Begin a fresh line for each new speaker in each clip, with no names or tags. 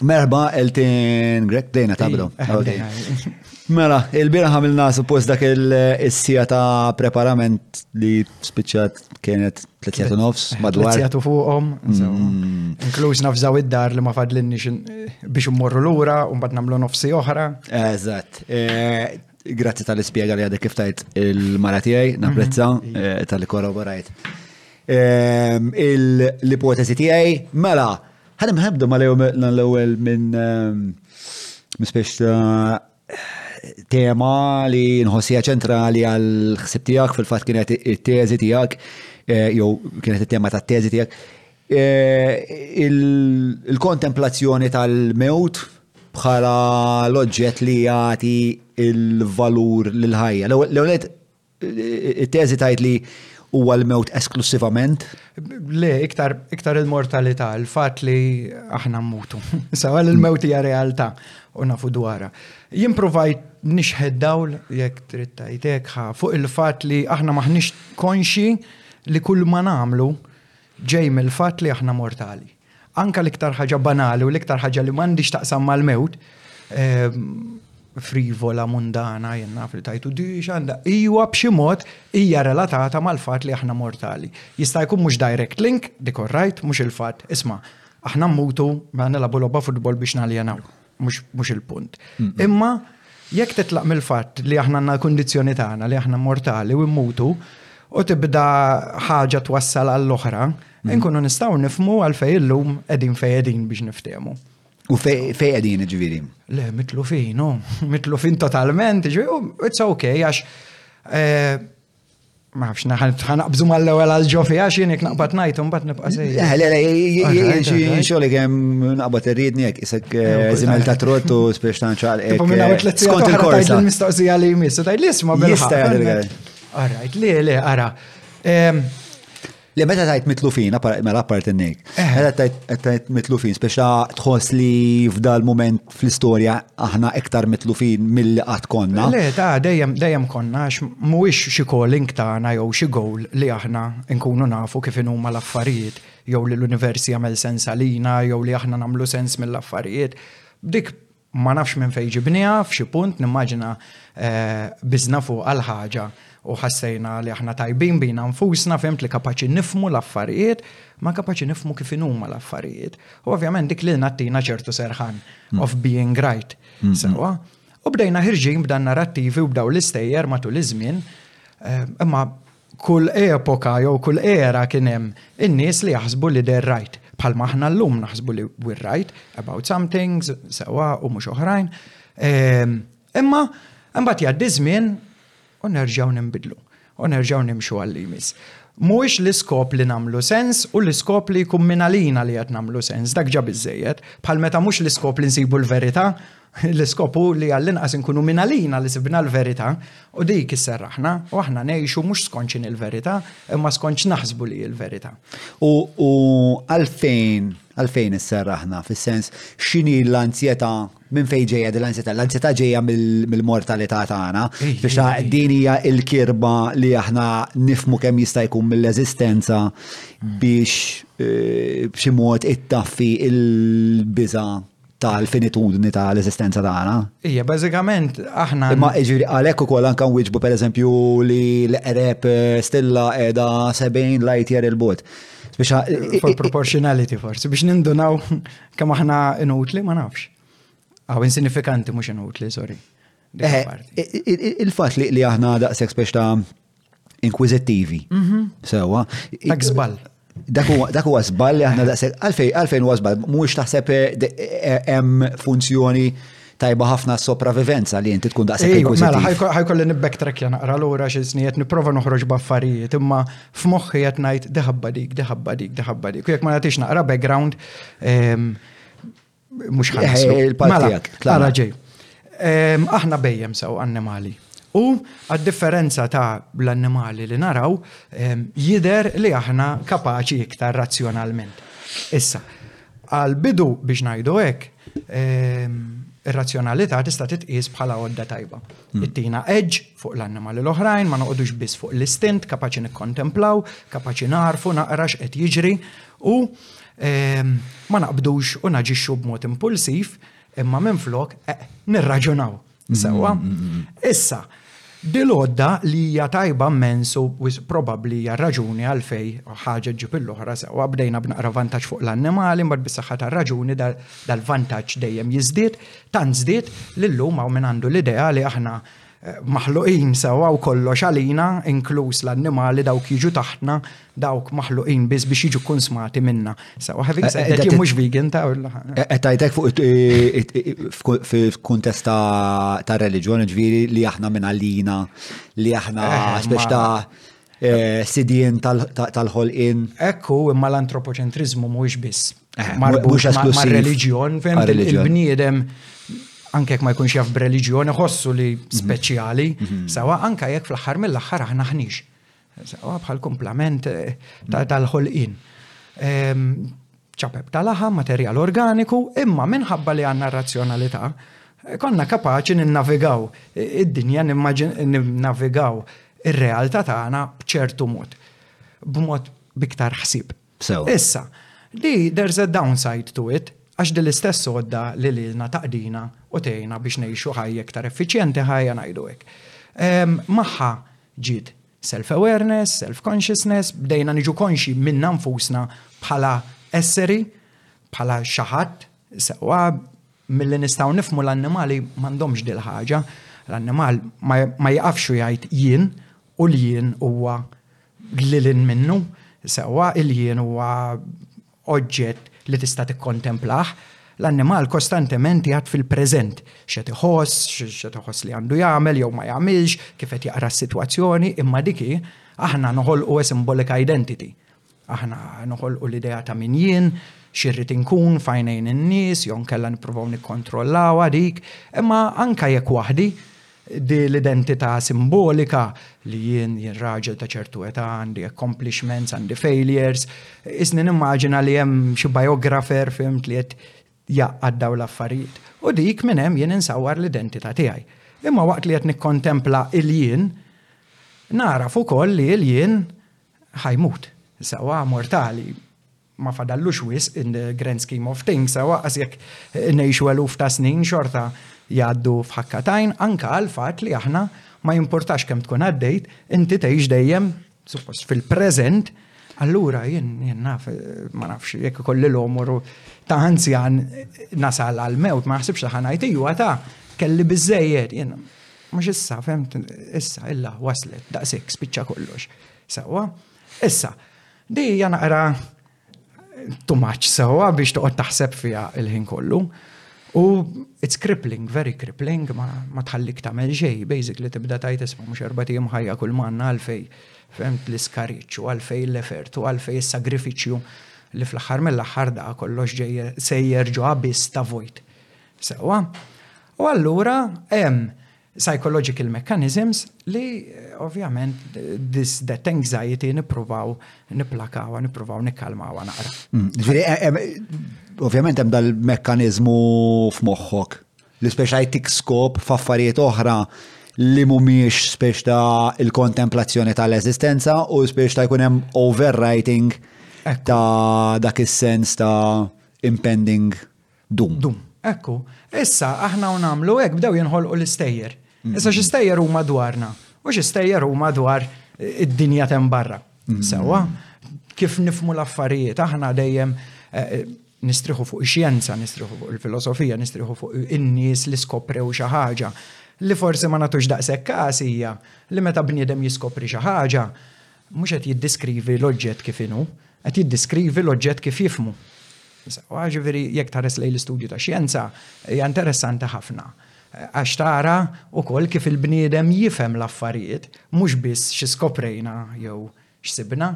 Merba, Elton Grek, bdejna
ta'
bro. Mela, il-bira ħamilna suppost dak il-sija ta' preparament li spiċċat kienet tletziet u nofs madwar.
Tletziet u fuqom, mm. inkluż nafżaw id-dar li ma fadlinni biex immorru l-ura un bat namlu nofsi oħra.
Eżatt. Eh, grazzi tal-ispiega li għadek kif tajt il-mara tiegħi, napprezza mhm. eh, tal-li korroborajt. Ehm, l-ipotezi tiegħi, mela, Ħadem ħabda ma lejhom l-ewwel minn mispiex ta' tema li nħossija ċentrali għal ħsib tiegħek fil-fatt kienet it-teżi tiegħek eh, jew kienet it-tema ta' teżi tiegħek. Eh, il-kontemplazzjoni tal-mewt bħala l-oġġett li jagħti il-valur l-ħajja. L-ewwel It-teżi tgħid li huwa l-mewt esklussivament?
Le, iktar, iktar il-mortalità, il-fatt li aħna mmutu. Sawa l-mewt hija realtà u nafu dwarha. Jien provajt nixħed dawl jekk trid tgħidek fuq il-fatt li aħna maħniex konxi li kull ma nagħmlu ġej mill-fatt li aħna mortali. Anke l-iktar ħaġa banali u l-iktar ħaġa li m'għandix taqsam mal-mewt, ehm, frivola, mundana, jien naf li tajtu di xanda, iwa b'xi mod hija relatata mal-fatt li aħna mortali. Jista' jkun mhux direct link, dik right, mhux il-fatt, isma' aħna mmutu ma mela nilabu logħba futbol biex naljenaw. mhux il-punt. Imma jekk titlaq mill-fatt li aħna għandna l-kundizzjoni tagħna li aħna mortali u mmutu u tibda ħaġa twassal għall-oħra, mhm. inkunu nistgħu nifmu għal fej illum qegħdin fej qegħdin biex niftehmu.
U fej qegħdin ġifieri?
Le, mitlu fin, no. Mitlu fin totalment, ġifieri, it's okay għax eh, Ma nafx naħal ħanaqbżu mal-ewwel għal ġo fiha x'jien jekk naqbad ngħid u mbagħad nibqa' sejjer.
Eh, le, le,
jien xi
xogħol kemm naqbad irridni hekk isek eh, eh, żimel ta' trott u spiex ta'
nċaqal hekk.
Skont il-korsa.
Mistoqsija li jmiss, u tgħid li isma' bil
Jista' jgħid
Arajt, le, le, ara. Ehm,
Le, meta tajt mitlufin, mela apparti n-nejk.
Eh.
Meta tajt mitlufin, speċa tħoss li f'dal moment fl-istoria aħna iktar mitlufin mill-li għat konna.
Le, ta' dejjem, dejjem konna, għax muwix xi calling tagħna jew xi goal li aħna nkunu nafu kif huma l-affarijiet, jew li l-universi jagħmel sens għalina, jew li aħna nagħmlu sens mill-affarijiet. Dik Ma nafx minn fejn ġibnieha, f'xi punt nimmaġina biżna fuqha l-ħaġa u ħassejna li aħna tajbin bina nfusna, fhimt li kapaċi nifhmu l-affarijiet, ma kapaċi nifhmu kif inhuma l-affarijiet. U ovvjament dik lilna ttina ċertu serħan of being right. Sewwa? U bdejna ħirġin b'dan narrattivi u b'daw l-istejjer matul iż-żmien, imma Kull epoka jew kull era kien hemm in-nies li jaħsbu li they're right. Bħalma aħna llum naħsbu li we're right about some things, sewwa u mhux oħrajn. Ehm, imma imbagħad jgħaddi żmien u nerġgħu ninbidlu u nerġgħu nimxu għalli jmiss. Mhuwiex l-iskop li nagħmlu sens u l-iskop li jkun minn għalina li qed nagħmlu sens, dak ġab iżejjed, bħal meta mhux l-iskop li nsibu l-verità L-iskop hu li għall-inqas inkunu minn għalina li sibna l-verità u dik isserraħna u aħna ngħixu mhux skont x'inhi l-verità imma skont x'naħsbu li hi l-verità.
U għalfejn għalfejn isserraħna fis-sens x'inhi l-anzjetà minn fejn ġejja din l-anzjetà? L-anzjetà ġejja mill-mortalità tagħna biex din hija l-kirba li aħna nifmu kemm jista' jkun mill-eżistenza biex eh, b'xi mod ittaffi il-biża' ta' l-finitudni ta' l-eżistenza tagħna.
Ija, bażikament aħna.
Imma ġifieri għalhekk ukoll anke wieġbu pereżempju li l-qreb eh, stilla qiegħda 70 light year il-bot. Biex
eh, eh, proportionality forsi biex nindunaw kemm aħna inutli ma nafx. Aw ah, insinifikanti mhux inutli, sorry.
Il-fatt li aħna daqshekk spex ta' inkwizittivi. Mhm. Sewa.
Dak żball.
Dak huwa żball li aħna daqshekk għalfejn għalfejn huwa żball mhuwiex taħseb eh, eh, hemm funzjoni tajba ħafna sopravivenza li inti tkun
daqshekk
inkwizittiv.
Mela, ħajkolli nibbacktrack ja naqra lura xi sniet nipprova noħroġ b'affarijiet imma f'moħħi qed ngħid deħabba dik, deħabba dik, deħabba dik. Jekk ma nagħtix naqra background ehm, Mux ħanaslu.
Eh, Il-partijak.
Mela, ġej. Aħna bejjem sew annimali. U għad-differenza ta' l-annimali li naraw, jider li aħna kapaċi iktar razzjonalment. Issa, għal-bidu biex najdu hekk, ir-razzjonalità tista' titqies bħala għodda tajba. Hmm. Ittina edge fuq l-annimali l-oħrajn, ma noqogħdux biss fuq l-istint, kapaċi nikkontemplaw, kapaċi narfu, naqrax qed jiġri, U ma naqbdux u naġixxu b'mod impulsiv, imma minflok nirraġunaw. Sewwa? Issa, dil-għodda li hija tajba mensu probabbli hija raġuni għalfej ħaġa ġib l-oħra sewwa bdejna b'naqra vantaġġ fuq l-annimali mbagħad bis-saħħa tar-raġuni dal-vantaġġ dejjem jiżdied, tant żdied li llum hawn min għandu l-idea li aħna Maħluqin sewwa u kollox għalina, inkluż l-annimali dawk jiġu taħtna, dawk maħluqin biss biex jiġu konsmati minna. Sewwa having said that, jien mhux vegan ta'
Qed tgħidlek fuq f'kuntest ta' reliġjon, ġifieri li aħna minn għalina, li aħna
biex
ta' sidien tal-ħolqien. Hekk
hu, imma l-antropoċentriżmu mhuwiex biss.
Eh, marbux
ma' reliġjon, fem il-bniedem anke ma jkunx jaf b'reliġjon iħossu li
mhm.
speċjali, mhm. sawa anke jekk fl-aħħar mill-aħħar aħna ħniex. Sawa bħal komplament eh, mhm. tal-ħolqin. Ehm, ċapeb tal-aħa, materjal organiku, imma minħabba li għanna razzjonalità, eh, konna kapaċi ninnavigaw id-dinja, ninnavigaw ir-realtà tagħna b'ċertu mod, b'mod biktar ħsib.
Sew.
Issa, li there is a downside to it, għax din l-istess għodda li lilna taqdina u tgħinna biex ngħixu ħajja iktar effiċjenti, ħajja ngħidu hekk. Magħha ġiet self-awareness, self-consciousness, bdejna niġu konxi minna nfusna bħala esseri, bħala xi ħadd, sewwa milli nistgħu nifmu l-annimali m'għandhomx dil ħaġa l-annimal ma jaqafxu jgħid jien u l-jien huwa Lil hinn minnu, sewwa, il-jien huwa oġġett li tista' tikkontemplah, l-annimal kostantement jgħad fil-preżent, x'qed iħoss, x'qed iħoss li għandu jagħmel jew ma jagħmilx, kif qed jaqra s-sitwazzjoni, imma dik hi, aħna noħolqu a symbolic identity. Aħna noħolqu l-idea ta' min jien, xi rrid inkun f'għajnejn in-nies jew inkella nippruvaw nikkontrollawha dik, imma anke jekk waħdi, Di l-identità simbolika li jien, jien raġel ta' ċertu età, għandi accomplishments, għandi failures, isni nimmaġina li hemm xi biographer fimt li qed jaqqad daw l-affarijiet. U dik minn hemm jien insawwar l-identità tiegħi. Imma waqt li qed nikkontempla il-jien, nagħraf ukoll li l-jien ħajmut. Sewwa mortali, ma fadallux wisq in the grand scheme of things, sew anqas jekk ngħixu eluf ta' snin xorta jgħaddu f'ħakka t'għajn, anke għall-fatt li aħna, ma jimpurtax kemm tkun għaddejt, inti tgħix dejjem, suppost, fil-preżent, allura jien naf, ma nafx, jekk ikolli l-għomor ta' anzjan nasal għall-mewt, ma naħsibx li ħa ngħid iwa ta' kelli biżżejjed, jien mhux issa, fehmt, issa, illa, waslet, daqshekk, spiċċa kollox. Sewwa? Issa, Di hija naqra too much sewwa biex toqgħod taħseb fiha il-ħin kollu. U it's crippling, very crippling, ma, ma tħallik tagħmel xej, basically tibda tajt isma' mhux erba' tim ħajja kull manna għalfej femt l-iskariċċu, għalfej l-effert u għalfej is-sagrifiċċju li fl-aħħar mill-aħħar da kollox ġejjer sejjer ġo biss ta' vojt. Sewwa. U allura hemm psychological mechanisms li ovvjament this that anxiety nippruvaw nipplakawa, nippruvaw nikkalmawa naqra.
Mm, ġifieri, eh, eh, eh, ovvjament hemm dal-mekkaniżmu f'moħħok li speċa jtik skop f'affarijiet oħra li mumiex spiex ta' il-kontemplazzjoni tal-eżistenza u spiex ta' jkun hemm overwriting ta' dak is-sens ta' impending Dum.
Dum. Ekku. Issa, aħna u nagħmlu hekk bdew jinħolqu l-istejjer. Issa xi stejjer huma dwarna u xi stejjer huma dwar id-dinja tem barra. Mm. Sewa, kif nifmu l-affarijiet, aħna dejjem eh, eh, nistriħu fuq xjenza, nistriħu fuq il-filosofija, nistriħu fuq in-nies li skoprew xi ħaġa. Li forsi ma natux daqshekk każ hija li meta bniedem jiskopri xi ħaġa, Mhux qed jiddeskrivi l-oġġett kif inhu, qed jiddeskrivi l-oġġett kif jifhmu. Sewwa, ġifieri jekk tħares lejn l-istudju tax-xjenza hija interessanti ħafna għax tara wkoll kif il-bniedem jifhem l-affarijiet mhux biss xi skoprejna jew x'sibna.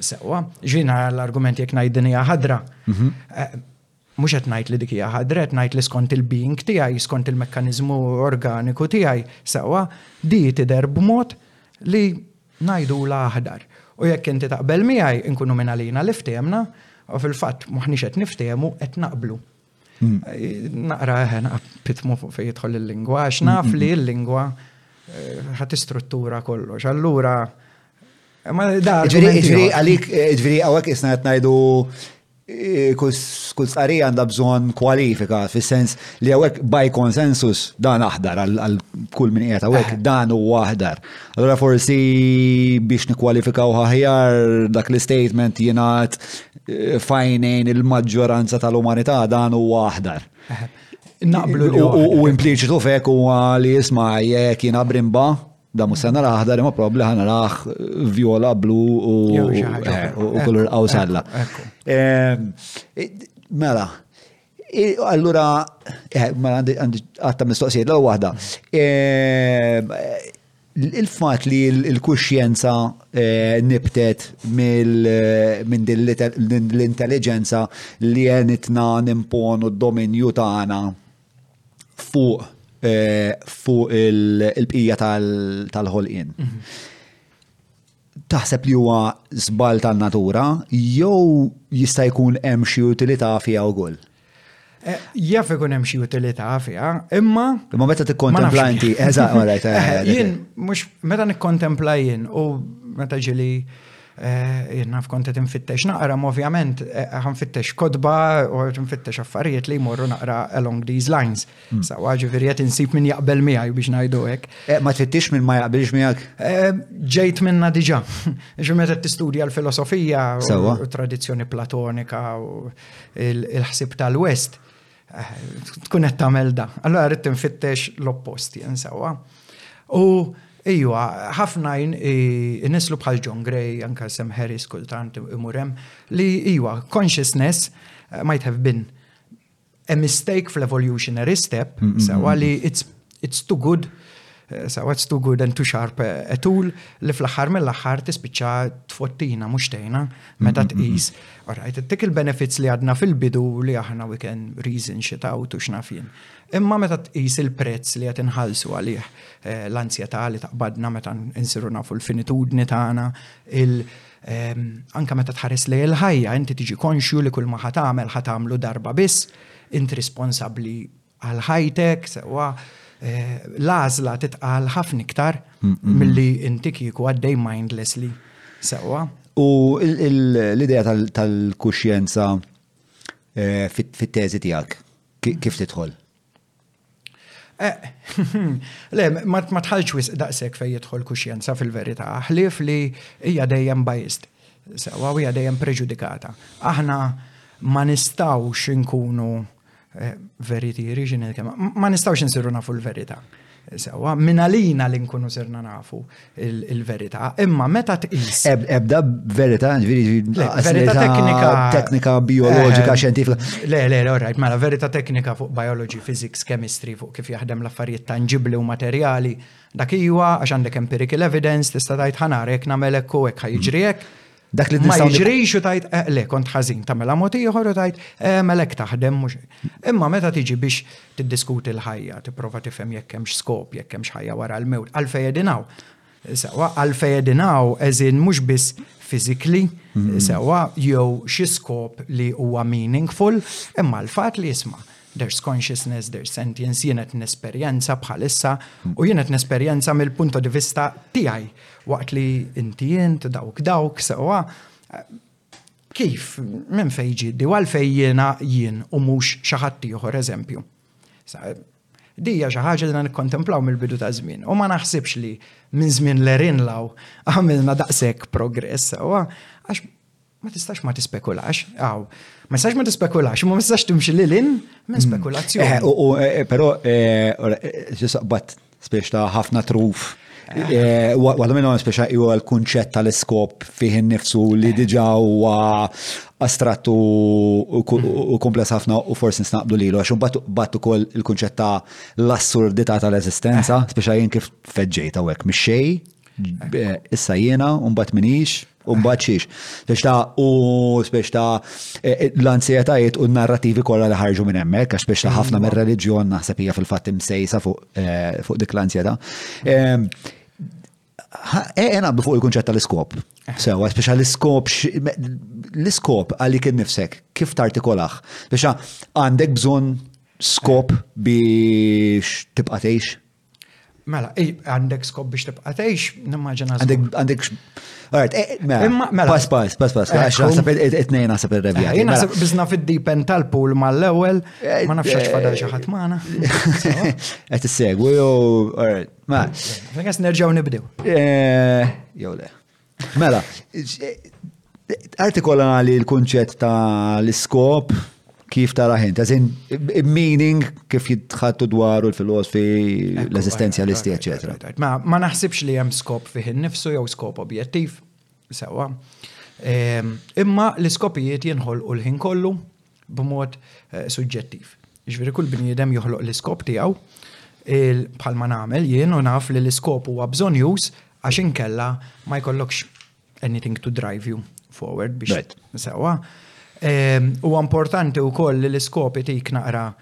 Sewwa, ġifieri nara l-argument jekk ngħid din hija ħadra. Mhux qed ngħid li dik hija ħadra, qed ngħid li skont il-being tiegħi, skont il-mekkaniżmu organiku tiegħi, sewwa, di tidher b'mod li ngħidulha aħdar. U jekk inti taqbel miegħi, inkunu minn għalina li ftehmna, u fil-fatt m'aħniex qed niftehmu qed naqblu. Hmm. Naqra eħe naqra pitmu fuq fejn jidħol il-lingwa, għax naf hmm, hmm, li l-lingwa eh, ħat istruttura kollox. Allura, ma da.
Ġviri, għalik, ġviri, għawek isna għetnajdu Kull stqarrija għandha bżonn kwalifika fis-sens li hawnhekk by consensus dan aħdar għal kull min qiegħed hawnhekk eh. dan huwa aħdar. Allora forsi biex nikkwalifikaw aħjar dak l-istatement jingħad eh, fajnejn il-maġġoranza tal-umanità dan huwa aħdar.
Eh. Naqblu
u impliċitu fek huwa li jisma' jekk jiena brimba Da mhux se nara aħdar imma probabbli ħa narah viola, blu u kulur qawsalla.
Ehm,
mela, allura eh, mela għandi għatta mistoqsijiet l waħda. Ehm, il-fat li l-kuxjenza eh, nibtet minn din l-intelligenza li jenitna nimponu d-dominju tagħna fuq eh, fuq il-bqija tal-ħolqien. Mhm. Taħseb li huwa żball tan-natura jew jista' jkun hemm xi utilità fiha wkoll?
Eh, jaf ikun hemm xi utilità fiha, imma.
Imma meta tikkontempla inti, eżatt, eh,
eh, jien mhux meta nikkontempla jien u meta ġili Jien naf kont qed infittex naqra, ovvjament ħanfittex kodba u qed infittex affarijiet li jmorru naqra along these lines. Hmm. Sawa ġifieri qed insib min jaqbel miegħi biex ngħidu hekk.
Eh, ma tfittix minn ma jaqbilx miegħek?
Eh, ġejt minna diġà. Ġi meta tistudja l-filosofija u tradizzjoni platonika u l-ħsib tal-West. Eh, tkun qed tagħmel da. Allora rrid tinfittex l-opposti insewwa. U Ejwa, ħafna nislu bħal John Gray, anka Sam Harris kultant imurem, li ejwa, consciousness eh, might have been a mistake fl-evolutionary step, sewa li it's It's too good, so it's too good and too sharp a tool li fl-aħħar mill-aħħar tispiċċa tfottina mhux tejna meta tqis. Alright, tik il-benefits li għadna fil-bidu li aħna we can reason shit out u xnafin. Imma meta tqis il-prezz li qed inħallsu għalih eh, l-anzjetà li taqbadna meta insiru nafu l-finitudni tagħna, il- ehm, anka meta tħares li l-ħajja, inti tiġi konxju li kull ma ħatamel ħatamlu darba biss, int responsabli għal high-tech, sewa eh, l-għażla titqal ħafna iktar milli inti kieku għaddej mindlessly. Sewa.
U l-idea tal-kuxjenza eh, fit-teżi tiegħek kif tidħol?
Eh, le, ma tħalx wisq daqshekk fejn jidħol kuxjenza fil-verità, ħlief li hija dejjem bajist, sewa hija dejjem preġudikata. Aħna ma nistawx inkunu Eh, verity original kemm. Ma nistawx insiru nafu l-verità. Sewa, minn għalina li nkunu serna nafu il-verità, imma meta tqis.
Ebda verità, ġviri,
verità teknika.
Teknika, biologika,
eh,
xjentifika.
Le, le, le, orrajt, mela verità teknika fuq biology, physics, chemistry, fuq kif jaħdem l-affarijiet tangibli u materjali. Dak iwa, għax għandek empirical evidence, tista' tajt ħanarek namelek u hekk ħajġri hekk.
Dak li
ma jiġrix u tajt, eh, le, kont ħażin, ta' mela mod ieħor u tajt, eh, melek taħdem mhux. Imma meta tiġi biex tiddiskuti l-ħajja, tipprova tifhem jekk hemmx skop, jekk hemmx ħajja wara l-mewt, għalfej edinaw. Sewa għalfej edinaw eżin mhux biss fizikli, mm-hmm. sewa jew xi skop li huwa meaningful, imma l-fatt li jisma' There's consciousness, there's sentience, jien qed nesperjenza bħalissa u jien qed nesperjenza mill-punto di vista tiegħi waqt li inti int dawk dawk sewwa kif minn fejn ġiddi għal fejn jiena jien u mhux xi ħadd ieħor eżempju. Dija xi ħaġa li nikkontemplaw mill-bidu ta' żmien u ma naħsibx li minn żmien l-erin law għamilna daqshekk progress sewwa għax ma tistax ma tispekulax, għaw, ma tistax ma tispekulax, ma tistax timxi li l-in minn
mm.
spekulazzjoni.
Eh, eh, pero, ġisaqbat, eh, spiex ta' ħafna truf. Għadda minnu spiex ju għal-kunċett tal-iskop fih nifsu li diġa huwa astrat u kompless ħafna u forsi nsnaqbdu lilu, għax bat ukoll il-kunċett ta' l-assurdità tal-eżistenza, spiex jien kif feġġejta u hekk mix-xej, issa jiena u mbagħad minix. Umbat xiex, biex ta' u biex ta' e, e, l-ansijetajiet u narrativi kollha li ħarġu minn hemmhekk, għax biex ta' mm. ħafna mir-reliġjon naħseb hija fil-fatt imsejsa fuq e, fuq dik l-ansjeta. Ejja naqblu fuq il-kunċett tal-iskop. Sewa, biex l-iskop l-iskop għalik innifsek kif tartikolaħ. Biex għandek bżonn skop biex tibqa' tgħix
Mela, għandek skop biex tibqa' tgħix, nimmaġina.
Għandek. Alright, eh, mela.
mela.
Pass, pass, pass, pass. Għax naħseb it-tnejn naħseb il-revja.
Jien naħseb bizna fid-dipen tal-pool mal-ewwel, eh, ma nafx fadal xi ħadd
magħna. Qed issegwu jew, alright, ma.
Għas nerġgħu nibdew.
Eh, jew le. Mela, artikola li l-kunċett ta' l-iskop kif tara ħint, eżin meaning kif jitħattu dwar u l-filosofi, l-eżistenzjalisti, eccetera.
Ma, ma naħsibx li hemm skop fih nifsu jew skop objettiv, sewa. Ehm, imma l-iskopijiet jinħol u l-ħin kollu, b'mod suġġettiv. Jiġifieri kull bniedem joħloq l-iskop tiegħu bħalma nagħmel jien u naf li l-iskop huwa bżonjuż għax inkella ma jkollokx anything to drive you forward biex sewa. Huwa importanti wkoll li l-iskop itik naqra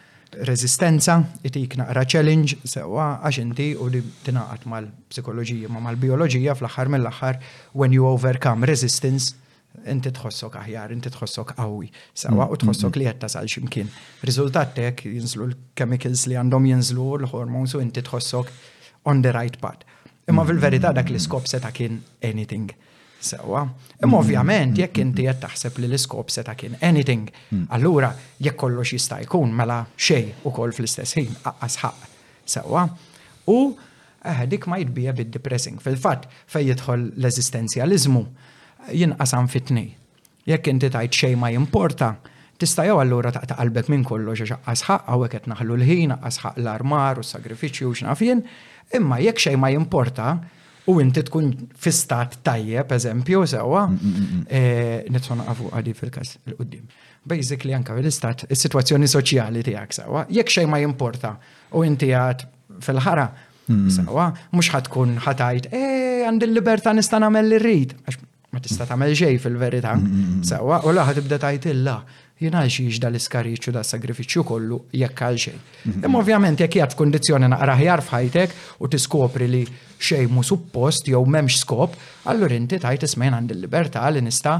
reżistenza, itik naqra challenge sewa għax inti u li tingħaqad mal-psikoloġija ma mal-bioloġija fl-aħħar mill-aħħar when you overcome resistance Inti tħossok aħjar, inti tħossok qawwi, sawa, u tħossok li qed tasal x'imkien. Riżultat tek jinżlu l-chemicals li għandhom jinżlu l-hormones u inti tħossok on the right path. Imma fil-verità dak l-iskop seta' kien anything. Sewa. Imma ovvjament jekk inti qed taħseb li l-iskop seta' kien anything, allura jekk kollox jista' jkun mela xejn ukoll fl-istess ħin aqqas ħaq. Sewa. U Eħe, dik ma jitb hija a bit depressing. Fil-fatt, fejn jidħol l-eżistenzjaliżmu, jinqasam fi tnej. Jekk inti tgħid xejn ma jimporta, tista' jew allura taqta' qalbek minn kollox għax aqqas ħaqq hawnhekk qed naħlu l-ħin, aqqas ħaqq l-armar u s-sagrifiċċju u x'naf jien, imma jekk xejn ma jimporta u inti tkun fi stat tajjeb, eżempju, sewwa, nitħu naqafu għadi fil-każ il-qudiem. Basically anke l-istat, is-sitwazzjoni soċjali tiegħek sewwa, jekk xejn ma jimporta u inti għad fil-ħara. Hmm. Sawa, mhux ħad tkun ħatajt, eh għandi l-libertà nista' nagħmel li rrid. Għax ma tista' tagħmel xejn fil-verità. Hmm, hmm, Sawa, u laħad tibda tajt illa jien għal xiex dal iskariċu da sagrifiċċju kollu jekk għal xejn. Imma ovvjament jekk jgħat f'kundizzjoni naqra ħjar f'ħajtek u tiskopri li xejn mu suppost jew m'hemmx skop, allura inti tajt ismejn għandi l-libertà li nista'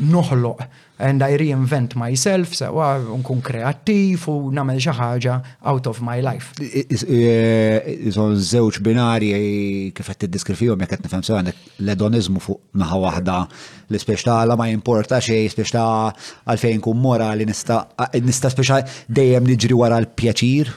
noħloq and I reinvent myself, sewa nkun kreattiv u namel xi ħaġa out of my life.
Iżon e, żewġ binari kif qed tiddiskriffihom jekk qed nifhem sewa l-edonizmu fuq naħa waħda li spiex tagħla ma jimporta xejn spiex ta' għalfejn kun mora li nista' nista' spiex dejjem niġri wara l-pjaċir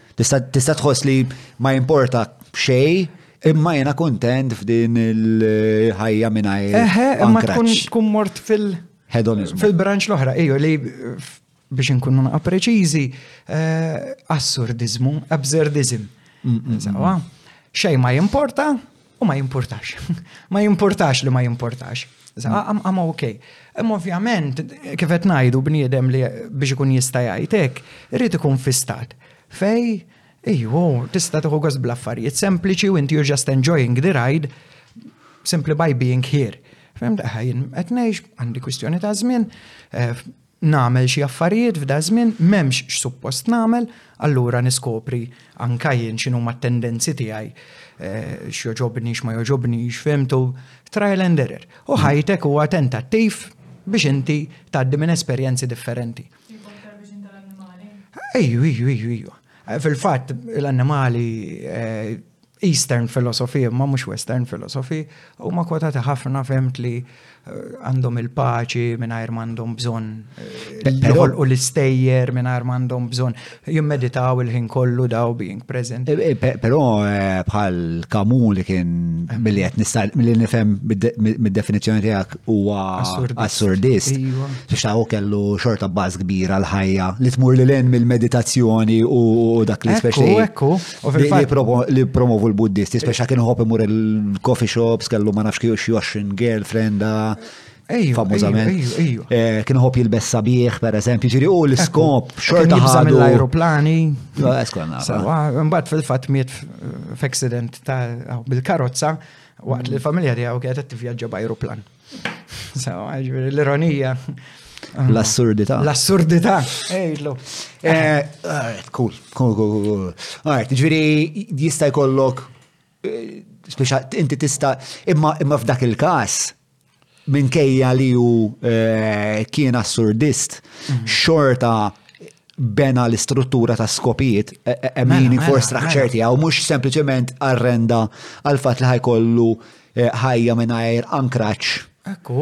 Tista' tħoss li ma jimporta xej, imma jena kontent f'din il-ħajja mingħajr.
Eħe, imma tkun mort fil-
Hedonizmu.
Fil-branċ l-oħra, iju li biex nkunu naqa preċiżi, eh, assurdizmu, absurdizm. Xej ma jimporta, U ma jimportax. ma jimportax li ma jimportax. Għam ok. Imma ovvjament, kifet najdu bniedem li biex ikun jista' jgħidek, irrid ikun fistat. Fej, iju, tista' tieħu għaz bl-affarijiet sempliċi u inti you're just enjoying the ride simply by being here. Fem daħħajn, etnejx, għandi kwistjoni ta' żmien, eh, nagħmel xi affarijiet f'daż-żmien m'hemmx x'suppost nagħmel, allura niskopri anke jien x'inhuma t-tendenzi tiegħi, x'jogħġobni, x'ma jogħġobnix, fhimtu? Trial and error. U ħajtek huwa tentattiv biex inti tgħaddi minn esperjenzi differenti. Tipo intervision tal-annimali? Ejju, ejju, ejju, ejju. Fil-fatt l-annimali Eastern philosophy imma mhux Western philosophy huma kwotati ħafna fehmt li eh, għandhom il-paċi mingħajr m'għandhom bżonn
eh,
joħolqu l-istejjer mingħajr m'għandhom bżonn jimmeditaw il-ħin kollu daw being present.
Eh, però bħal kamu li kien milli qed nista' milli nifhem mid-definizzjoni tiegħek huwa
assurdist. Iva.
Biex taħu kellu xorta baż kbira l-ħajja li tmur lil mill-meditazzjoni u dak li speċi. Li promovu l-Buddisti, speċa kienu hop imur il-coffee shops, kellu ma nafx kiju xjoxin girlfriend,
ah,
famużament. Eh, kienu hop jilbes sabiħ, per eżempju, ġiri u l-skop, xorta ħadu. l-aeroplani.
Eh, Mbatt fil-fat miet f'accident bil-karozza waqt li l-familja tiegħu kienet qed tivvjaġġa b'ajruplan. Sawa, ġviri, l-ironija.
L-assurdità.
L-assurdità. Ejlu.
Eh, cool, cool, cool. Għart, ġviri, jista jkollok, eh, speċa, inti tista, imma f'dak il-kas, minkejja li ju eh, kien assurdist, mhm. xorta bena l-istruttura ta' skopijiet e, e,
e,
meaning
for
structure tiegħu mhux sempliċement arrenda għal fatt li ħajkollu ħajja mingħajr ankraċ.
Ekku,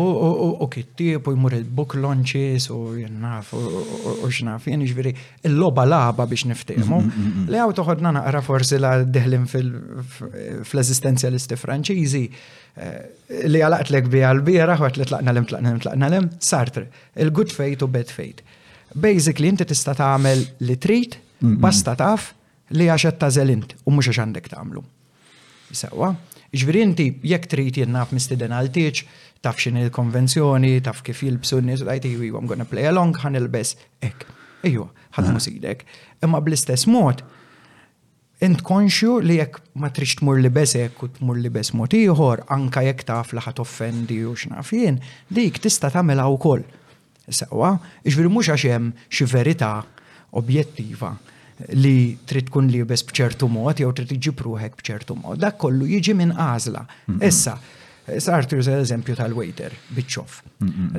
u kittieb u jmur il-book launches u jennaf u xnaf, jien ġviri, il-loba laba biex niftimu, mm, mm, mm, li għaw toħodna naqra forsi la diħlin fil-eżistenzjalisti franċizi, eh, li għalaqt l bi għal-bira, għat li tlaqna l-im, tlaqna l-im, tlaqna l-im, Sartre, il-good fate u bad fate. Basically, inti tista' tagħmel li trid, basta taf, Li għax qed tagħżel int u mhux għax għandek tagħmlu. Sewwa. Jiġifieri inti jekk trid jien naf mistieden għal tieġ, taf x'inhi l-konvenzjoni, taf kif jilbsu n-nies u tgħid iva iva I'm gonna play along ħa nilbes hekk. Ejwa, ħadd mhu sidek. Imma bl-istess mod int konxju li jekk ma tridx tmur libes hekk u tmur libes mod ieħor, anka jekk taf li ħadd offendi u x'naf jien, dik tista' tagħmilha wkoll. Sewwa, jiġifieri mhux għax hemm xi verità objettiva li trid tkun liebes b'ċertu mod jew trid iġġib ruħek b'ċertu mod. Dak kollu jiġi minn għażla. Issa, sartu juża l-eżempju tal-waiter biċ-ċoff.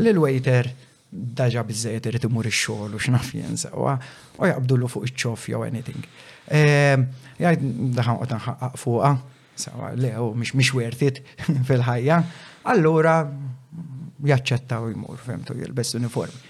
L-waiter daġa biżejjed irid imur ix-xogħol u x'naf jien sewwa, u jaqbdulu fuq iċ-ċoff jew anything. Ehm, jgħid daħan qod nħaqqaq fuqha. Sawa, le, u mhix mhix worth it fil-ħajja, allura jaċċetta u jmur, femtu, jilbes uniformi.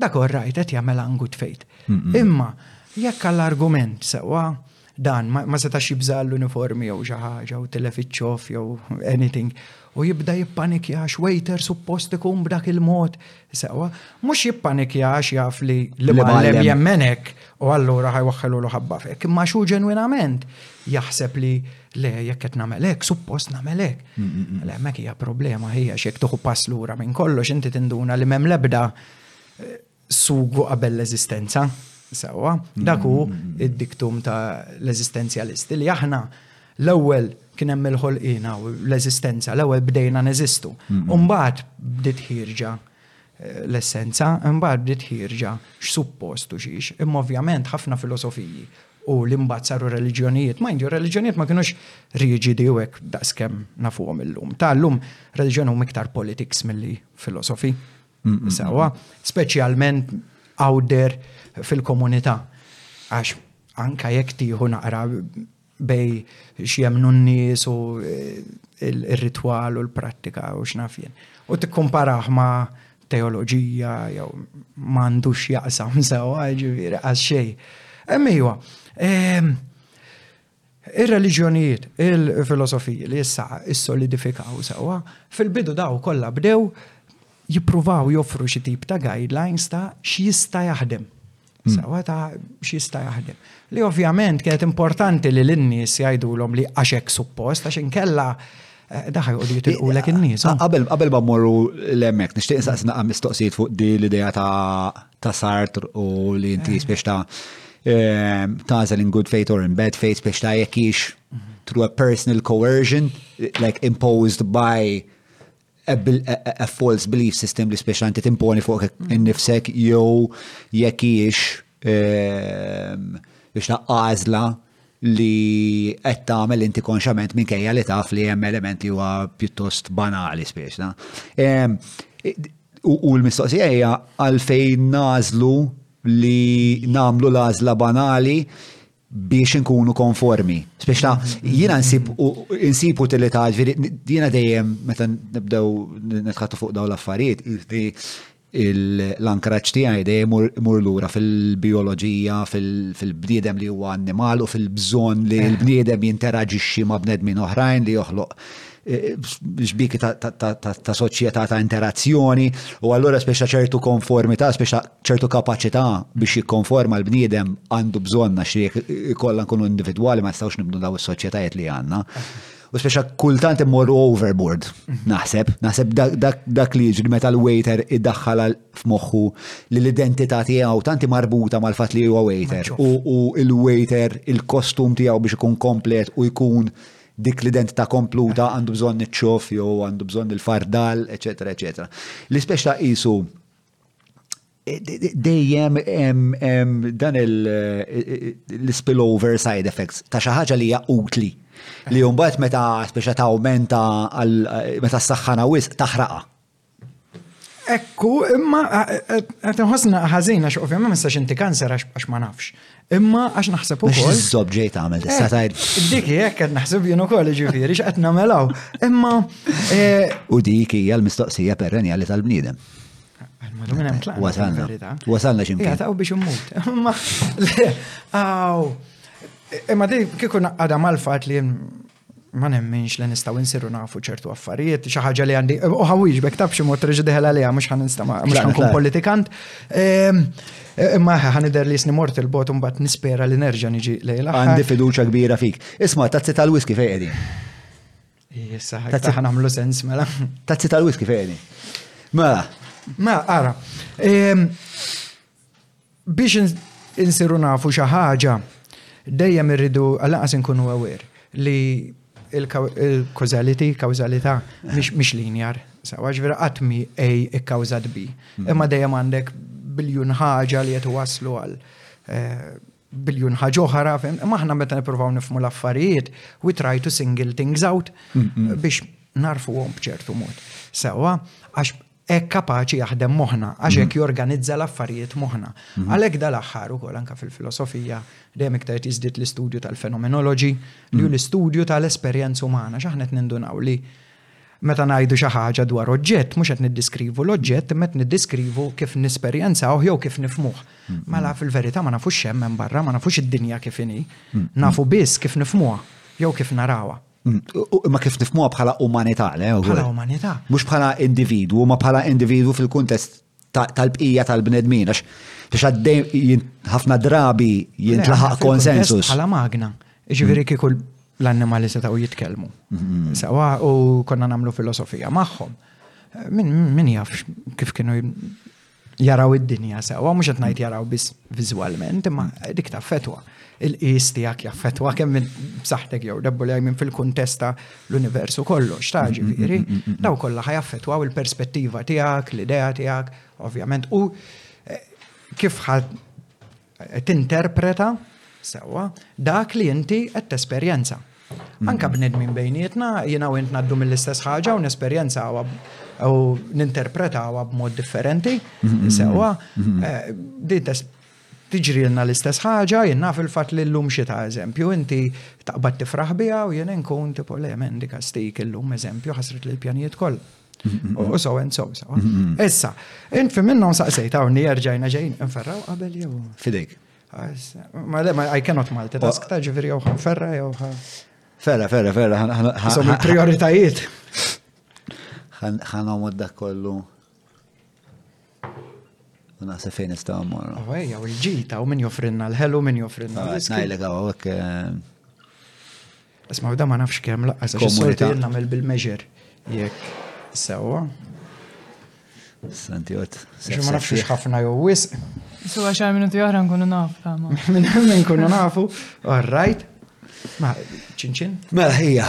Dak u rajt qed jagħmel good faith. Imma jekk għall-argument sewa dan ma setax jibża l-uniformi jew xi ħaġa u tilef iċ-ċof jew anything u jibda jippanikja waiter suppost ikun b'dak il-mod Sewwa, mhux jippanikja għax jaf li l-imgħallem
jemmen
hekk u allura ħajwaħħelulu ħabba f'hekk, imma xu ġenwinament jaħseb li le jekk qed nagħmel hekk, suppost nagħmel hekk. Mm, mm, mm. Le hemmhekk hija problema hija x'jekk tuħu pass lura minn kollox inti tinduna li m'hemm l-ebda eh, sugu qabel l-eżistenza. Sewwa, dak hu id-diktum ta' l-eżistenzjalisti li aħna L-ewwel kien hemm il-ħolqien u l-eżistenza, l-ewwel bdejna neżistu. U mbagħad bdiet ħierġa eh, l-essenza, mbagħad bdiet ħierġa x'suppost u xiex. Imma ovvjament ħafna filosofiji u l-imbagħad saru reliġjonijiet. Mind you, reliġjonijiet ma kienux riġidi u hekk daqskemm nafuhom illum. Ta' llum reliġjoni huma iktar politics milli filosofi. Sawa, speċjalment out there fil-komunità. Għax anka jekk tieħu naqra bej x'jemnu n-nies u il-ritwal u l-prattika u x'nafjen. U tikkumparaħ ma' teoloġija jew m'għandux jaqsam sewwa ġifieri għax xejn. Hemm ejwa, ehm, ir-reliġjonijiet, il-filosofiji li issa issolidifikaw sewwa, fil-bidu daw kollha bdew jippruvaw joffru xi tip ta' guidelines ta' x'jista' jaħdem. Sawa ta' xista jaħdem. Li ovvjament kienet importanti li l-nies jgħidulhom li għaxek suppost, għax inkella eh, daħaj u li tilqulek in-nies.
Eh. Qabel qabel ma mmorru l-hemmhekk nixtieq insaqsi naqa' mistoqsijiet fuq di l-idea ta' ta' Sartre u li inti eh. spiex ta' tażel in good faith or in bad faith spiex ta' jekk through a personal coercion like imposed by a false belief system li speċa inti timponi fuq mm. innifsek jew jekk hiex ehm, biex ta' għażla li qed tagħmel inti konxament minkejja li taf li hemm element li huwa pjuttost banali speċna. Ehm, u l-mistoqsija hija għalfejn nażlu li namlu l-għażla banali biex inkunu konformi. Spiex ta' jina nsib utilità, jina dejjem meta nibdew nitħattu fuq daw l-affarijiet, l-ankraċ tiegħi dejjem mur lura fil-bioloġija, fil-bniedem li huwa annimal u fil-bżonn li l-bniedem jinteraġixxi ma' bnedmin oħrajn li joħloq eh, xbiki ta' soċjetà ta' interazzjoni u allura speċa ċertu konformità speċa ċertu kapaċità biex jikkonforma l-bniedem għandu bżonn għax jekk ikollha nkunu individwali ma nistgħux nibnu daw is-soċjetajiet li għandna. U speċa kultant immorru overboard, naħseb, naħseb dak li jiġri meta l-waiter iddaħħal f'moħħu li l-identità tiegħu tanti marbuta mal-fatt li huwa waiter u il-waiter il-kostum tiegħu biex ikun komplet u jkun dik l-identità kompluta għandu bżonn iċ-ċof jew għandu bżonn il-fardal, eċetera, eċetera. L-ispeċta qisu dejjem dan l-spillover side effects ta' xi ħaġa li hija utli li mbagħad meta speċa ta' aumenta meta s-saħħana wisq taħraqa.
Ekku, imma qed inħossna ħażin għax ovvjament ma nistax inti kanser għax ma nafx. Imma għax naħseb
ukoll.
Għax
iżżob ġej tagħmel tista' eh, tgħid.
Dik hekk qed naħseb jien ukoll ġifieri x'qed nagħmel hawn. Imma eh,
u dik hija l-mistoqsija perenjali tal-bniedem. Wasalna. Wasalna ximkien.
Ja, taw biex immut. Imma, għaw, imma di kieku naqqada mal-fat li Ma nemminx li nistgħu nsiru nafu ċertu affarijiet, xi ħaġa li għandi u ħawwiex bek taf xi mod terġa' diħel għaliha mhux ħan nistama mhux
ħankun
politikant. Ehm, imma ħan idher li jisni mort il-bot imbagħad nispera li nerġa' niġi lejla.
Għandi fiduċja kbira fik. Isma' tazzi tal-whisky fejn qegħdin. Issa
ħadd nagħmlu sens mela.
Tazzi tal-whisky fejn qegħdin. Mela.
Ma, mela, ara. Ehm, Biex insiru nafu xi ħaġa, dejjem irridu għal-lanqas inkunu aware li il-causality, kawżalità, mhix linjar. Sawa ġvera għatmi A ikkawżat B. Imma dejjem għandek biljun ħaġa li qed waslu għal eh, biljun ħaġa oħra, imma aħna meta nippruvaw nifmu l-affarijiet, we try to single things out biex narfu għom bċertu mod. Sewa, għax ek kapaċi jaħdem moħna, għax ek jorganizza l-affarijiet moħna. Għalek dal-axħar u kol anka fil-filosofija, dejjem iktar jizdit l-istudju tal-fenomenologi, li l-istudju tal-esperienz umana, xaħnet nindunaw li Meta ngħidu xi ħaġa dwar oġġett, mhux qed niddiskrivu l-oġġett imma qed niddiskrivu kif nesperjenzawh jew kif nifhmuh. Mela fil-verità ma nafux x'hemm hemm barra, ma nafux id-dinja kif inhi, nafu biss kif nifhmuha jew kif narawha.
Imma kif nifhmuha bħala umanità, le?
Bħala umanità.
Mhux bħala individwu, imma bħala individwu fil-kuntest tal-bqija tal-bnedmin, għax biex għaddej ħafna drabi jintlaħaq konsensus.
Għala magna, ġiviri kiku l-annimali setaw jitkelmu. Mm-hmm. Sawa u konna namlu filosofija maħħom. Min jaf kif kienu jaraw id-dinja sawa, mux għatnajt jaraw bis vizualment, imma dik ta' fetwa. il-qis tiegħek jaffettwa kemm minn b'saħħtek jew debboli minn fil-kuntesta l-universu kollu, xtaġi viri, mm, mm, mm, daw kollha ħajaffettwaw il-perspettiva tiegħek, l-idea tiegħek, ovvjament, u eh, kif ħad eh, tinterpreta sewwa dak li inti qed tesperjenza. Anka bnedmin bejnietna, jina u int naddu mill-istess ħaġa u nesperjenza u ninterpretawa b'mod differenti, sewwa, eh, Tiġrilna l-istess ħaġa, jien naf il-fatt li llum xita, eżempju, inti taqbad tifraħ biha u jien inkun tipo le m'għandi kastik illum, eżempju, ħasret li l-pjanijiet kollha. U so and so, so. Issa, int fi minnhom saqsejt hawn li jerġajna ġejn nferraw qabel jew.
Fidejk.
Ma le, ma I cannot multitask ta' ġifieri jew ferra jew
Ferra, ferra, ferra.
Som il-prioritajiet.
Ħanom dak kollu. Naħseb fejn nistgħu mmorru.
U ejja, u l-ġita, u min joffrinna l-ħelu, min joffrinna ah,
l-iskri. Ngħidlek
hawn hekk. Eh, Isma' da ma nafx kemm laqqas għax is-solti nagħmel bil-meġer jekk sewwa.
Santi
għot. Ma nafx ħafna jew wis.
Su għaxar minuti oħra nkunu nafu kama.
Minn nkunu nafu, all right. Ma ċinċin?
Mela
ħija.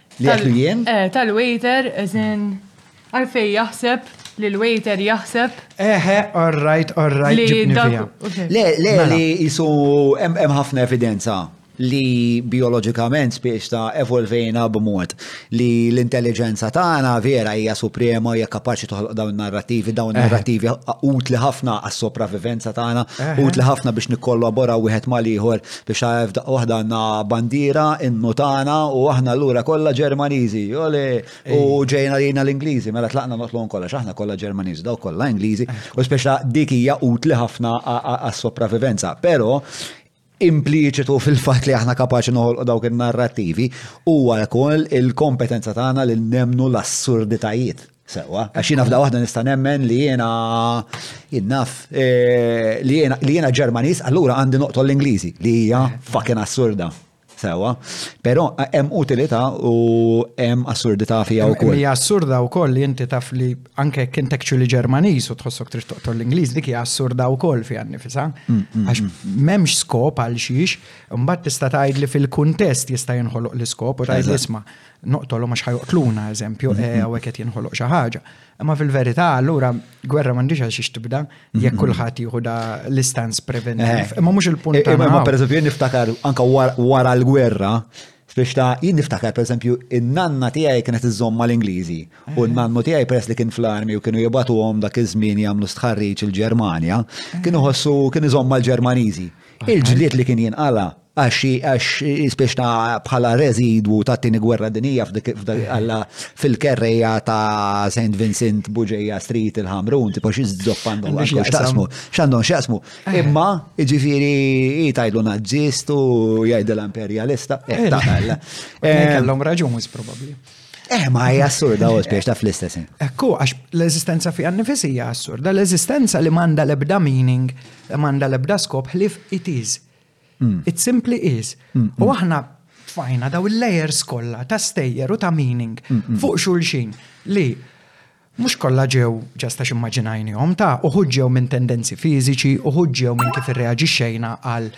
Li
għatlu jien?
Eh, tal-waiter, eżin, għalfej jaħseb li l-waiter jaħseb.
Eħe, all right, all right.
Li
Le, le,
mela.
li jisu hemm ħafna evidenza li biologikament spiex ta' evolvejna b'mod li l-intelligenza tagħna vera hija suprema hija kapaċi toħloq dawn narrativi, dawn eh. narrativi utli ħafna għas-sopravivenza tagħna,
eh.
utli ħafna biex nikkollabora wieħed mal-ieħor Biex tara kif daqqa waħda għandna bandiera, innu tagħna u aħna allura kollha Ġermaniżi. Ole! U ġejna lina l-Ingliżi, mela tlaqna noqtluhom kollha, aħna kollha Ġermaniżi, daw kollha Ingliżi, u speċa dik hija utli ħafna għas-sopravivenza. Però impliċitu fil-fatt li aħna kapaċi noħolqu dawk in-narrattivi huwa wkoll il-kompetenza tagħna li nemmnu l-assurditajiet Sewa, għax jina f'da waħda nista' nemmen li jena jinnaf eh, li jena Ġermanis, allura għandi noqtol l-Ingliżi li hija eh. fucking assurda. Sewa, però eh, hemm utilità u hemm assurdità fija wkoll.
Hija assurda wkoll li inti taf li anke kien tekċuli Ġermaniż u tħossok trid toqtol l-Ingliż dik hija assurda wkoll fi għannifisa. Mm, mm, mm. Għax m'hemmx skop għal xiex, mbagħad tista' tgħid li fil-kuntest jista' jinħoloq l-iskop u tgħid isma' noqtolhom għax ħajoqtluna eżempju, mhm. eh, hawnhekk qed jinħoloq xi ħaġa. Imma fil-verità allura gwerra m'għandix għal xiex tibda jekk mhm. kulħadd jieħu da l-istans preventiv. Eh. Imma mhux il-punt
eh,
tagħna.
Imma pereżempju jien niftakar anke wara l-gwerra Biex ta' jien niftakar, per esempio, in-nanna tiegħi kienet iżomm mal-Ingliżi u n-nannu tiegħi peress li kien fl-armi u kienu jibatu għom dak iż-żmien jagħmlu stħarriġ il-Ġermanja, kienu ħossu kien iżomm mal-Ġermaniżi. Il-ġlied li kien jinqala għax spiċna bħala residwu ta' tini gwerra dinija f'dalla fil-kerreja ta' St. Vincent Buġeja Street il-Ħamrun, tipo xi
żdoppandhom
għax xaqsmu, x'għandhom xaqsmu. Eh. Imma, ġifieri tajdu naġġist u jgħidilha imperjalista. Eh, eh,
kellhom raġun wis probabbli.
Eh, ma hija assurda u spiex ta' fl-istess.
Ekku, għax l-eżistenza fi għannifisi hija assurda, l-eżistenza li manda lebda meaning, manda lebda skop, ħlif it is It simply is. U aħna tfajna daw il-layers kollha ta' stejjer u ta' meaning fuq xulxin li mhux kollha ġew ġast għax immaġinajnihom ta' uħud ġew minn tendenzi fiżiċi, uħud ġew minn kif irreaġixxejna għal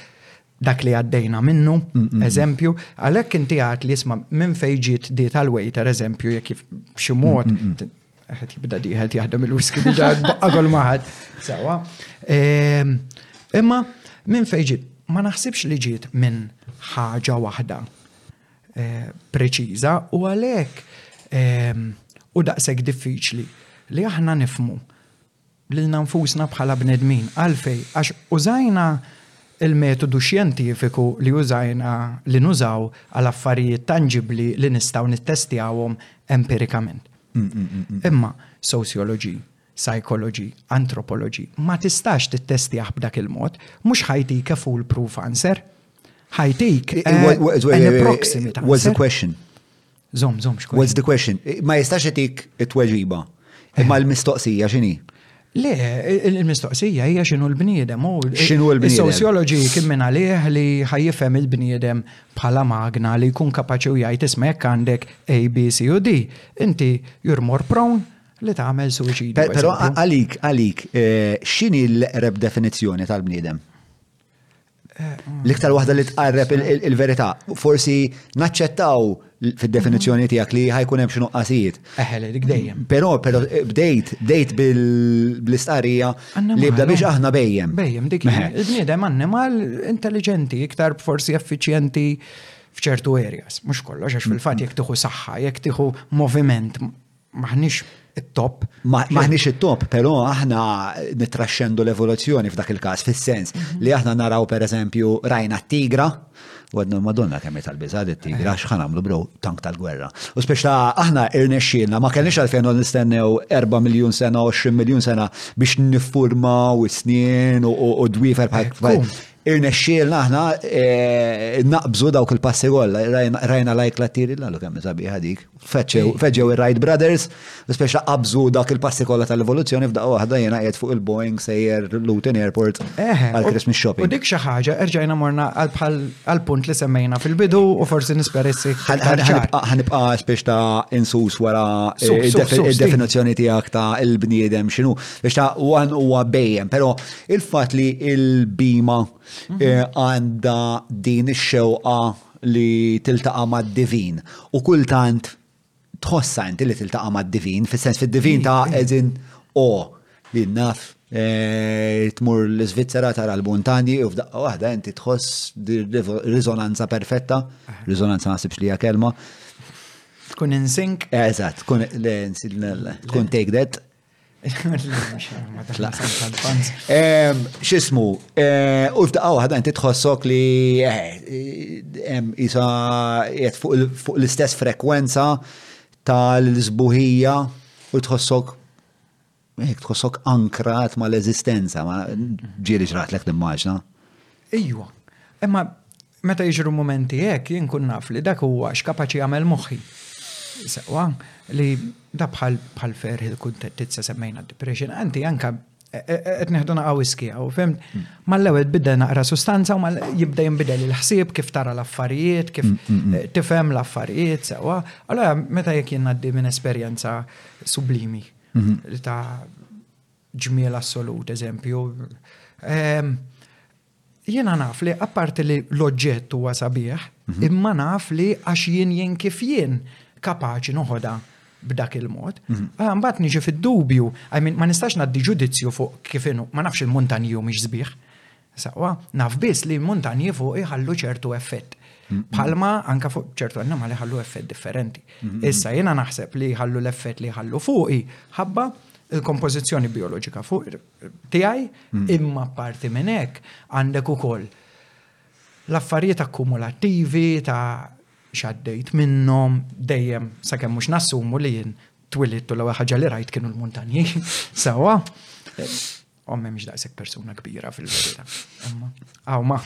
dak li għaddejna minnu, eżempju, għalhekk inti għedt li isma' minn fejn ġiet di tal-waiter eżempju jekk b'xi mod Għed jibda di, għed jaħdem il-whisky diġa għagħol maħad. Sawa. Ehm, imma minn fejġit, ma naħsibx li ġiet minn ħaġa waħda eh, preċiża u għalhekk ehm, u daqshekk diffiċli li aħna nifmu lilna nfusna bħala bnedmin. Għalfejn? Għax użajna l-metodu xjentifiku li użajna, li nużaw għal affarijiet tanġibbli li nistgħu nittestjawhom empirikament. Imma sociology, psychology, anthropology ma tistax tittestjah b'dak il-mod, mhux ħajtik a fool proof answer. Ħajtik eh,
eh, eh,
an approximate answer.
What's the question?
Zom, zom, xkun.
What's the question? Ma jistax itik it-tweġiba. Imma l-mistoqsija xini?
Le, il-mistoqsija hija xinu l-bniedem.
Xinu l-bniedem?
Il-sociologi kien minn għalih li ħajjifem il-bniedem bħala magna li jkun kapaċi u jgħid isma' jekk għandek A, B, C u D, inti you're more prone li tagħmel
suicid.
Però
għalik, għalik, eh, xini l-eqreb definizzjoni tal-bniedem? L-iktar waħda li tqarreb il-verità, forsi naċċettaw fid-definizzjoni tiegħek li ħajkun hemm xi nuqqasijiet.
Eħel, dik dejjem.
Però però eh, bdejt bdejt bl-istarija li bda biex aħna bejjem.
Bejjem dik. Il-bniedem annimal intelligenti, iktar forsi effiċjenti f'ċertu areas, mhux kollox għax fil-fatt jekk tieħu saħħa, jekk tieħu moviment maħniex it-top.
Maħniex it-top, però aħna nitraxxendu l-evoluzzjoni f'dak il-każ, fis-sens mhm. li aħna naraw pereżempju rajna t-tigra, u għadna madonna kemm tal-biża li t-tigra x'ħan għamlu bro tank tal-gwerra. U speċta aħna irnexxielna ma kellix għalfejn nistennew 4 miljun sena, 20 miljun sena biex niffurmaw is-snien u dwifer bħal irnexxielna aħna eh, naqbżu dawk il-passi kollha, rajna lajk lattiri l-għallu kemm sabiħa dik. Feġġew ir-Wright Brothers, speċa qabżu dak il-passi kollha tal-evoluzzjoni f'daqqa waħda jiena qiegħed fuq il-Boeing sejjer Luton Airport eh,
għal-Christmas
shopping.
U dik xi ħaġa erġajna morna għal-punt li semmejna fil-bidu u forsi nisperissi.
Ħanibqa' speċ ta' insus wara eh, id-definizzjoni tiegħek ta' il-bniedem x'inhu. Biex ta' one huwa bejjem, però Il-fatt li l-bhima eh, għandha din ix-xewqa li tiltaqa' mad-divin u kultant tħossha inti li tiltaqa' mad-divin, fis-sens fid-divin ta' eżin o li naf eh, tmur l-Iżvizzera tara l-muntanji u f'daqqa waħda inti tħoss di rivo- riżonanza perfetta, riżonanza ma nasibx li hija kelma,
Tkun insink.
Eżatt, tkun le, nsil- le, tkun take that. Xismu, eh, u f'daqqa waħda inti tħossok li eh, isa jgħet fuq l-istess frekwenza tal-sbuħija u tħossok eh, tħossok ankrat ma l-ezistenza, ma ġiri ġrat l-ek l-immaġna.
Ijwa, imma Meta jiġru mumenti hekk, jien nkun naf li dak huwa x'kapaċi jagħmel moħħi. Sewwa li da bħal bħal ferħ il-kuntettizza semmejna depression, anti anka e- e- e- qed neħdu naqa' whisky hawn, fem? Mm. Mal-ewwel bidda naqra sustanza u mal jibda jinbidel il-ħsieb kif tara l-affarijiet, kif mm, mm, eh, tifhem l-affarijiet sewwa. Allora meta jekk jien ngħaddi minn esperjenza sublimi mhm. li ta' ġmiel assolut eżempju, ehm, Jiena naf li apparti li l-oġġett huwa sabiħ, mhm. imma naf li għax jien jien kif jien kapaċi noħodha b'dak il-mod. Mhm. Ah, mbagħad niġi fid-dubju, ma nistax ngħaddi ġudizzju fuq kif inhu, ma nafx il-muntanji u mhix sbieħ. Saqwa, naf biss li l-muntanji fuq iħallu ċertu effett. Mhm. Palma anka fuq ċertu għanna ma li ħallu effett differenti. Issa jena naħseb li ħallu l-effett li ħallu fuqi ħabba il-kompożizzjoni bioloġika fuq tiegħi, imma parti minn hekk għandek ukoll l-affarijiet akkumulattivi ta' xaddejt minnhom dejjem sakemm mhux nassumu li jien twilidt u l-ewwel ħaġa li rajt kienu l-muntanji. Sewwa. Ommi mhix daqshekk persuna kbira fil-verità. Aw ma.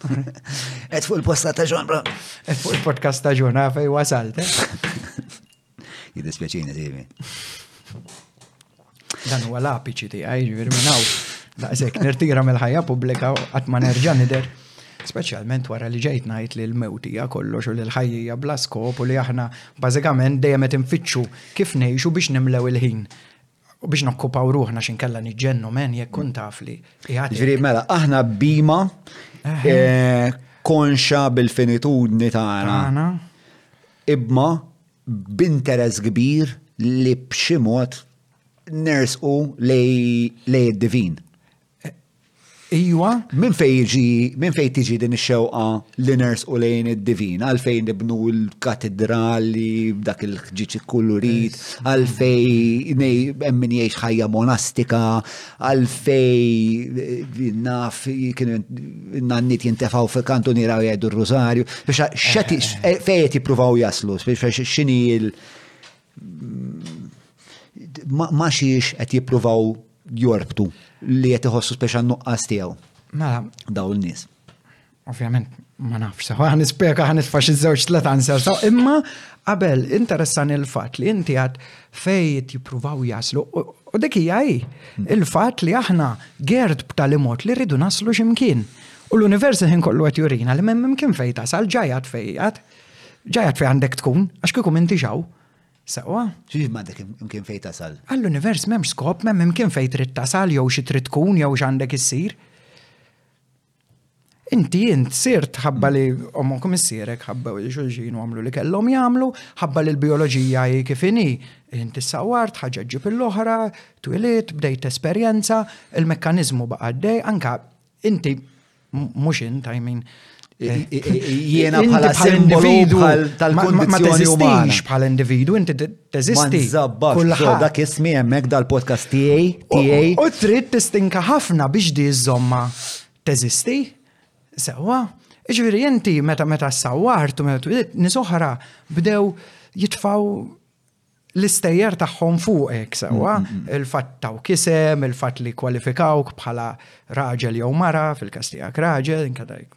Qed fuq il-posta ta' ġonra.
Qed fuq il-podcast ta' ġonra fej wasalt. Eh?
Jiddispjaċini tiegħi.
Dan huwa l-apiċi tiegħi, ġifieri minn hawn daqshekk nirtira mill-ħajja pubblika qatt ma nerġa' nidher. Speċjalment wara li ġejt ngħid li l-mewt hija kollox u li l-ħajja bla skop u li aħna bażikament dejjem qed infittxu kif ngħixu biex nimlew il-ħin u biex nokkupaw ruħna xinkella niġġennu men jekk kun taf li.
Ġifieri mela aħna bima eh, konxa bil-finitudni tagħna. Ibma, B'interess kbir li b'xi mod nersqu lejn id-divin.
Ijwa?
Minn fejn tiġi din ix-xewqa li nersqu lejn id-divin? Għalfejn nibnu l-katidrali b'dak il-ħġieġ ikkulurit? Għalfejn hemm min jgħix ħajja monastika? għalfej naf kienu nannit jintefaw fi kantu nira u jgħidu r-rużarju, biex xeti eh. fejt jipruvaw jaslu, biex xini il- ma xiex qed jippruvaw jorbtu li qed iħossu speċa nuqqas tiegħu.
Mela,
daw l-nies.
Ovvjament, ma nafx, saħu għan ispjega għan isfa xi żewġ tlet answer, saħu imma qabel interessan il-fat li inti għad fej jippruvaw jaslu u dik hija hmm. il-fat li aħna gerd b'tali mod li rridu naslu x'imkien. U l-univers ħin kollu qed jurina li m'hemm kien fej tasal ġajat fejjat, ġajat fej għandek tkun għax kieku minti xaw. Sawa?
Xiex ma dik imkien fej tasal?
Għall-univers memx skop, mem imkien fej trid tasal, jew xi trid tkun, jew x'għandek issir. Inti int sirt ħabba li ommok missierek ħabba li xulxin u għamlu li kellhom jagħmlu, ħabba li l-bioloġija hi kif inhi. Inti sawart ħaġa ġib l-oħra, twilit, bdejt esperjenza, il-mekkaniżmu baqa' għaddej, anka inti mhux int, I mean,
Jiena bħala
individu tal-kondizjoni
umana.
bħala individu, inti Teżisti.
Manżabbax,
kulħadd.
Dak ismi hemmhekk dal-podcast tiegħi, tiegħi.
U trid tistinka ħafna biex di żomma teżisti. Sewwa. Ġifieri inti meta meta sawwart u meta nies oħra bdew jitfaw l-istejjer tagħhom fuqek sewwa, mm, mm, mm. il-fatt taw kisem, il-fatt li kwalifikawk bħala raġel jew mara fil-kastijak raġel, inkadajk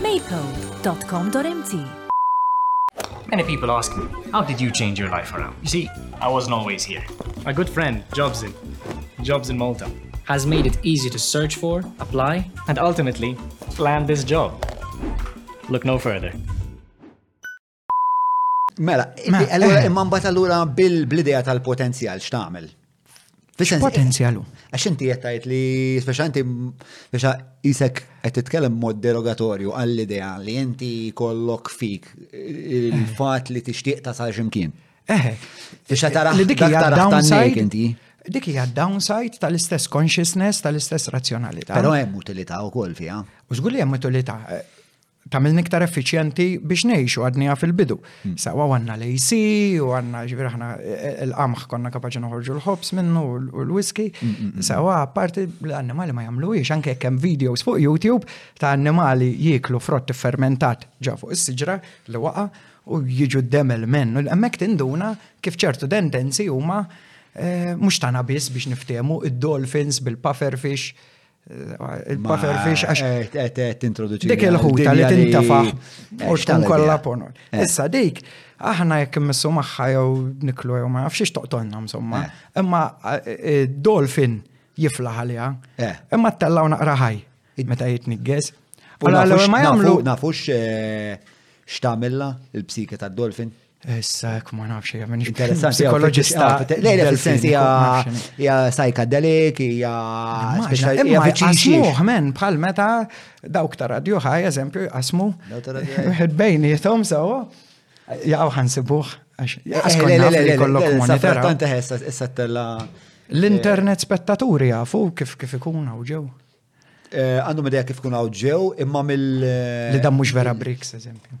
mapo.com.mt.
Many people ask me, how did you change your life around? You see, I wasn't always here. My good friend, Jobs in, Jobs in Malta, has made it easy to search for, apply, and ultimately land this job. Look no further.
Mela,
mela
allura
eh.
imma mbagħad allura bil-idea tal-potenzjal x'tagħmel?
Potenzjalu.
Għax inti qed tgħid li speċjalment biex isek qed titkellem mod derogatorju għall-idea li inti kollok fik il-fatt li tixtieq ta' sar x'imkien.
Eh.
Biex tara
li dik hija downside
inti.
Dik hija downside tal-istess consciousness, tal-istess razzjonalità.
Però hemm utilità wkoll fiha.
U żgur li hemm utilità. tamilna iktar effiċjenti biex nejxu għadnija fil-bidu. Hmm. Sawa għanna l-AC u għanna ġivir ħna l-qamħ konna kapaċi noħorġu l-ħobs minnu u l-whisky. Hmm, hmm, Sawa parti l-annimali ma jamlu ix, anke kem videos fuq YouTube ta' annimali jiklu frott fermentat ġa fuq is-siġra li waqa u jiġu d-demel mennu. Emmek tinduna kif ċertu tendenzi huma eh, mux tana biss biex niftemu id-dolphins bil-pufferfish Il-puffer fish għax.
Qed eh, tintroduċi.
Dik il-ħuta li tintafaħ eh, u xtan kollha ponol. Eh. Issa dik, aħna jekk immissu magħha jew niklu jew ma nafx toqtolna insomma. Imma dolfin jiflaħ għaliha. Imma t-tellaw naqra ħaj meta jitniggez. Allora ma jagħmlu
nafux x'tamilla il-psike tad-dolfin?
Issa, jek ma nafx, jek minix
interessanti.
Psikologista.
Lejla fil-sens hija psychedelic, hija.
Imma ċiċiħ, men, bħal meta dawk ta' radio ħaj, eżempju, jqasmu. Bejnietom,
so, jgħaw ħansibuħ.
L-internet spettaturi jafu kif kif ikun għaw ġew.
Eh, għandhom idea kif kun ġew, imma mill.
Eh, li dan mhux vera Briggs, eżempju.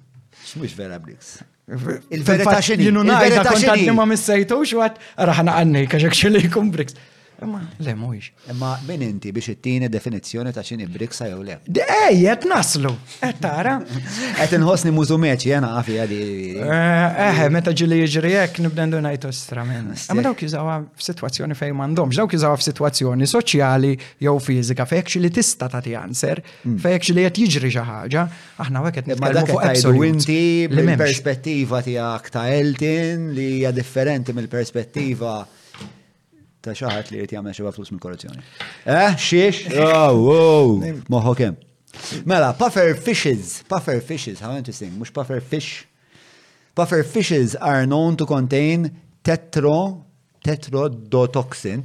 Mhux vera Briggs.
Il-verità
xini.
Jenu najda kontanti ma missajtu xwat, raħna għanni, kaxek xili jkun Briggs. Imma, le, mux.
Imma min inti biex it-tini definizjoni ta' xini Briggs jew le?
Ej, jett naslu, jett tara.
Jett nħosni mużumeċi, jena għafi għadi.
Eħe, eh, meta ġili jġri jek nibdendu najtu strament. Imma dawk jizawa f-situazzjoni fej mandomx, dawk jizawa f-situazzjoni soċjali jew fiżika fejn jekk li tista' tagħti answer, hmm. fejn jekk li qed jiġri xi ħaġa, aħna hekk qed nitkellmu fuq absolute.
Inti mill-perspettiva tiegħek ta' Elton li hija differenti mill-perspettiva ta' xi ħadd li qed jagħmel xi flus mill-korruzzjoni. Eh, xiex? Oh, wow, moħħok hemm. Mela, puffer fishes, puffer fishes, how interesting, mhux puffer fish. Puffer fishes are known to contain tetro, tetrodotoxin,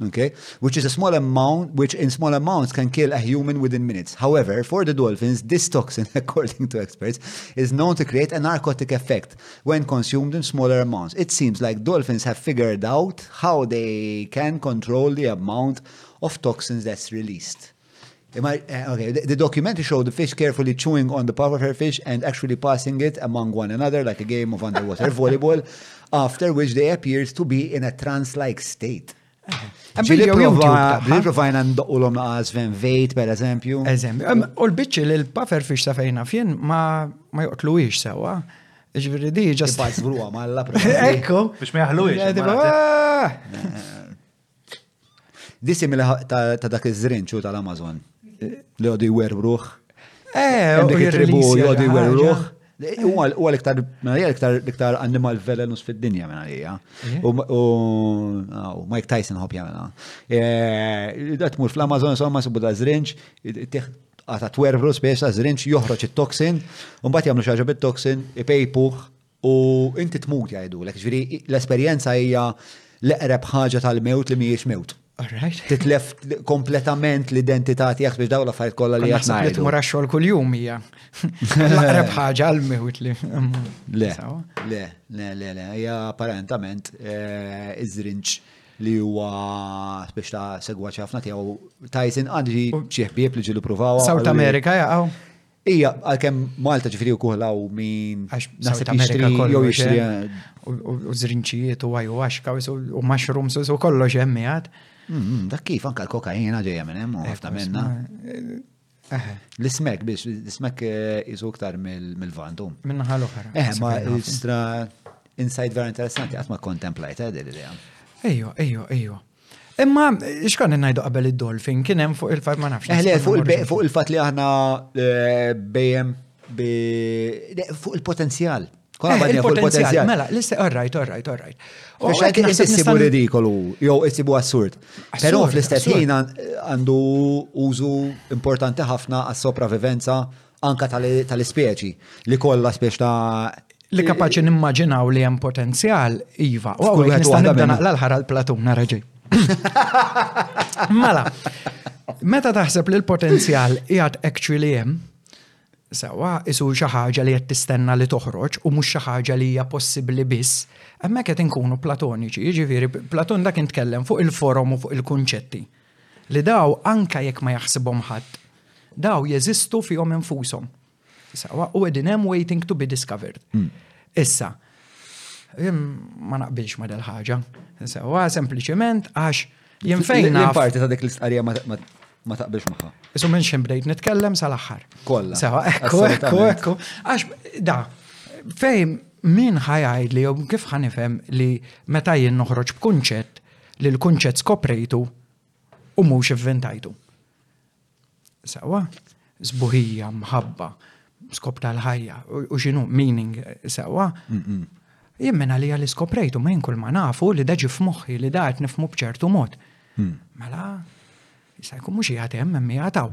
okay, which is a small amount, which in small amounts can kill a human within minutes. However, for the dolphins, this toxin, according to experts, is known to create a narcotic effect when consumed in smaller amounts. It seems like dolphins have figured out how they can control the amount of toxins that's released. Eh, okay, the, document showed the fish carefully chewing on the puffer fish and actually passing it among one another like a game of underwater volleyball, after which they appeared to be in a trance-like state. Ġili provajna ndoqqu l-om naqas fen vejt, per eżempju.
Eżempju, u l-bicċi li l-puffer fish ta' fejna fjen ma joqtlu ix sewa. Ġviri di, ġas.
Bajs gruwa ma l-labra.
Ekku.
Biex ma jaħlu
ix.
Di simili ta' dak iż-żrinċu tal-Amazon li għodu jwerruħ.
Eh, u
dik
tribu
għodu
jwerruħ.
U għal iktar, mela iktar iktar animal velenus fid-dinja mela hija. Eh? U Mike Tyson ħob jagħmilha. Eh, da tmur fl-Amazon insomma sibu da żrinċ, għata twerru spiex ta' żrinċ joħroġ it-toxin, u mbagħad jagħmlu xi ħaġa bit-toxin, ipejpuh U inti tmut jgħidulek, ġifieri l-esperjenza hija l-eqreb ħaġa tal-mewt li mhijiex mewt. Titlef kompletament l-identità tiegħek biex dawn l-affarijiet kollha li jaħsbu.
Naħseb li tmur għax-xogħol kuljum hija. L-aqreb ħaġa għal mewt li.
Le, le, le, le, le, hija apparentament eh, iż-żrinġ li huwa biex ta' segwaċ ħafna tiegħu Tyson għandi xi ħbieb li ġilu pruvaw.
South America jaqgħu.
Ija, għalkemm Malta ġifieri wkoll hawn min
għax
naħseb jixtri jew jixtri
eh. u żrinċijiet u għaj u għaxka u mushrooms u kollox hemm jgħad.
Mm, mm, dak kif anke l-kokaina ġejja minn hemm u eh, ħafna minna. Eh, l-ismek biex, l-ismek jisu iktar mill-vantum.
Minna ħal oħra.
Eh, ma l-istra inside vera interessanti, għatma kontemplajt għad l-idea.
Ejjo, ejjo, ejjo. Imma, xkan najdu qabel id-dolfin, kien hemm fuq il-fat ma nafx.
Eħle,
eh,
fuq il-fat li aħna eh, bejem fuq il-potenzjal. Konna
eh,
fuq
il-potenzjal. Mela, l-issa, orrajt, orrajt, orrajt. U
xek
jisibu
ridikolu, jow jisibu assurd. Pero fl-istess ħin għandu użu importanti ħafna għas-sopravivenza anka tal-ispeċi li kollha speċi ta'
li kapaċi nimmaġinaw li hemm potenzjal, iva. U għawek nista' nibda naqla l-ħara l-platuna reġi. Mela, meta taħseb li l-potenzjal jgħat actually hemm, sewa, isu xi ħaġa li qed tistenna li toħroġ u mhux xi ħaġa li hija possibbli biss, hemmhekk qed inkunu platoniċi, jiġifieri Platon dak intkellem fuq il-forum u fuq il-kunċetti. Li daw anke jekk ma jaħsibhom ħadd, daw jeżistu fihom infushom. Sawa, u qegħdin hemm waiting to be discovered. Hmm. Issa, ma naqbilx ma del ħaġa. Sewa, sempliciment, għax jinfejna.
L-parti ta' dik l-istqarija ma taqbilx maħħa.
Isu minn xem bdejt nitkellem sal-axħar.
Kolla.
Sewa, ekku, ekku, ekku. Għax, da, fejn min ħajajd li jom kif ħanifem li meta jien noħroġ b'kunċett li l-kunċett skoprejtu u mhux ivvintajtu. Sewa, zbuħija, mħabba, skop tal-ħajja, u xinu, meaning, sewa. Jien minna li għalli skoprejtu, ma jinkul ma nafu li daġi f'moħħi li daħt nifmu bċertu mod. Mm.
Mela,
jisajku mux jgħatem, mimmi jgħataw.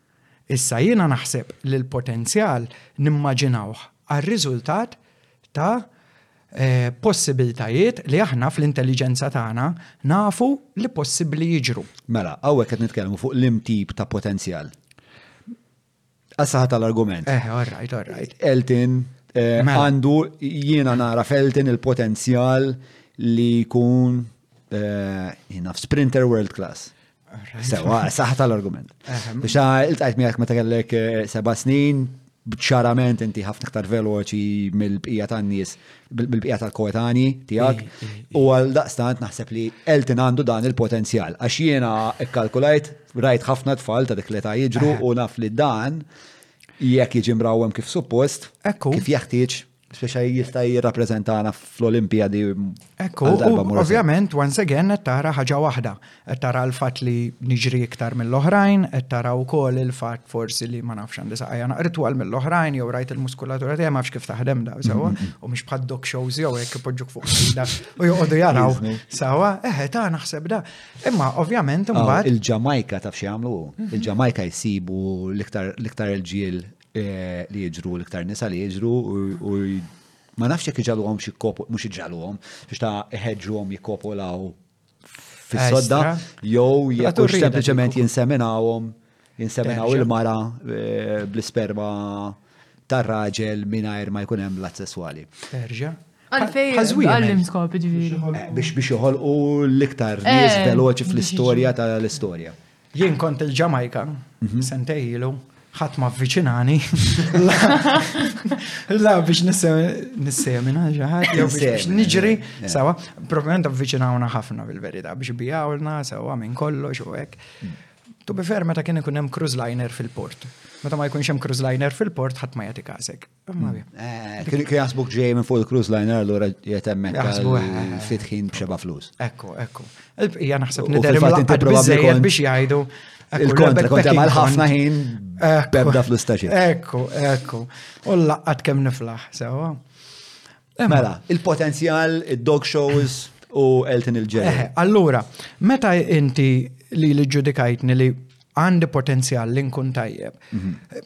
Issa jiena naħseb li l-potenzjal nimmaġinawh għar-riżultat ta' possibiltajiet li aħna fl-intelliġenza tagħna nafu li possibbli jiġru.
Mela, hawnhekk qed nitkellmu fuq l-im tip ta' potenzjal. Għas-saħħa tal-argument.
Eh, all right, all right.
Elton eh,
mela.
għandu jiena nara f'Elton il-potenzjal li jkun eh, jiena f'sprinter world class. Sewa, saħta
l-argument.
Biex il-tajt miegħek meta kellek eh, seba' snin, bċarament inti ħafna iktar veloċi mill-bqija tan-nies, mill-bqija tal-koetani tiegħek. U għal daqstant naħseb li Elton għandu dan il-potenzjal. Għax jiena ikkalkulajt, rajt ħafna tfal ta' dik li ta' jiġru u naf li dan jekk jiġi mrawwem kif suppost, kif jeħtieġ Speċa jista' jirrappreżentana fl-Olimpjadi.
Ekku, ovvjament, once again, qed tara ħaġa waħda. Qed tara l-fatt li niġri iktar mill-oħrajn, qed tara wkoll il-fatt forsi li ma nafx għandi saqajja naqritu għal mill-oħrajn, jew rajt il-muskulatura tiegħi ma nafx kif taħdem da, sewwa, mm-hmm. u mhux bħad dog shows jew hekk ipoġġuk fuq da, u joqogħdu jaraw. Sewwa, eħe eh, ta' naħseb da. Imma ovvjament imbagħad.
Il-Ġamajka taf xi jagħmlu?
Mm-hmm.
Il-Ġamajka jsibu l-iktar il-ġiel Eh, li jiġru l-iktar nisa li jiġru u ma nafx jekk iġaluhom xi kopu, mhux iġaluhom, biex ta' iħeġġuhom jikkopolaw fis-sodda jew jekk sempliċement jinseminawhom jinseminaw il-mara eh, bl-isperma tar-raġel mingħajr ma jkun hemm l-att sesswali.
Erġa'.
Għallim skopi ġviri.
Eh, biex biex joħolqu l-iktar nies veloċi fl-istorja tal-istorja.
Jien kont il-Ġamajka,
mhm.
sentej ilu, ħadd ma viċinani. La biex nissemina ġaħat, jew biex niġri, sawa, probablement avviċinawna ħafna bil-verità biex bijawlna, sawa, minn kollox u hekk. Mm. Tu bifer meta kien ikun hemm cruise liner fil-port. Meta ma jkunx hemm cruise liner fil-port ħadd ma jagħti każek.
Eh, kien jasbuk ġej minn fuq il-cruise liner l-ura jetemmek fitħin bxeba flus.
Ekku, ekku. Ija naħseb
nidher
imlaqqat
bizzejed
biex jgħidu.
Il-kontra, kontra mal ħafna ħin bebda flus ta' xi.
Ekku, ekku. U laqqat kemm niflaħ, sewa.
Mela, il-potenzjal, id-dog shows u Elton il-ġej.
Eh, allura, meta inti li l-ġudikajtni li għandi potenzjal li nkun tajjeb, mhm.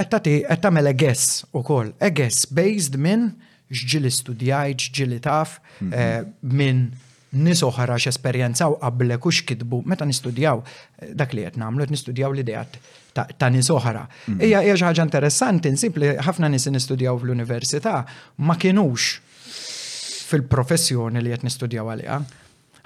Qed tagħti qed tagħmel a guess ukoll, a guess based minn x'ġieli studjajt, x'ġieli taf, eh, minn nies oħra x'esperjenzaw qablek u x'kitbu meta nistudjaw eh, dak li qed nagħmlu qed nistudjaw l-idea ta', ta nies oħra. Mhm. Hija hija xi ħaġa interessanti nsib li ħafna nies nistudjaw fl-università ma kinux fil-professjoni li qed nistudjaw għaliha.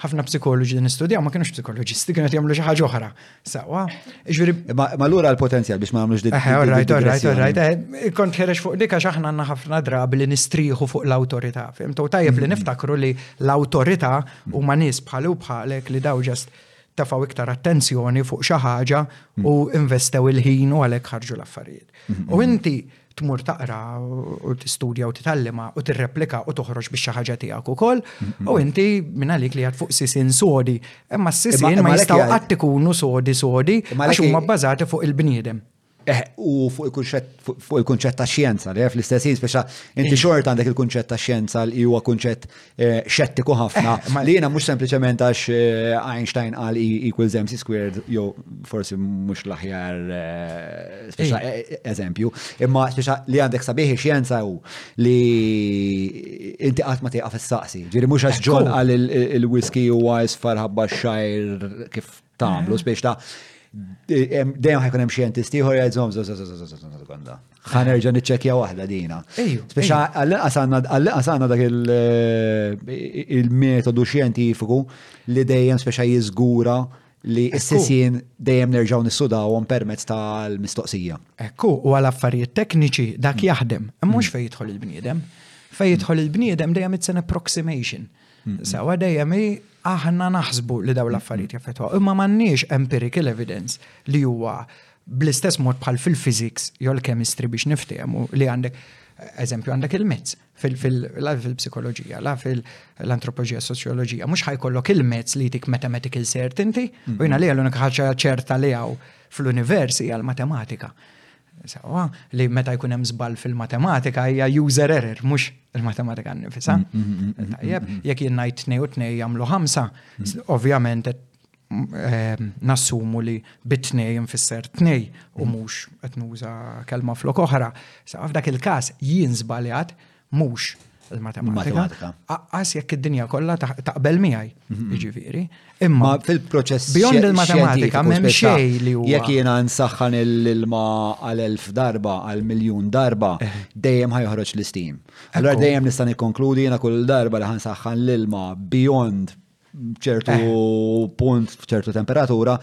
ħafna psikoloġi li nistudjaw ma kienux psikoloġisti, kienu jagħmlu xi ħaġa oħra. Sawa. Ġifieri.
Ma lura l-potenzjal biex ma għamlux
dik. Eh, alright, alright, alright. Eh, kont ħerex fuq dik għax aħna għandna ħafna drabi li nistrieħu fuq l-awtorità. Fimtu tajjeb li mm-hmm. niftakru li l-awtorità huma nies bħalu bħalek li daw ġast tafaw iktar attenzjoni fuq xi ħaġa mm-hmm. u investew il-ħin u għalhekk ħarġu l-affarijiet. Mm-hmm. U inti tmur taqra u tistudja u titallima u tirreplika u toħroġ biex xi ħaġa tiegħek ukoll u inti minn għalik li għad fuq sisin sodi imma s-sisin ma jistgħu qatt ikunu sodi sodi għax huma bbażati fuq il-bniedem.
Eh, u fuq il-kunċett ta' xjenza, li fl-istess jien speċa inti xort għandek il-kunċett ta' xjenza li huwa kunċett Eh, xettiku ħafna.
Eh, ma
li jena mux sempliciment għax eh, Einstein għal E equals MC squared, jo forsi mux laħjar eżempju, imma speċa li għandek sabiħi xienza u li inti għat ma tiqaf s-saqsi. Ġiri mux għax ġol għal il-whisky u għajs farħabba xajr kif tamlu, speċa dejjem ħajkun hemm xjentisti ħor jgħidhom għanda. ħan erġa niċċekja waħda dina. Speċa għall-inqas għandna dak eh, il-metodu xjentifiku li dejjem speċa jiżgura li s-sissin dejjem nerġaw nissudawhom permezz tal-mistoqsija.
Ekku, u għal affarijiet tekniċi dak mm. jaħdem, mhux mm. fejn jidħol il-bniedem. Fejn jidħol il-bniedem dejjem it's an approximation. Mm. Sewa dejjem aħna naħsbu li daw l-affarijiet jaffetwa, imma m'għandniex empirical evidence li huwa Bl-istess mod bħal fil-physics jew l-chemistry biex niftehmu li għandek eżempju għandek il-mezz fil-psikoloġija, la fil-antropoloġija, soċjoloġija, mhux ħajkollok il-mezz li jtik mathematical certainty, u jina li għal-unika ħaġa ċerta li għaw fl-univers hija l-matematika. Sawa, li meta jkun hemm żball fil-matematika hija user error, mhux il-matematika nifisa. Mm, mm, mm, Jekk jien ngħid tnej u tnej jagħmlu ħamsa, ovvjament Ehm, nassumu li bit-tnej nfisser tnej u mhm. mhux qed nuża kelma flok oħra. Sa f'dak il-każ jien żbaljat mhux il-matematika. Aqqas jekk id-dinja kollha taqbel miegħi, mhm.
jiġifieri.
Imma
fil-proċess bjond
il-matematika m'hemm xejn li huwa.
Jekk jiena nsaħħan l-ilma għal elf darba għal miljun darba, eh. dejjem ħajħroġ l-istim. Allora dejjem nista' nikkonkludi jiena kull darba li ħansaħħan l-ilma bjond ċertu punt, ċertu temperatura,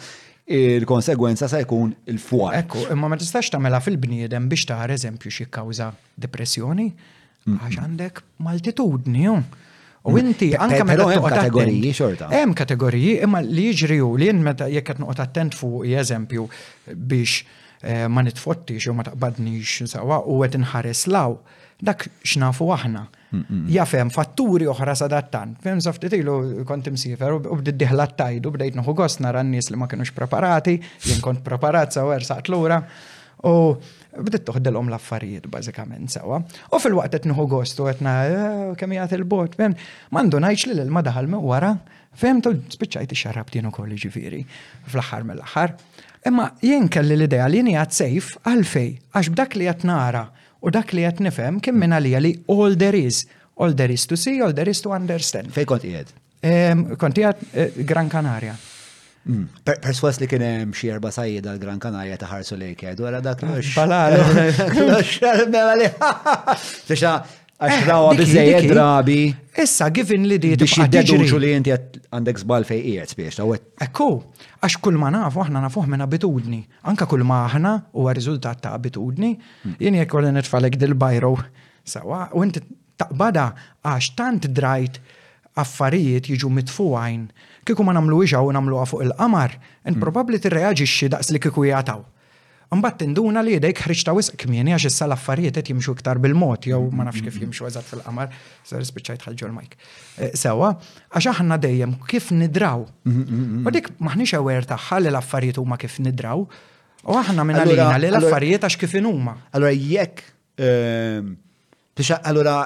il-konsegwenza se jkun il-fuq.
Ekku, imma ma tistax tagħmela fil-bniedem biex taħar eżempju xi kawża depressjoni għax għandek maltitudni. U mm.
inti
anke meta
hemm kategoriji xorta.
Hemm kategoriji imma li jiġri hu li meta jekk qed noqgħod attent fuq eżempju biex eh, ma nitfottix u ma taqbadnix sawa u qed inħares law dak x'nafu aħna. Jafem, fatturi oħra sadattant. Fem saftit ilu kont imsifer u bdiet diħla t-tajdu, bdejt nħu gost nara n-nies li ma kienux preparati, jien kont preparat sewa ersaqt lura. U bdiet toħdilhom l-affarijiet bażikament sewa. U fil-waqt qed nħu gost u qed eh, kemm jagħti l-bot, fem, mandu ngħidx li l-ma daħal minn wara, fem tu spiċċajt ix-xarab tienu ukoll ġifieri fl-aħħar mill-aħħar. Imma jien kelli l-idea li jien jgħat sejf għalfej, għax b'dak li qed nara U dak li qed nifhem kien minn għalija li all there is, all there is to see, all there is to understand.
Fej kont qiegħed?
Kont qiegħed eh, Gran Canaria.
Mm. Perswas li kien hemm xi erba' sajjed għal Gran Canaria ta' ħarsu lejk għedu għara dak l
Balalo.
Mela li. Tixa għax
eh,
rawa biżejjed drabi.
Issa given li di
biex jiddeduċu li inti għandek żball fej qiegħed spiex ta'
Ekku, għax kull ma nafu aħna nafuh minn abitudni. Anka kull ma aħna huwa riżultat ta' abitudni, Jien jekk kolli nitfalek dil-bajro sawa u inti taqbada għax tant drajt affarijiet jiġu mitfugħin kieku ma nagħmluhiex hawn u nagħmluha fuq il-qamar, int probabbli tirreaġixxi daqs li kieku qiegħed hawn. Imbagħad tinduna li idejk ħriġtha wisq kmieni għax issa l-affarijiet qed jimxu iktar bil-mod jew ma nafx kif jimxu eżatt fil-qamar, sorry spiċċajt ħall ġol mike Sewwa, għax aħna dejjem kif nidraw. U dik m'aħniex aware tagħha li l-affarijiet huma kif nidraw. U aħna minn għalina li l-affarijiet għax kif huma.
Allora jekk ehm, allora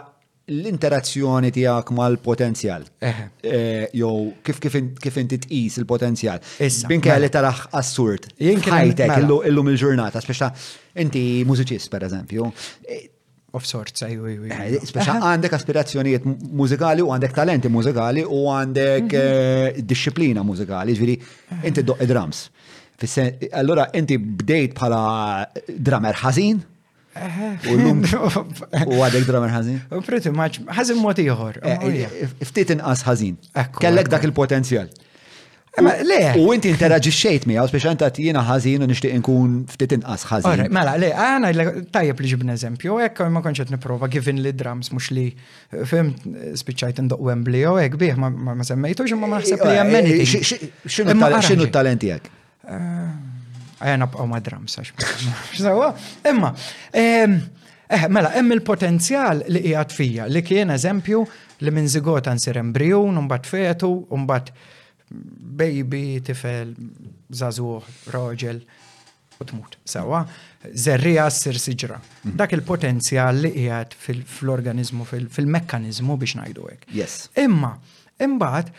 l-interazzjoni tiegħek mal-potenzjal. Eh, jew kif kif inti tqis il-potenzjal. Binke
mela.
li taraħ assurd. Ħajtek
mela.
illum il-ġurnata, speċta inti mużiċist pereżempju. Eh,
Of sorts, ajju, ajju.
Eh, speċa għandek aspirazzjonijiet mużikali u għandek talenti mużikali u għandek mhm. eh, disciplina mużikali, ġviri, inti doq drums. Allora, inti bdejt bħala drummer ħazin, U l-lum u għadek drummer ħazin?
U pretty much, ħazin moti joħor.
Eh, ftit inqas
ħazin.
Kellek dak il-potenzjal. U inti interaġixxejt miegħu speċjalment għad jiena ħażin u nixtieq inkun ftit inqas ħażin.
Mela, le, għana tajjeb li ġibna eżempju, hekk ma kontx qed nipprova given li drums mhux li fim spiċċajt indoq Wembley jew hekk bih ma semmejtux imma ma naħseb li hemm
eh, X'inhu t-talent tiegħek?
Għajja eh, nabqgħu ma' drums għax. Imma, ehm, eh, mela, hemm il-potenzjal li qiegħed fija li kien eżempju li minn zigota nsir embryon, mbagħad fetu, mbagħad Baby, tifel, zazuħ, raġel, u tmut. Sawa, zerrija s-sir siġra. Mhm. Dak il-potenzjal li qiegħed fil-organizmu, fil-mekkanizmu biex ngħidu hekk.
Yes.
Imma, imbagħad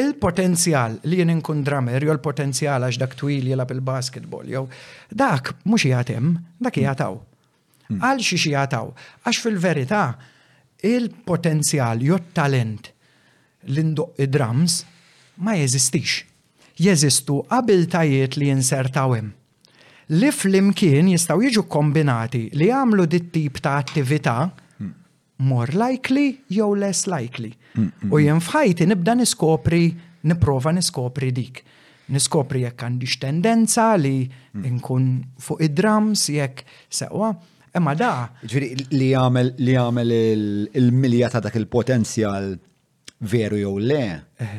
il-potenzjal li jien inkun drummer jew l-potenzjal għax dak twil jilab il-basketball jew dak mhux jagħtem, dak jagħtaw. Għal xi xi jataw? Għax fil-verità il-potenzjal jew talent li ndoq id-drums ma jeżistix. Jeżistu abiltajiet li jinsertaw hemm li flimkien jistgħu jiġu kkombinati li jagħmlu dit-tip ta' attività more likely jew less likely. U jien f'ħajti nibda niskopri, niprofa niskopri dik. Niskopri jekk għandix tendenza li nkun fuq id-drums, jekk sewa. Imma da.
Ġviri, li għamel li għamel il-milja ta' dak il-potenzjal veru jew le,
eh.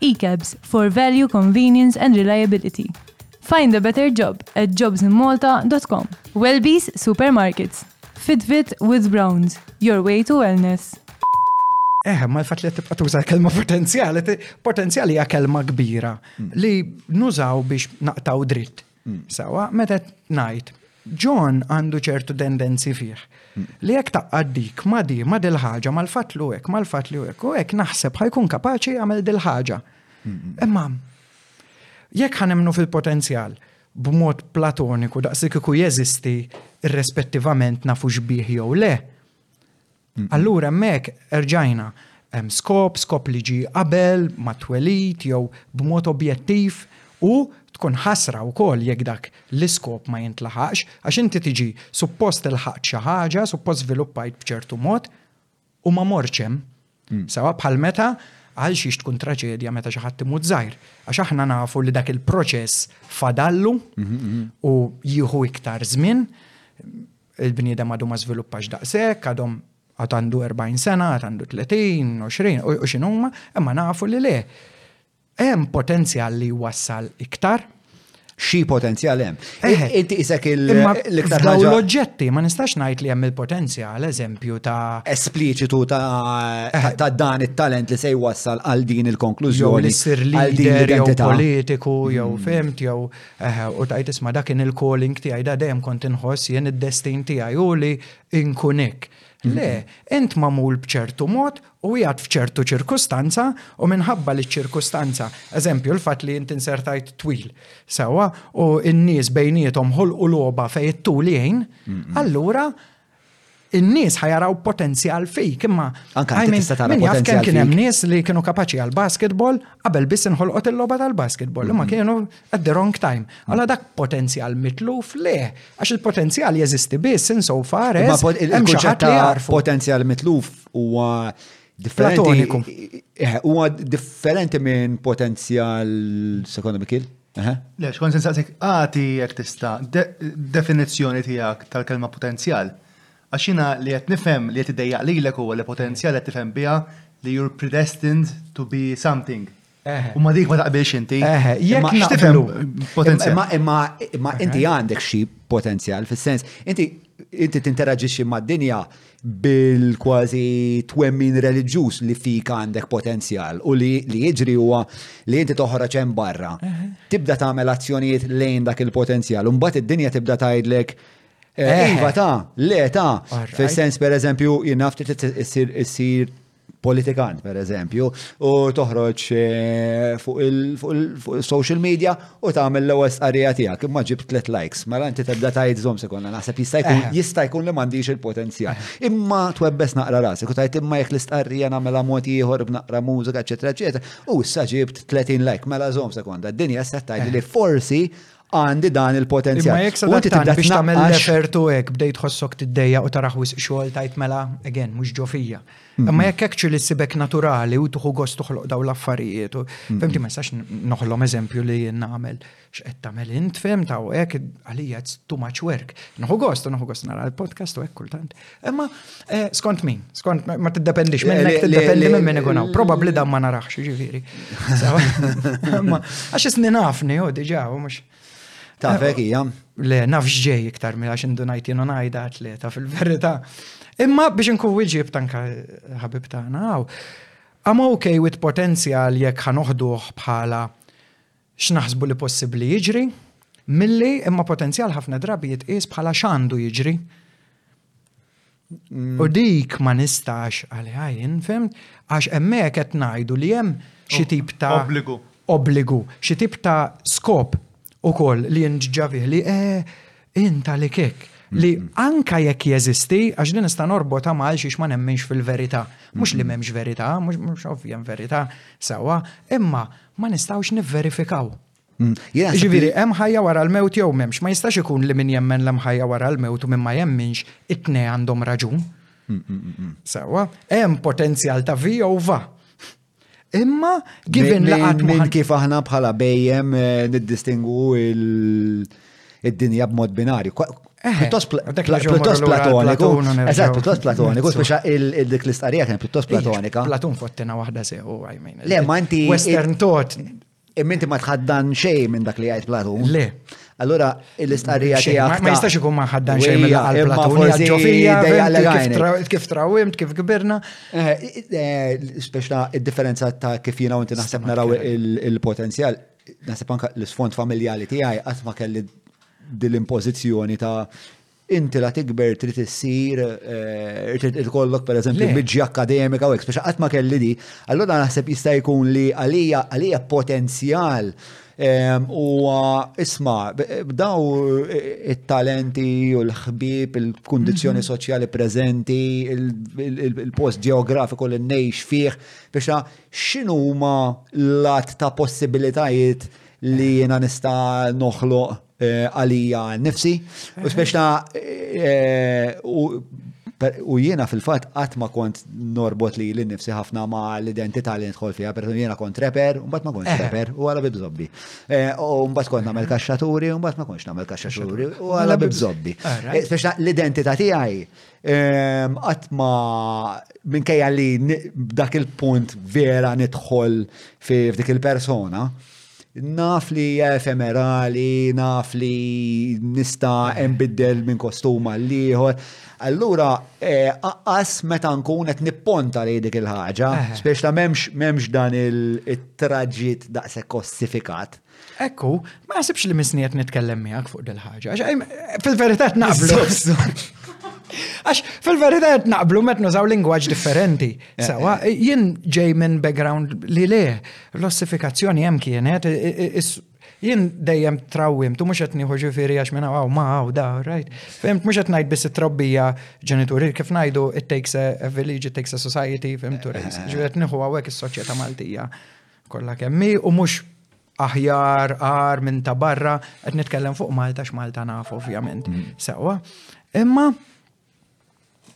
E-cabs, for value, convenience and reliability. Find a better job at jobsinmalta.com. Welby's Supermarkets. Fitbit with Browns, your way to wellness.
Eh, ma l-fat li tibqa tuża kelma potenzjali, potenzjali hija kelma kbira li nużaw biex naqtaw dritt. Hmm. Sawa, meta ngħid John għandu ċertu tendenzi fih. Hmm. Li jekk taqqad dik ma di, ma dil ħaġa mal-fatt li hekk, mal-fatt li hekk, u hekk naħseb ħajkun kapaċi jagħmel dil ħaġa. Hmm. Imma jekk ħanemnu fil-potenzjal b'mod platoniku daqsik iku jeżisti irrespettivament nafu xbih jew le, Allura hemmhekk erġajna skop, skop li ġi qabel ma twelid jew b'mod objettiv u tkun ħasra wkoll jekk dak l-iskop ma jintlaħaqx, għax inti tiġi suppost ilħaqt xi ħaġa, suppost żviluppajt b'ċertu mod u ma mortx hemm. Hmm. Sewa bħal meta għal xiex tkun traċedja meta xi ħadd imut żgħir. Għax aħna nafu li dak il-proċess fadallu mhm, mhm. u jieħu iktar żmien il-bniedem għadu ma żviluppax daqshekk, għadhom għad għandu 40 sena, għad għandu 30, 20, u xinumma, imma nafu li le. Hemm potenzjal li jwassal iktar.
Xi potenzjal hemm. Inti isek l-iktar ħaġa.
l-oġġetti, ma nistax ngħid li hemm il-potenzjal, eżempju ta'
espliċitu ta' dan it-talent li se jwassal għal din il-konklużjoni.
Li
sir
leader jew politiku jew fimt jew Eħe, u tgħid, isma' dak kien il-calling tiegħi, da dejjem kont inħoss jien id-destin tiegħi hu li nkun hekk. Le, int magħmul b'ċertu mod u qiegħed f'ċertu ċirkustanza u minħabba li ċ-ċirkustanza, eżempju, il-fatt li int insertajt twil, sewwa, u n-nies bejniethom ħolqu logħba fejn it-tul jgħin, allura in-nies ħajaraw potenzjal fik, imma.
Anka inti tista' tara potenzjal.
Kemm kien hemm nies li kienu kapaċi għal basketball qabel biss inħolqot il-logħba tal-basketball, imma mhm. kienu at the wrong time. Għala dak potenzjal mitluf le, għax il-potenzjal jeżisti biss insow far as hemm xi ħadd li jarfu.
Potenzjal mitluf huwa differenti. Eh, huwa differenti minn potenzjal sekonda Mikil?
Le, xkont insaqsik, għati jek tista' definizzjoni tiegħek tal-kelma potenzjal. Għax jiena li qed nifhem li qed idejjaq lilek huwa li potenzjal qed tifhem biha li you're predestined to be something. U ma dik ma taqbilx inti.
Jekk
x'tifhem potenzjal.
Imma inti għandek xi potenzjal fis-sens inti interaġixxi mad-dinja bil-kważi twemmin reliġjuż li fik għandek potenzjal u li jiġri huwa li inti toħroġ hemm barra. Tibda tagħmel azzjonijiet lejn dak il-potenzjal. Mbagħad id-dinja tibda tgħidlek eh, Iva ta' le ta' fis-sens pereżempju jien nafti issir politikant per eżempju, u toħroġ eh, fuq il-social media u tagħmel l-ewwel stqarrija tiegħek imma ġib tliet likes. Mela inti tibda tgħid żomm sekonda naħseb jista' jkun
eh.
jista' jkun li m'għandix il-potenzjal. Eh. Imma twebbes naqra rasek u tgħid imma jekk l-istqarrija nagħmilha mod ieħor b'naqra mużika eċetera eċetera u issa ġibt 30 like mela żomm sekonda. Dinja se tgħid li forsi għandi dan il-potenzjal.
Ma jek
sa inti tibda
biex
tagħmel
l-effertu hekk bdejt tħossok tiddejja u taraħ wisq xogħol tajt mela again mhux ġo fija. Mm-hmm. Imma jekk hekk li sibek naturali u tuħu gost toħloq daw l-affarijiet. Mm-hmm. Fimti ma sax noħlom eżempju li jien nagħmel x'qed tagħmel int fim ta' hekk għalija it's too much work. Noħu gost, noħu gost nara l-podcast u hekk kultant. Imma, eh, skont min, skont ma tiddependix minn
nek
tiddependi minn minn ikun Probabli dan ma narax, ġifiri. Imma, għax isni nafni, u diġa, u mux.
Ta' fek eh, ija.
Le, nafx ġej iktar minn għax indu najt jenu najda atleta fil-verita. Imma biex nkun wieġib tanka ħabib ta' naw. I'm okay with potenzjal jekk ħanoħduħ bħala X'naħsbu li possibbli jiġri, milli, imma potenzjal ħafna drabi jitqies bħala x'għandu jiġri. Mm. U dik ma nistax għalija jien, fim, għax hemmhekk qed ngħidu li hemm xi tip ta'
obbligu,
obbligu, xi tip ta' skop ukoll li jinġġabih li eh, Int għalik hekk li anka jekk jeżisti, għax din nista' norbotha mal xiex ma nemminx fil-verità. Mhux li m'hemmx verità, mhux ovvjem verità sewwa, imma ma nistgħux nivverifikaw.
Mm.
Ġifieri hemm ħajja wara l-mewt jew m'hemmx, ma jistax ikun li min jemmen l ħajja wara l-mewt u min ma jemminx it-tne għandhom raġun. Mm, mm, Sewwa, hemm potenzjal ta' vi jew va. Imma given li
qatt
ma
kif aħna bħala bejjem eh, niddistingu il-dinja b'mod binarju.
Eh,
pjuttost platoniku. Eżatt, pjuttost platoniku, speċa il-dik l-istqarija kien pjuttost platonika.
Platun fottina waħda sew, I mean.
Le, ma inti.
Western thought
Imma inti ma tħaddan xejn minn dak li jgħid Platun.
Le.
Allura
l-istqarrija
tiegħek.
Ma jistax ikun ma ħaddan xejn minn għal Platun. Ġofija, kif trawimt, kif kbirna.
Eh, eh, speċna id-differenza ta' kif jiena u inti naħseb naraw il-potenzjal. Naħseb anka l-isfond familjali tiegħi qatt ma kelli dil-impożizzjoni ta' inti la tikber trid issir, eh, trid ikollok per eżempju biġġi akademika u hekk, speċa qatt ma kelli di, allura naħseb jista' jkun li għalija għalija potenzjal ehm, u isma b'daw eh, it-talenti u l-ħbib, il-kondizjoni mhm. soċjali preżenti, il-post ġeografiku li nejx fih, biex xinu ma lat ta' possibilitajiet li jena nista' noħloq għalija nifsi, u speċta u jiena fil-fat qatt ma kont norbot li li nifsi ħafna ma l-identità li nidħol fiha, per jiena kont reper, u mbagħad ma
kont
reper, u għala bibżobbi. U mbagħad kont nagħmel kaxxaturi, u mbagħad ma kontx nagħmel kaxxaturi, u għala bibżobbi. Speċta l-identità tiegħi qatt ma minkejja li dak il-punt vera nidħol fi dik il-persona, Naf li hija efemerali, naf li nista' nbiddel minn kostum għal ieħor. Allura, eh, aqqas meta nkun qed nipponta li dik il-ħaġa,
eh.
spiex ta' memx, memx dan il-traġit daqse kossifikat.
Ekku, ma nasibx li misniet nitkellem miegħek fuq dil-ħaġa. Fil-verità naqblu. Għax fil-verità naqblu met nużaw lingwaġġ differenti. Eh, Sawa, eh. jien ġej minn background li le L-ossifikazzjoni hemm kienet, jien dejjem trawwim, tu mhux qed nieħu ġifieri għax minn hawn ma hawn da, right? Fimt mhux qed ngħid biss it-trobbija ġenituri kif ngħidu it takes a village, it takes a society, fimt tu eh, eh, eh. Ġifieri qed nieħu hawnhekk is-soċjetà Maltija kollha kemm u mhux aħjar, ar, minn ta' barra, qed nitkellem fuq Malta x'Malta naf ovvjament. Mm. Sewwa. Imma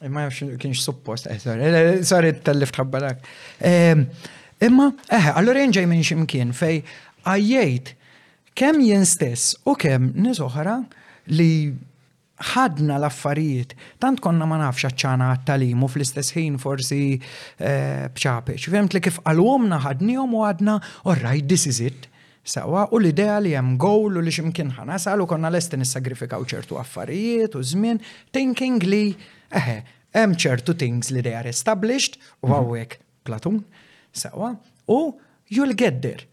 Imma kienx suppost, eh, sorry, eh, eh, sorry tal-lif tħabbarak. Ehm, imma, eħe, allora jenġaj minn ximkien fej għajjajt kem jien stess u kem nizoħra li ħadna l-affarijiet, tant konna ma nafx ċana għat-talim u fl-istess ħin forsi eh, bċapeċ. Fimt li kif għal-għomna ħadnijom u għadna, all right, this is it. Sewwa, u l-idea li hemm goal u li xi mkien ħa nasal u konna lesti nissagrifikaw ċertu affarijiet u żmien, thinking li, eħe, hemm ċertu things li they are established u hawnhekk Platun, sewwa, u you'll get there.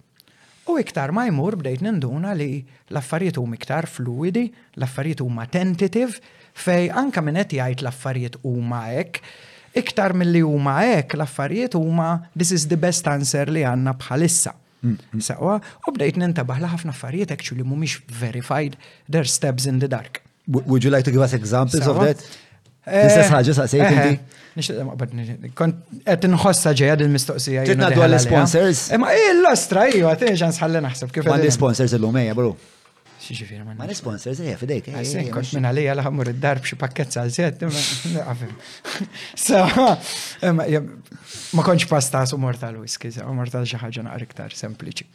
U iktar ma jmur bdejt ninduna li l-affarijiet huma iktar fluwidi, l-affarijiet huma tentative, fej anka min qed jgħid l-affarijiet huma hekk, iktar milli huma hekk l-affarijiet huma this is the best answer li għandna bħalissa. Sewa, u bdejt nintabaħ li ħafna affarijiet actually mhumiex verified, there stabs in the dark.
Would you like to give us examples of that? Eh, L-istess ħaġa sa' sejt
eh,
inti.
Eh, Nixtieq ma bad kont qed inħossha ġejja din mistoqsija.
Trid ngħaddu għall-sponsors?
Imma il-lostra iju għatini ċans ħalli naħseb kif.
Għandi sponsors illum ejja, bro.
Xġifiri ma
nafx. l-sponsors, eja, fidejk. eja,
Għassin,
eja,
kont
minna
li għal ħammur id-dar b'xi pakket sal zed, għafim. Sa, em, jem, ma konċ pasta su mortal whisky, sa, mortal xaħġa naqra iktar sempliċi.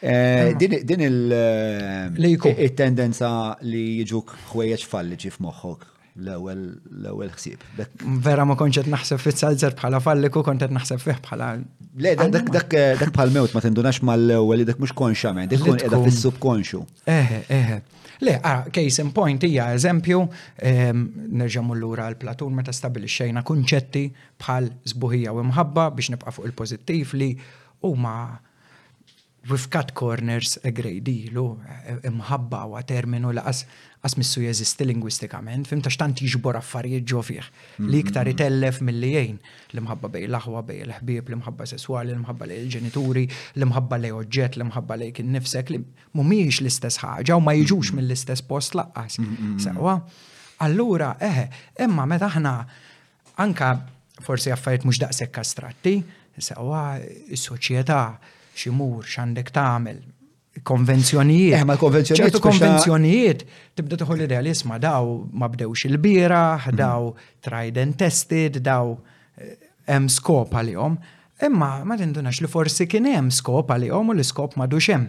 Eh, Din din il-
Li jkun.
il-tendenza li jiġuk ħwejjeġ falliċi f'moħħok. l-ewwel ħsieb.
Vera ma kontx qed naħseb fiż-żalzer bħala falliku kont qed naħseb fih bħala.
Le dak dak dak bħal mewt ma tindunax mal-ewwel dak mhux konxament, dik tkun qiegħda fis-subkonxu.
Eh, eh. Le, ah, case in point hija eżempju, ehm, nerġamu lura għal Platun meta stabilixxejna kunċetti bħal żbuħija u imħabba biex nibqa' fuq il-pożittiv li huma We've cut corners a great deal, u imħabba huwa terminu li qas missu jeżisti lingwistikament, fhimt, għax tant jiġbor affarijiet ġo fih, li iktar itellef milli jgħin. L-imħabba bejn l-aħwa, bejn il-ħbieb, l-imħabba sesswali, l-imħabba lejn il-ġenituri, l-imħabba lejn oġġett, l-imħabba lejk innifsek, li mhumiex l-istess ħaġa u ma jiġux mill-istess post laqqas. Sewwa? Allura, eħe, imma meta aħna Anka forsi affarijiet mhux daqshekk astratti, sewa is-soċjetà x'imur x'għandek tagħmel, konvenzjonijiet.
Eh, ma konvenzjonijiet.
ċertu konvenzjonijiet tibda tħol idea li isma daw ma bdewx il-bira, mhm. daw tried and tested, daw eh, hemm skop għalihom. Imma ma tindunax li forsi kien hemm skop għalihom u l-iskop ma hemm.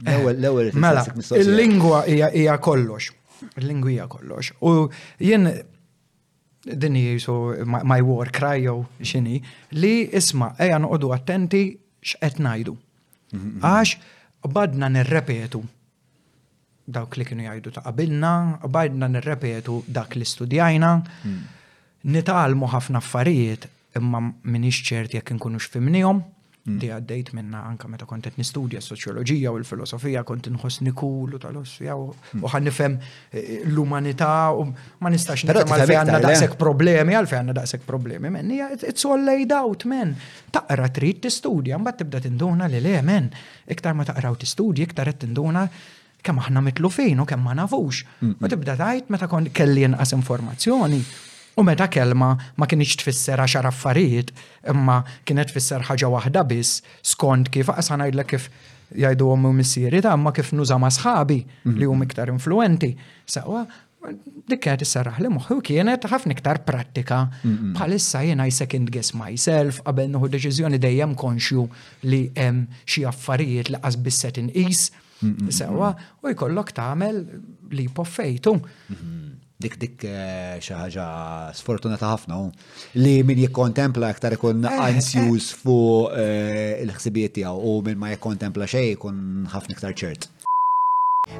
L-ewwel
mela, il-lingwa hija kollox. Il-lingwa hija kollox. U jien din jisu my war cry jew xini li isma' ejja noqogħdu attenti x'qed ngħidu. Għax badna nirrepetu Dawk li kienu jgħidu ta' qabilna, bgħidna nirrepetu dak li studjajna, hmm. nitgħallmu ħafna affarijiet imma minix ċert jekk inkunux fimnihom hmm. li għaddejt minna anka meta kont qed nistudja s-soċjoloġija u l-filosofija kont inħossni kul u tal-osfija u hmm. ħan nifhem eh, l-umanità u ma nistax nifhem
għalfejn
għandna
eh?
daqshekk problemi, għalfejn għandna daqshekk problemi, men it's all laid out, men. Taqra trid tistudja, mbagħad tibda tinduna li le, men, Iktar ma taqra u tistudji, iktar qed tinduna kemm aħna mitlufin u kemm ma nafux. U tibda tajt meta kon kelli inqas informazzjoni u meta kelma ma kienx tfisser għaxar affarijiet imma kienet tfisser ħaġa waħda biss skont kif aqsa ngħidlek kif jgħidu ommi u missieri ta' imma kif nuża ma' sħabi li hum iktar influenti. Saqwa Dik kienet isserraħ li moħħi u kienet ħafna iktar prattika. Bħalissa jien I second guess myself qabel nieħu deċiżjoni dejjem konxju li hemm xi affarijiet li qas bisset inqis sewa u jkollok tagħmel li poffejtu.
Mhm dik dik eh, xi ħaġa sfortunata ħafna li min jikkontempla aktar ikun eh, ansjuż eh. fuq il-ħsibijiet tiegħu u min ma jikkontempla xejn ikun ħafna iktar ċert.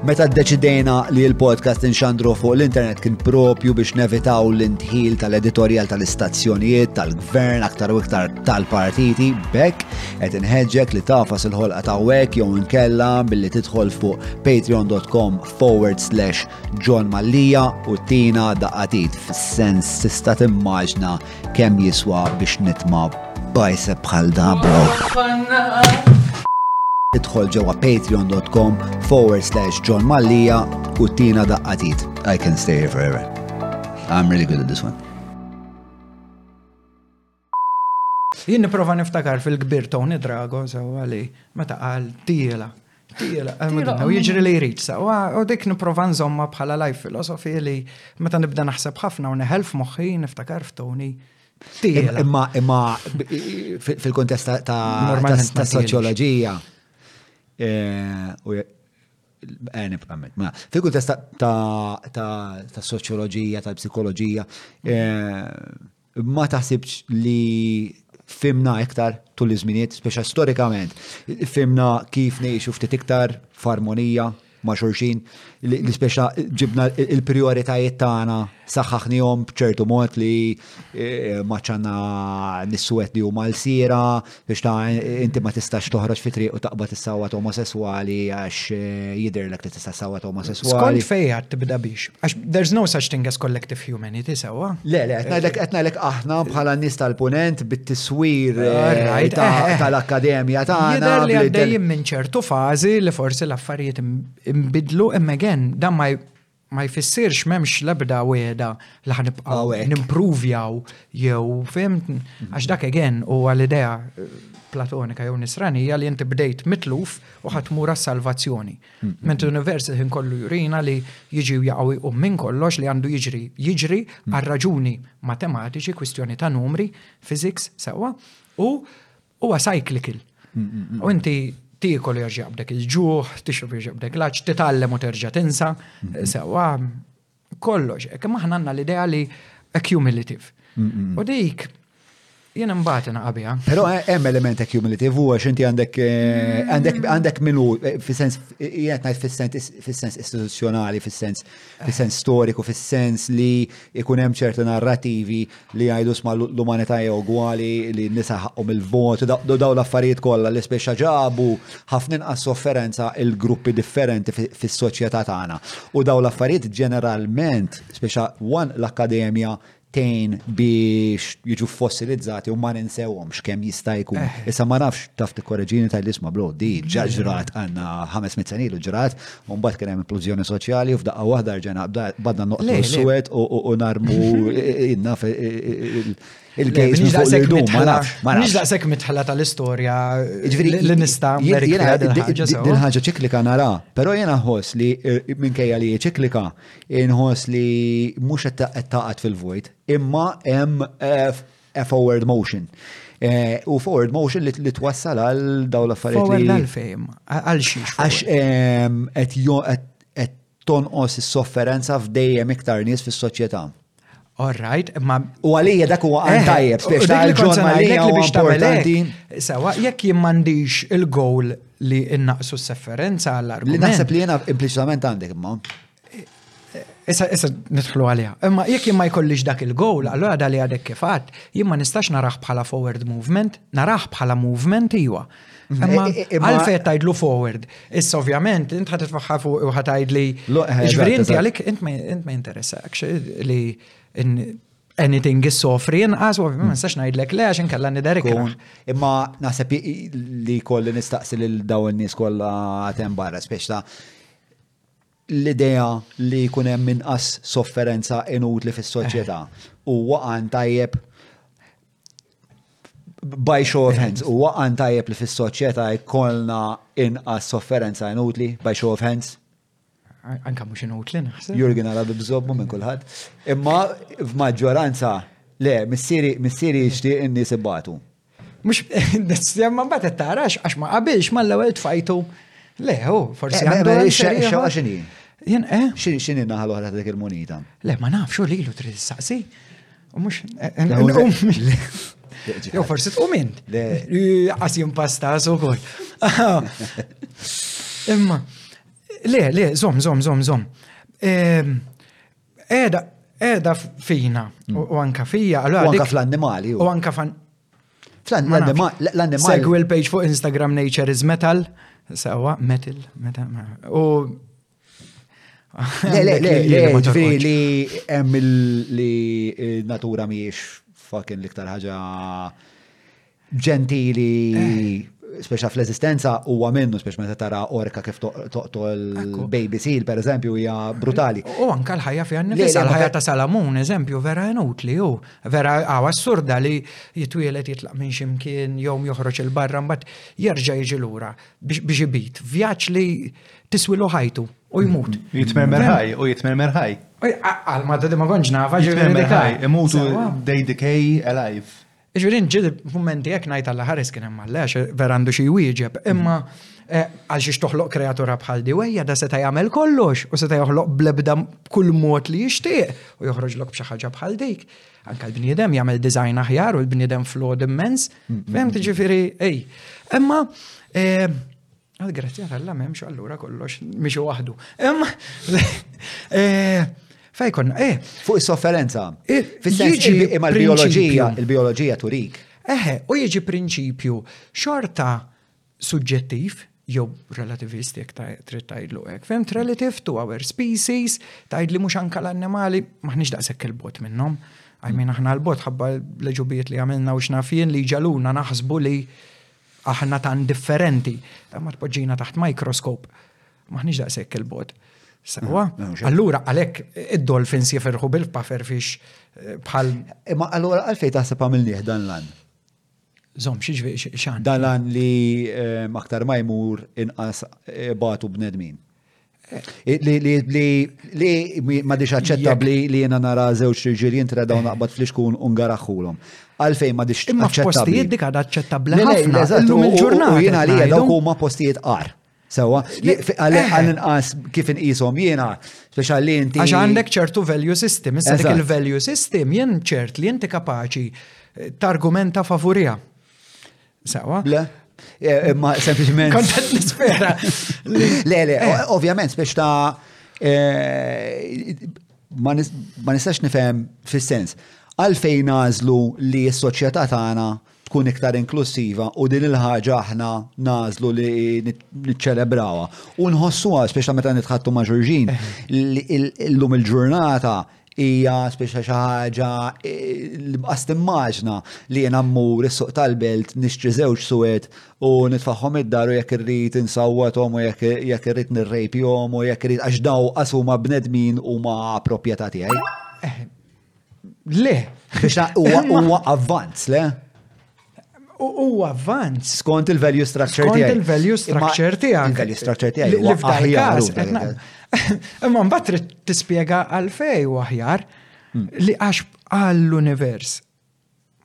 Meta ddeċidejna li l-podcast inxandru fuq l-internet kien propju biex nevitaw l-intħil tal-editorjal tal-istazzjonijiet, tal-gvern, aktar u iktar tal-partiti, bekk qed inħeġġek li tafas il-ħolqa ta' wek jew inkella billi tidħol fuq patreon.com forward slash John Mallija u tina daqatit fis-sens tista' timmaġna Kemm jiswa biex nitma bajseb bħal da bro. Idħol ġewwa patreon.com forward slash John Mallija u tina daqqatit. I can stay here forever. I'm really good at this one.
Jien niprofa niftakar fil-kbir Tony Drago, sewa li meta qal tila. U jiġri li jrid sa. U dik niprofa nżomma bħala life filosofi li meta nibda naħseb ħafna u neħel f'moħħi niftakar f'Tony.
Imma imma fil-kontest ta' soċjoloġija eh, u eh, nibqa' ma fil-kontest ta' soċjoloġija, ta' psikoloġija, eh, ma taħsibx li fimna iktar tul iż-żminiet, speċa storikament, fimna kif ngħixu ftit iktar f'armonija ma' xulxin, li speċa ġibna il-prioritajiet tagħna saħħaħnihom b'ċertu mod li eh, ma ċanna niswet li huma l-sira, Biex ta' inti ma tistax toħroġ fi triq u taqbad is-sawat omosesswali għax jidhirlek li tista' sawat omosesswali.
Skont fejn qed tibda biex. Għax there's no such thing as collective humanity sewwa.
Le, le, qed ngħidlek aħna bħala nies tal-punent bit-tiswir tal-akkademja tagħna.
Jidher li għaddejjin minn ċertu fażi li forsi l-affarijiet inbidlu imma again dan ma ma jfissirx m'hemmx l-ebda wegħda li ħa
nibqgħu
nimpruvjaw jew fim għax dak again huwa l-idea eh, platonika jew nisranija li inti bdejt mitluf u ħadd mura salvazzjoni. Mm-hmm. Ment l-univers ħin kollu jurina li jiġi jaqgħu jqum minn kollox li għandu jiġri jiġri mm-hmm. għal raġuni matematiċi, kwistjoni ta' numri, physics, sewwa, u huwa cyclical. U inti tiekol jerġa' jaqbdek il-ġuħ, tixrob jerġa' jaqbdek l-aċ, titgħallem u terġa' tinsa, sewwa kollox. Kemm aħna għandna l-idea li accumulative. U dik Jien imbagħad
inqabija. Però hemm element ta' cumulative huwa x'inti għandek eh, għandek għandek minu eh, fis-sens eh, jien ngħid fis-sens istituzzjonali, fis-sens fis-sens storiku, fis-sens li ikun hemm ċerti narrativi li jgħidu sma l-umanità hija ugwali li nisa ħaqqhom il-vot, daw l-affarijiet kollha li speċa ġabu ħafna inqas sofferenza il-gruppi differenti fis-soċjetà tagħna. U daw l-affarijiet ġeneralment, speċa wan l-akkademja tgħin biex jiġu fossilizzati u ma ninsewhomx kemm jista' jkun. Eh. Issa ma nafx taf tikkoreġini tal isma blo di ġraġrat għandna ħames mit senilu ġrat, u mbagħad kien hemm implużjoni soċjali u f'daqqa waħda rġena badna
noqgħdu
s-suwed u narmu inna il-gejz
li fuq
l-dum, ma nafx. Ma nafx
daqshekk mitħalla
tal-istorja
li nista' Din
ħaġa ċiklika nara, però jiena ħoss li eh, minkejja li ċiklika Inħoss li mhux qed taqgħad fil-vojt, imma hemm eh, forward motion. Eh, u forward motion li twassal għal daw l-affarijiet.
Forward
għal
fejm, għal xiex.
Għax ehm, qed tonqos is-sofferenza f'dejjem iktar nies fis-soċjetà.
All right, ma.
U għalija dak huwa
għan
eh,
tajjeb, spiex
ta' John
Malija li biex
importanti.
Sawa, jekk jimmandix il-gowl li innaqsu s-sefferenza għall-argument.
Li naħseb li jena implicitament għandek imma.
Issa, issa nidħlu għalija. Imma jekk jimma jkollix dak il-gowl, allora dali għadek kifat, jimma nistax naraħ bħala forward movement, naraħ bħala movement iwa. Iwa
Imma eh, eh,
għalfej tajdlu forward. Issa ovvjament, int ħat tfaħħa fuq u ħat
tajdli. Eh,
ġveri inti għalik, int ma jinteressa, li anything is sofri inqas, u ma nistax ngħidlek le għax inkella
niderik. Imma naħseb li kolli nistaqsi lil dawn nies kollha għatem barra, speċta l-idea li jkun hemm inqas sofferenza inutli fis-soċjetà u waqan tajjeb by show of hands, u waqan tajjeb li fis-soċjetà jkollna inqas sofferenza inutli by show of hands.
Anka mhux inutli naħseb.
Jurgen għala bibżobbu minn kulħadd. Imma f'maġġoranza le, missieri missieri jixtieq in-nies ibatu.
Mux, ma bat tara għax ma qabilx ma l-ewel tfajtu. Le, u, forsi
eh,
għandu.
Xewa xini?
Jien, eh?
Xini, xini naħal uħra dik il-monita?
Le, ma nafx, u li l-u trid saqsi. U mux, Jo, forsi tqum int. Għas jimpasta su kol. Imma, le, le, zom, zom, zom, zom. Ehm, Qiegħda qiegħda fina u mm. anka fija.
U anka fl-annimali.
U anka fan.
L-annimali.
Segwi l-page fuq Instagram Nature is Metal. Sawa, metal, metal. U
Le, le, le, le,
li
hemm li natura miex fucking liktar ħaġa ġentili speċa fl-eżistenza huwa minnu speċa meta tara orka kif toqtol baby seal per eżempju hija brutali.
U anka l-ħajja
fiha nifisha
l-ħajja ta' Salamun eżempju vera inutli u vera għaw assurda li jitwielet jitlaq minn ximkien jew joħroġ il-barra mbagħad jerġa' jiġi lura biex ibit. Vjaġġ li tiswilu ħajtu u jmut.
Jitmermer ħaj u jitmermer ħaj.
Għal ma d-dima konġna, faġi.
Jitmermer ħaj, imutu day decay alive.
Jiġifieri nġid il-kummenti hekk ngħid Alla ħares kien hemm Alla għax vera għandu xi jwieġeb, imma eh, għal xiex toħloq kreatura bħal di wejja da seta' jagħmel kollox u seta' joħloq blebda kull mod li jixtieq u joħroġlok b'xi ħaġa bħal dik. Anka l-bniedem jagħmel design aħjar u l-bniedem flawed immens. Fehmt ġifieri, ej. Imma eh, Għal grazzja tal-la memx allura kollox miexu waħdu. Eh, fej konna, eh.
Fuq is-sofferenza.
Eh, jiġi
imma l-bioloġija, il-bioloġija turik.
Eħe, u jiġi prinċipju xorta suġġettiv, jew relativisti jek trid tgħidlu hekk. Fem relative to our species, tgħid li mhux anka l-annimali maħniex daqshekk il-bot minnhom. Għajmin aħna l-bot ħabba l-ġubiet li għamilna u xnafien li ġaluna naħsbu li Aħna tant differenti. Ma tpoġġina taħt mikroskop. Maħniex daqshekk il-bot. Sawa? Allura għalhekk id-dolfins jifirħu bil-pafer fiex eh, bħal.
Imma allura għalfejn taħseb għamilnieh dan l-għan?
Zom, xieġvi, xan.
Dalan li eh, aktar ma jmur inqas eh, batu bnedmin. Li ma diċ aċċettabli li jena nara zewċ ġirġir jintra dawn naqbad fl-iskun un garaxħulom. Għalfej ma diċ aċċettabli.
Imma
postijiet dik
għad
aċċettabli.
Illum il-ġurnata.
Jena li dawk huma postijiet għar. Sewa,
għal eh.
inqas kif inqishom jiena, speċjalli inti.
Għax għandek ċertu value system, issa dik il-value system jien ċert li inti kapaċi eh, targumenta favurija. Sawa?
Le. Eh, imma sempliċement.
Kontet nispera.
Le, le,
eh.
ovvjament, biex ta' eh, ma nistax nifhem fis-sens. Għalfejn nażlu li s-soċjetà tagħna tkun iktar inklusiva u din il-ħaġa aħna nażlu li niċċelebrawha. U nħossuha speċjalment meta nitħattu ma' ġurġin l-lum il-ġurnata Hija speċa xi ħaġa li bqas timmaġna li jiena mmur is-suq tal-belt nixtri żewġ suwed u nitfagħhom id-dar u jekk irrid insawwathom u jekk irrid nirrejpihom u jekk irrid għax dawn qas huma bnedmin huma proprjetà tiegħi.
Le!
Biex huwa avvanz, le?
U avvanz.
Skont il-value structure tiegħi.
Skont il-value structure tiegħi.
Il-value structure tiegħi.
Li f'dal Imma mbagħad trid tispjega għalfej u aħjar hmm. li għax għall-univers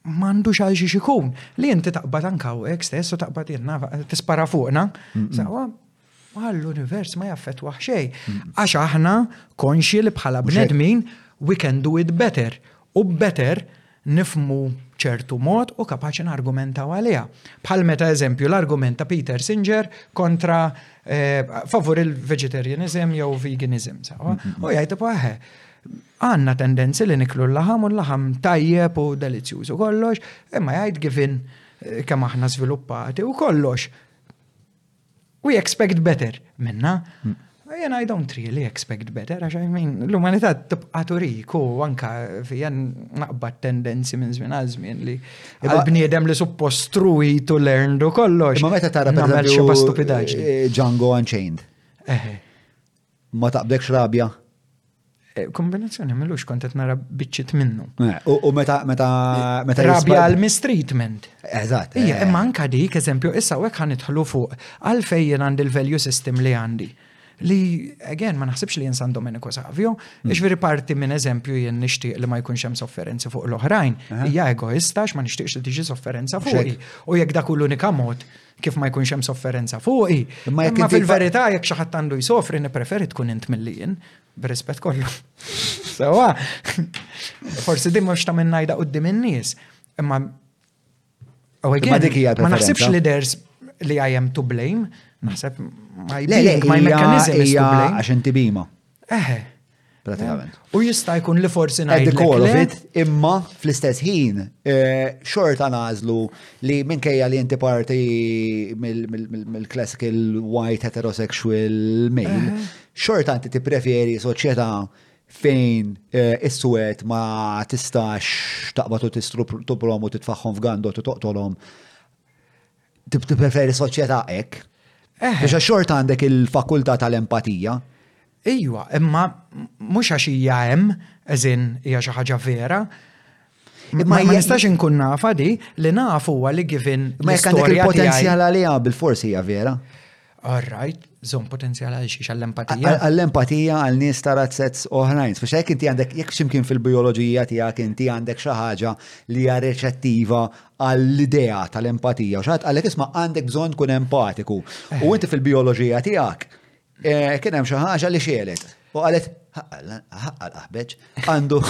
m'għandux għal xi ikun li inti taqbad anka hawnhekk stess u taqbad jenna tispara fuqna. Hmm, hmm. Sawa Bħal l-univers ma jaffetwaħ xej. Għax aħna konxi li bħala bnedmin we can do it better. U better nifmu ċertu mod u kapaċi nargumentaw għaliha. Bħal meta eżempju l-argument ta' Peter Singer kontra eh, favur il-vegetarianism jew veganism. U jgħid paħe, għanna tendenzi li niklu l-laħam u l-laħam tajjeb u delizzjuż u kollox, imma jgħid givin eh, kemm aħna żviluppati u kollox We expect better minna. Jena I don't really expect better, għax I mean, l-umanità tibqa turik u anka fijan naqbad tendenzi minn żmien għal żmien li għal-bniedem li suppost true to learn u kollox.
Ma meta tara per
xi stupidaġi.
Eh, Django Unchained.
Eh.
Ma taqblekx rabja?
Eh, kombinazzjoni millux kont qed nara biċċiet minnu.
Eh, u meta meta meta
rabja
għal
mistreatment.
Eżatt.
Ija,
eh.
imma anka dik eżempju issa hekk ħanidħlu fuq għalfejn jien għandi l-value system li għandi. Li, again, ma naħsibx li jinsan Domenico Savio, mm. iġveri parti minn eżempju jien nixtieq li ma jkunx hemm sofferenza fuq l-oħrajn, hija egoista ma nixtieqx li tiġi sofferenza fuq. U jekk dak l-unika mod kif ma jkunx hemm sofferenza fuqi.
Ma jekk
fil-verità jekk xi ħadd għandu jsofri nippreferi tkun int milli jien, b'rispett kollu. Sewa, forsi din mhux ta' minn ngħidha qudiem in-nies, imma ma naħsibx li there's li I am to blame, naħseb my being, my mechanism is to blame.
Għax inti bima.
Eħe.
pratikament.
U jista' jkun li forsi
ngħid.
Eddie
Korofit, imma fl-istess ħin eh, xorta nażlu li minkejja li inti parti mill-classical white heterosexual male, eh. xorta inti tippreferi soċjetà fejn eh, is-suwed ma tistax taqbad u tistru promu titfaħħom f'gandot u toqtolhom Tippreferi soċjetà hekk?
Eh.
Biex xort għandek il-fakultà tal-empatija.
Ejwa, imma mhux għax hija hemm, eżin hija xi ħaġa vera.
Imma
ma nistax inkun nafa di li nafu huwa li given.
Ma jekk għandek il-potenzjal għaliha bil-forsi hija vera.
All right, zon potenzjal għal xiex għall-empatija.
Għall-empatija għal nies ta' razzets oħrajn. Fux hekk inti għandek jekk ximkien fil-bioloġija tiegħek inti għandek xi ħaġa li hija reċettiva għall-idea tal-empatija. U xaħat għalek isma' għandek bżonn tkun empatiku. U eh. inti fil-bioloġija tiegħek eh, kien hemm xi ħaġa li xielet. U qalet, ħaqqa l-aħbeġ, għandu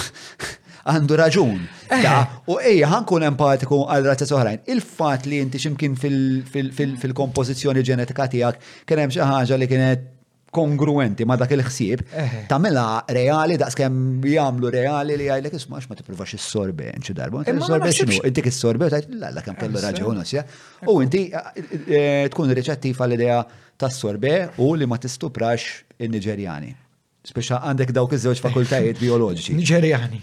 għandu raġun. Eh. U ejja, ħankun empatiku għal razzas oħrajn. Il-fat li inti ximkien fil-kompożizzjoni ġenetika tiegħek kien hemm xi ħaġa li kienet kongruenti ma dak il-ħsieb,
eh.
tamela reali kem jagħmlu reali li għajlek isma' ma tippruvax issorbe xi darba. Issorbe x'inhu? Intik issorbe u tgħid la kemm kellu eh, raġun osja. U inti tkun riċettiv għall-idea tas-sorbè u li ma tistuprax in-Niġerjani. Speċa għandek dawk iż-żewġ fakultajiet bioloġiċi.
Niġerjani.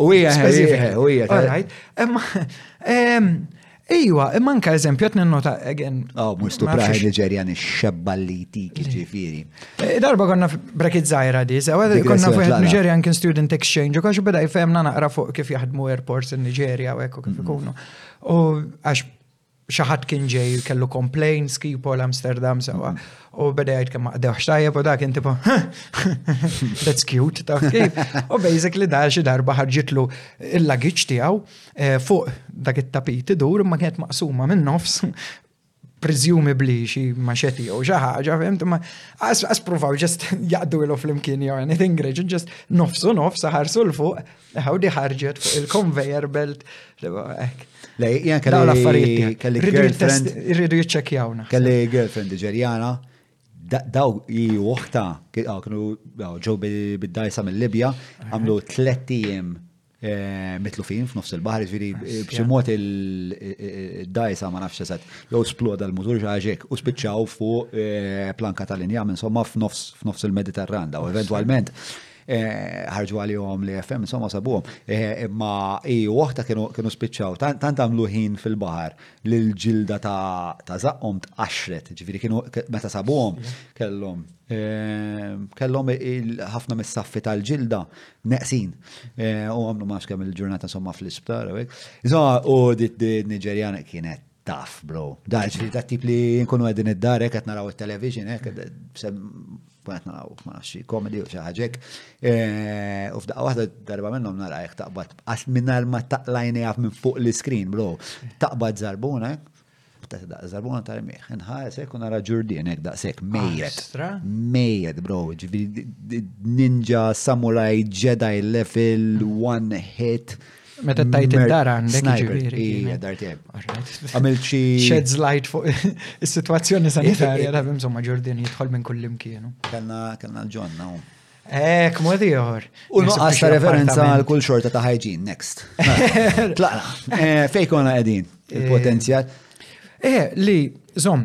U hija u hija.
Ejwa, imma anka eżempju qed ninnota again.
Oh, mhux
stupraħi
Niġerjani
xebba
li tik ġifieri.
Eh, darba konna brakit żgħira di, sewa konna fuq Niġerjan kien student exchange u kax beda jfehmna naqra fuq kif jaħdmu airports in Niġerja u hekk kif mm. ikunu. U għax xi ħadd kien ġej kellu complain, Skipol, Amsterdam, sewa. U beda jgħid kemm maqdewx tajjeb u dak kien tipo, that's cute, ta' kif. U basically da xi darba ħarġitlu il-lagiċ tiegħu eh, fuq dak it-tapit idur ma kienet maqsuma minn nofs presumably xi maċeti jew xi ħaġa, fimt, ma għas provaw ġest jaqdu ilu fl-imkien jew anything great, ġest nofsu nofs ħarsu l-fuq Eħaw di ħarġet fuq il-conveyor belt.
Lej,
jien
kelli kelli girlfriend.
Irridu jiċċekjawna.
Kelli girlfriend Niġerjana. Daw i uħta, kienu ġew bid-dajsa mill-Libja, għamlu tlettijiem Eh, mitlufin f'nofs il-bahar, ġviri, eh, b'ximot il-dajsa ma nafx eżat, jow sploda l-mutur ġaġek, u spiċċaw fuq eh, planka tal-injam, insomma, f'nofs il-Mediterran, daw eventualment. ħarġu għalihom li FM, insomma sabuhom. Imma i waħda kienu spiċċaw, tant għamlu ħin fil-bahar li l-ġilda ta' zaqqom tqaxret, ġifiri kienu meta sabuhom kellhom kellhom ħafna mis-saffi tal-ġilda neqsin. U għamlu max kemm il-ġurnata insomma fl-isptar. Insomma, u dit Niġerjana kienet Taf, bro. Da, ġifiri ta' tip li nkunu għedin id-darek, għet naraw il-television, għet għet naraw, ma nafxie, komedi u xaħġek. E, u f'daqqa wahda darba minnom nara jek taqbad, għax minnar ma taqlajni għaf minn fuq l-screen, bro. Taqbad zarbuna, ta' da' zarbuna ta' rmiħ, nħares ekku nara ġurdin ek da' sek,
mejjet.
Mejjet, bro, ġifiri ninja, samurai, Jedi level, one hit.
Meta tajt id-dar għandek.
Sniper, ija dar tiegħek. Għamilt xi.
Shed slide fuq is-sitwazzjoni sanitarja ta' insomma ġurdin jidħol minn kull imkienu.
Kellna kellna l-ġonna u.
Ek, modi uħor.
U nuqqas ta' referenza għal kull xorta ta' ħajġin, next. Tlaqna. Eh, Fejkona għedin, eh, il-potenzjal.
Eh, li, zom,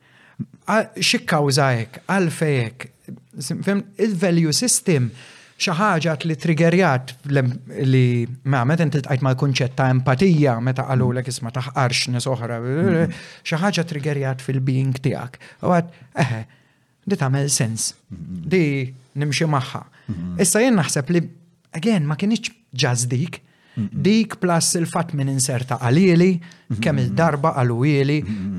Xi kawża hekk, għalfej hekk. Il-value system xi ħaġa li triggerjat li ma meta inti tqajt mal-kunċett ta' empatija meta qalulek isma' taħqarx nies oħra, mm-hmm. xi ħaġa triggerjat fil-being tiegħek. U għad, eħe, di tagħmel sens. Mm-hmm. Di nimxi magħha. Mm-hmm. Issa jien naħseb li Again, ma kienx ġaz dik, dik plus il-fat minn inserta għalili, kemm il-darba għalwili,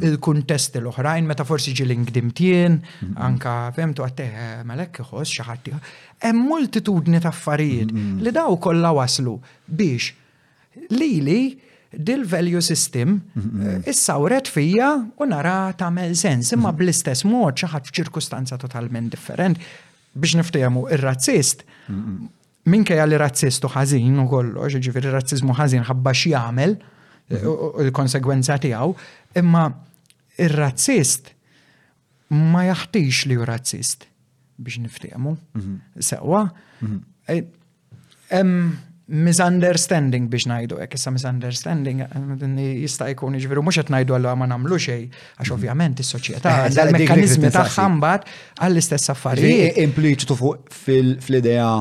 il-kuntesti l-oħrajn, meta forsi ġili ngdimtien, anka femtu għatte eh, malek mela iħos xaħati. Hemm multitudni ta' affarijiet li daw kollha waslu biex lili dil-value system eh, issawret fija u nara tamel sens, imma bl-istess mod xaħat f'ċirkustanza totalment different, Biex niftehmu, ir-razzist minkejja li razzist u ħażin u kollox, ġifieri razzizmu ħażin ħabba x'jagħmel il-konsegwenza tiegħu, imma ir-razzist ma jaħtix li hu razzist biex niftehmu. Mhm. Sewwa, mhm. eh, Hemm misunderstanding biex ngħidu hekk issa misunderstanding jista' jkun jiġifieri mhux qed ngħidu allura ma nagħmlu xejn għax mm. ovvjament is-soċjetà
eh,
għandha l-mekkaniżmi tagħha mbagħad għall-istess affarijiet.
Impliċitu fuq fl-idea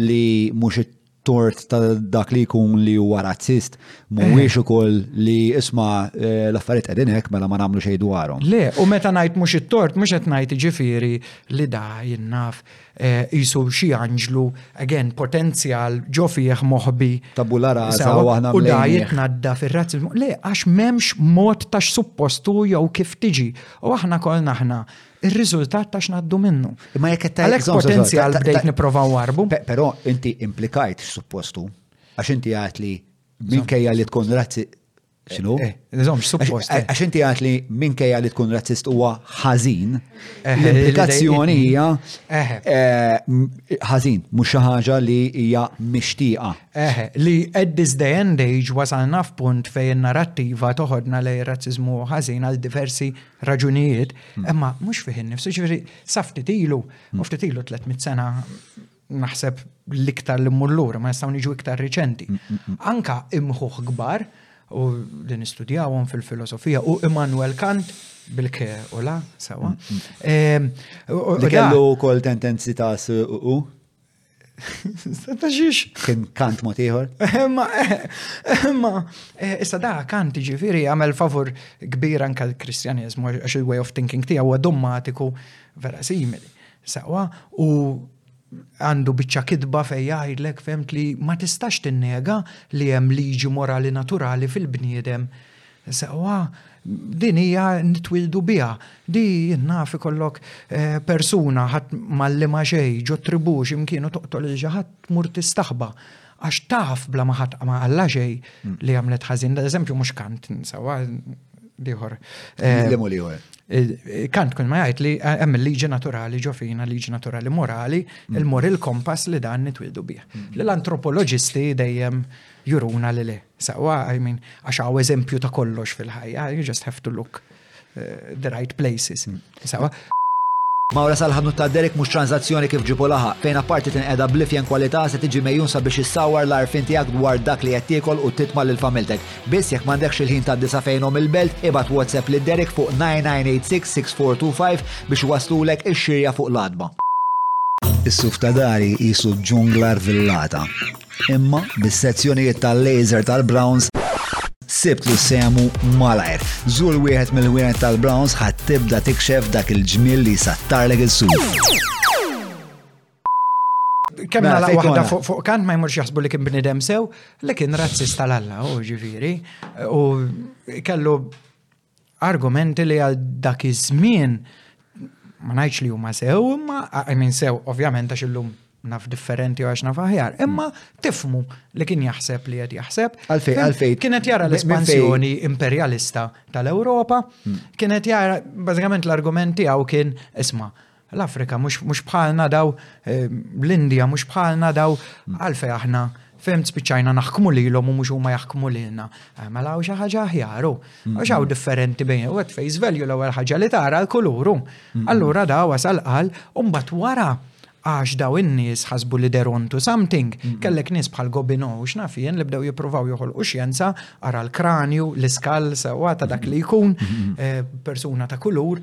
li mhux tort ta' dak li jkun li huwa razzist mhuwiex eh. ukoll li isma' eh, l-affarijiet qegħdin hekk mela ma nagħmlu xejn dwarhom.
Le, u meta ngħid mhux it-tort mhux qed ngħid jiġifieri li da jinnaf qisu xi anġlu, again potenzjal ġo fih moħbi.
Tabula rasa u aħna mlejnieh.
U da jitnaddaf ir-razzizmu. Le, għax m'hemmx mod ta' x'suppost hu jew kif tiġi. U aħna kollna aħna ir-riżultat ta' x'ngħaddu minnu.
Imma jekk qed Għalhekk
potenzjal bdejt nipprova warbu.
Però inti implikajt x'suppost hu. Għax inti għedt li minkejja li tkun Xinu?
Eh, Nizom, suppost. Eh.
Għax inti għat li minkejja li tkun razzist huwa ħażin,
eh,
l-implikazzjoni hija ħażin, mhux xi ħaġa li hija mixtieqa.
Eħe, li at this day and age wasalna f'punt fejn narrattiva toħodna li razzizmu ħażin għal diversi raġunijiet, hmm. imma mhux fih innifsu, ġifieri saftit ilu, u hmm. ftit ilu 300 sena naħseb l-iktar li mmur lura, ma nistgħu niġu iktar riċenti. Mm, mm, mm. Anka imħuħ kbar u li nistudjawhom fil-filosofija u Immanuel Kant bil-ke u la, sewa. Ehm,
li kellu kol tendenzi ta' u
Ta' xiex.
Kien kant mot ieħor.
Imma, imma, eh, issa da kant ġifiri għamel favur kbir anka l-Kristjanizmu, għax il-way of thinking tiegħu huwa dommatiku vera simili. Sewwa, u għandu biċċa kitba fejn jgħidlek fehmt li ma tistax tinnega li hemm liġi morali naturali fil-bniedem. Sewwa, din hija nitwildu biha. Di naf ikollok eh, persuna ħadd mallima xejn ġo tribù x'imkien u toqtol il xi ħadd tmur tistaħba. Għax taf bla ma ħadd ma qalla xej hmm. li għamlet ħażin, eżempju mhux kant nsawa liħor. Eh,
Limu liħor.
Eh, kant kun ma jgħid li eh, hemm il-liġi naturali ġofina, liġi naturali morali, hmm. il-mor il-kompass li dan nitwildu bih. Hmm. Li l-antropoloġisti dejjem juruna li li. Sawa, I mean, għax għaw eżempju ta' kollox fil-ħajja, you just have to look. the right places. Sawa.
Mawra sal-ħanut ta' Derek mhux tranzazzjoni kif ġipu laħa, fejn apparti tinqeda blifjen kwalità se tiġi mejjun sabiex issawar l-arfin tiegħek dwar dak li qed tiekol u titma' lil familtek. Biss jekk m'għandekx il-ħin ta' disa fejnhom il-belt, ibad WhatsApp lil Derek fuq 9986-6425 biex iwasslulek ix-xirja fuq l-għatba. Is-suf ta' dari qisu ġungla rvillata. Imma, bis-sezzjonijiet tal-laser tal-Browns, sibt li sehmu malajr. Żur wieħed mill-ħwienet tal-Browns ħadd tibda tikxef dak il-ġmiel li jsattarlek is-suf.
Kemm
Mela,
nagħlaq
fejn
waħda
konna?
fuq fuq kant ma jmurx jaħsbu li kien bniedem sew, li kien razzista l-Alla, u ġifieri, u kellu Argumenti li għal dak iż-żmien ma ngħidx li huma sew, imma minn sew ovvjament għax illum naf differenti għax naf aħjar, imma tifmu li kien jaħseb li qed jaħseb.
Għalfej, għalfej.
Kienet jara l-espansjoni imperialista tal-Ewropa, hmm. kienet jara, bażikament l-argument tiegħu kien isma' L-Afrika mhux mhux bħalna daw l-Indja mhux bħalna daw għalfej aħna fem spiċċajna naħkmu lilhom u mhux huma jaħkmu lilna. Eh, mela hawn xi ħaġa aħjaru. Għax hawn differenti bejn u qed face value l-ewwel ħaġa li tara l-kuluru. Allura da wasal qal u mbagħad wara għax daw in-nies ħasbu li der onto something, kellek nies bħal Gobino u xnafien li bdew jippruvaw joħolqu xjenza ara l-kranju, l-iskal, sewa ta' dak li jkun, eh, persuna ta' kulur,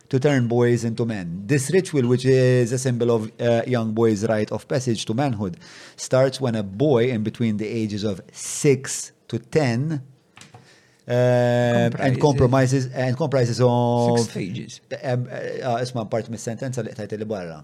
to turn boys into men. This ritual, which is a symbol of uh, young boys' rite of passage to manhood, starts when a boy in between the ages of 6 to 10 and compromises and comprises of
Six stages.
Um, uh, uh, isma part mis-sentenza li qtajt li barra.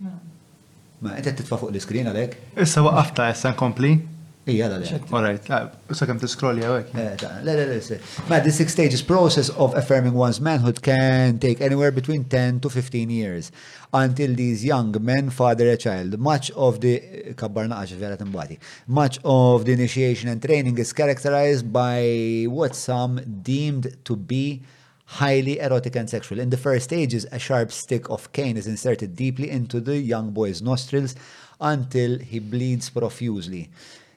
Mela,
int qed titfa' fuq l-iscreen għalhekk?
Issa waqqaftha, issa nkompli?
Ija, għala le.
All right, sakemm tiscrolli hawn hekk.
Eh, ta, le, le, le, se. Mela, this six stages process of affirming one's manhood can take anywhere between 10 to 15 years until these young men father a child. Much of the, kabbarna għax vera timbati, much of the initiation and training is characterized by what some deemed to be highly erotic and sexual. In the first stages, a sharp stick of cane is inserted deeply into the young boy's nostrils until he bleeds profusely.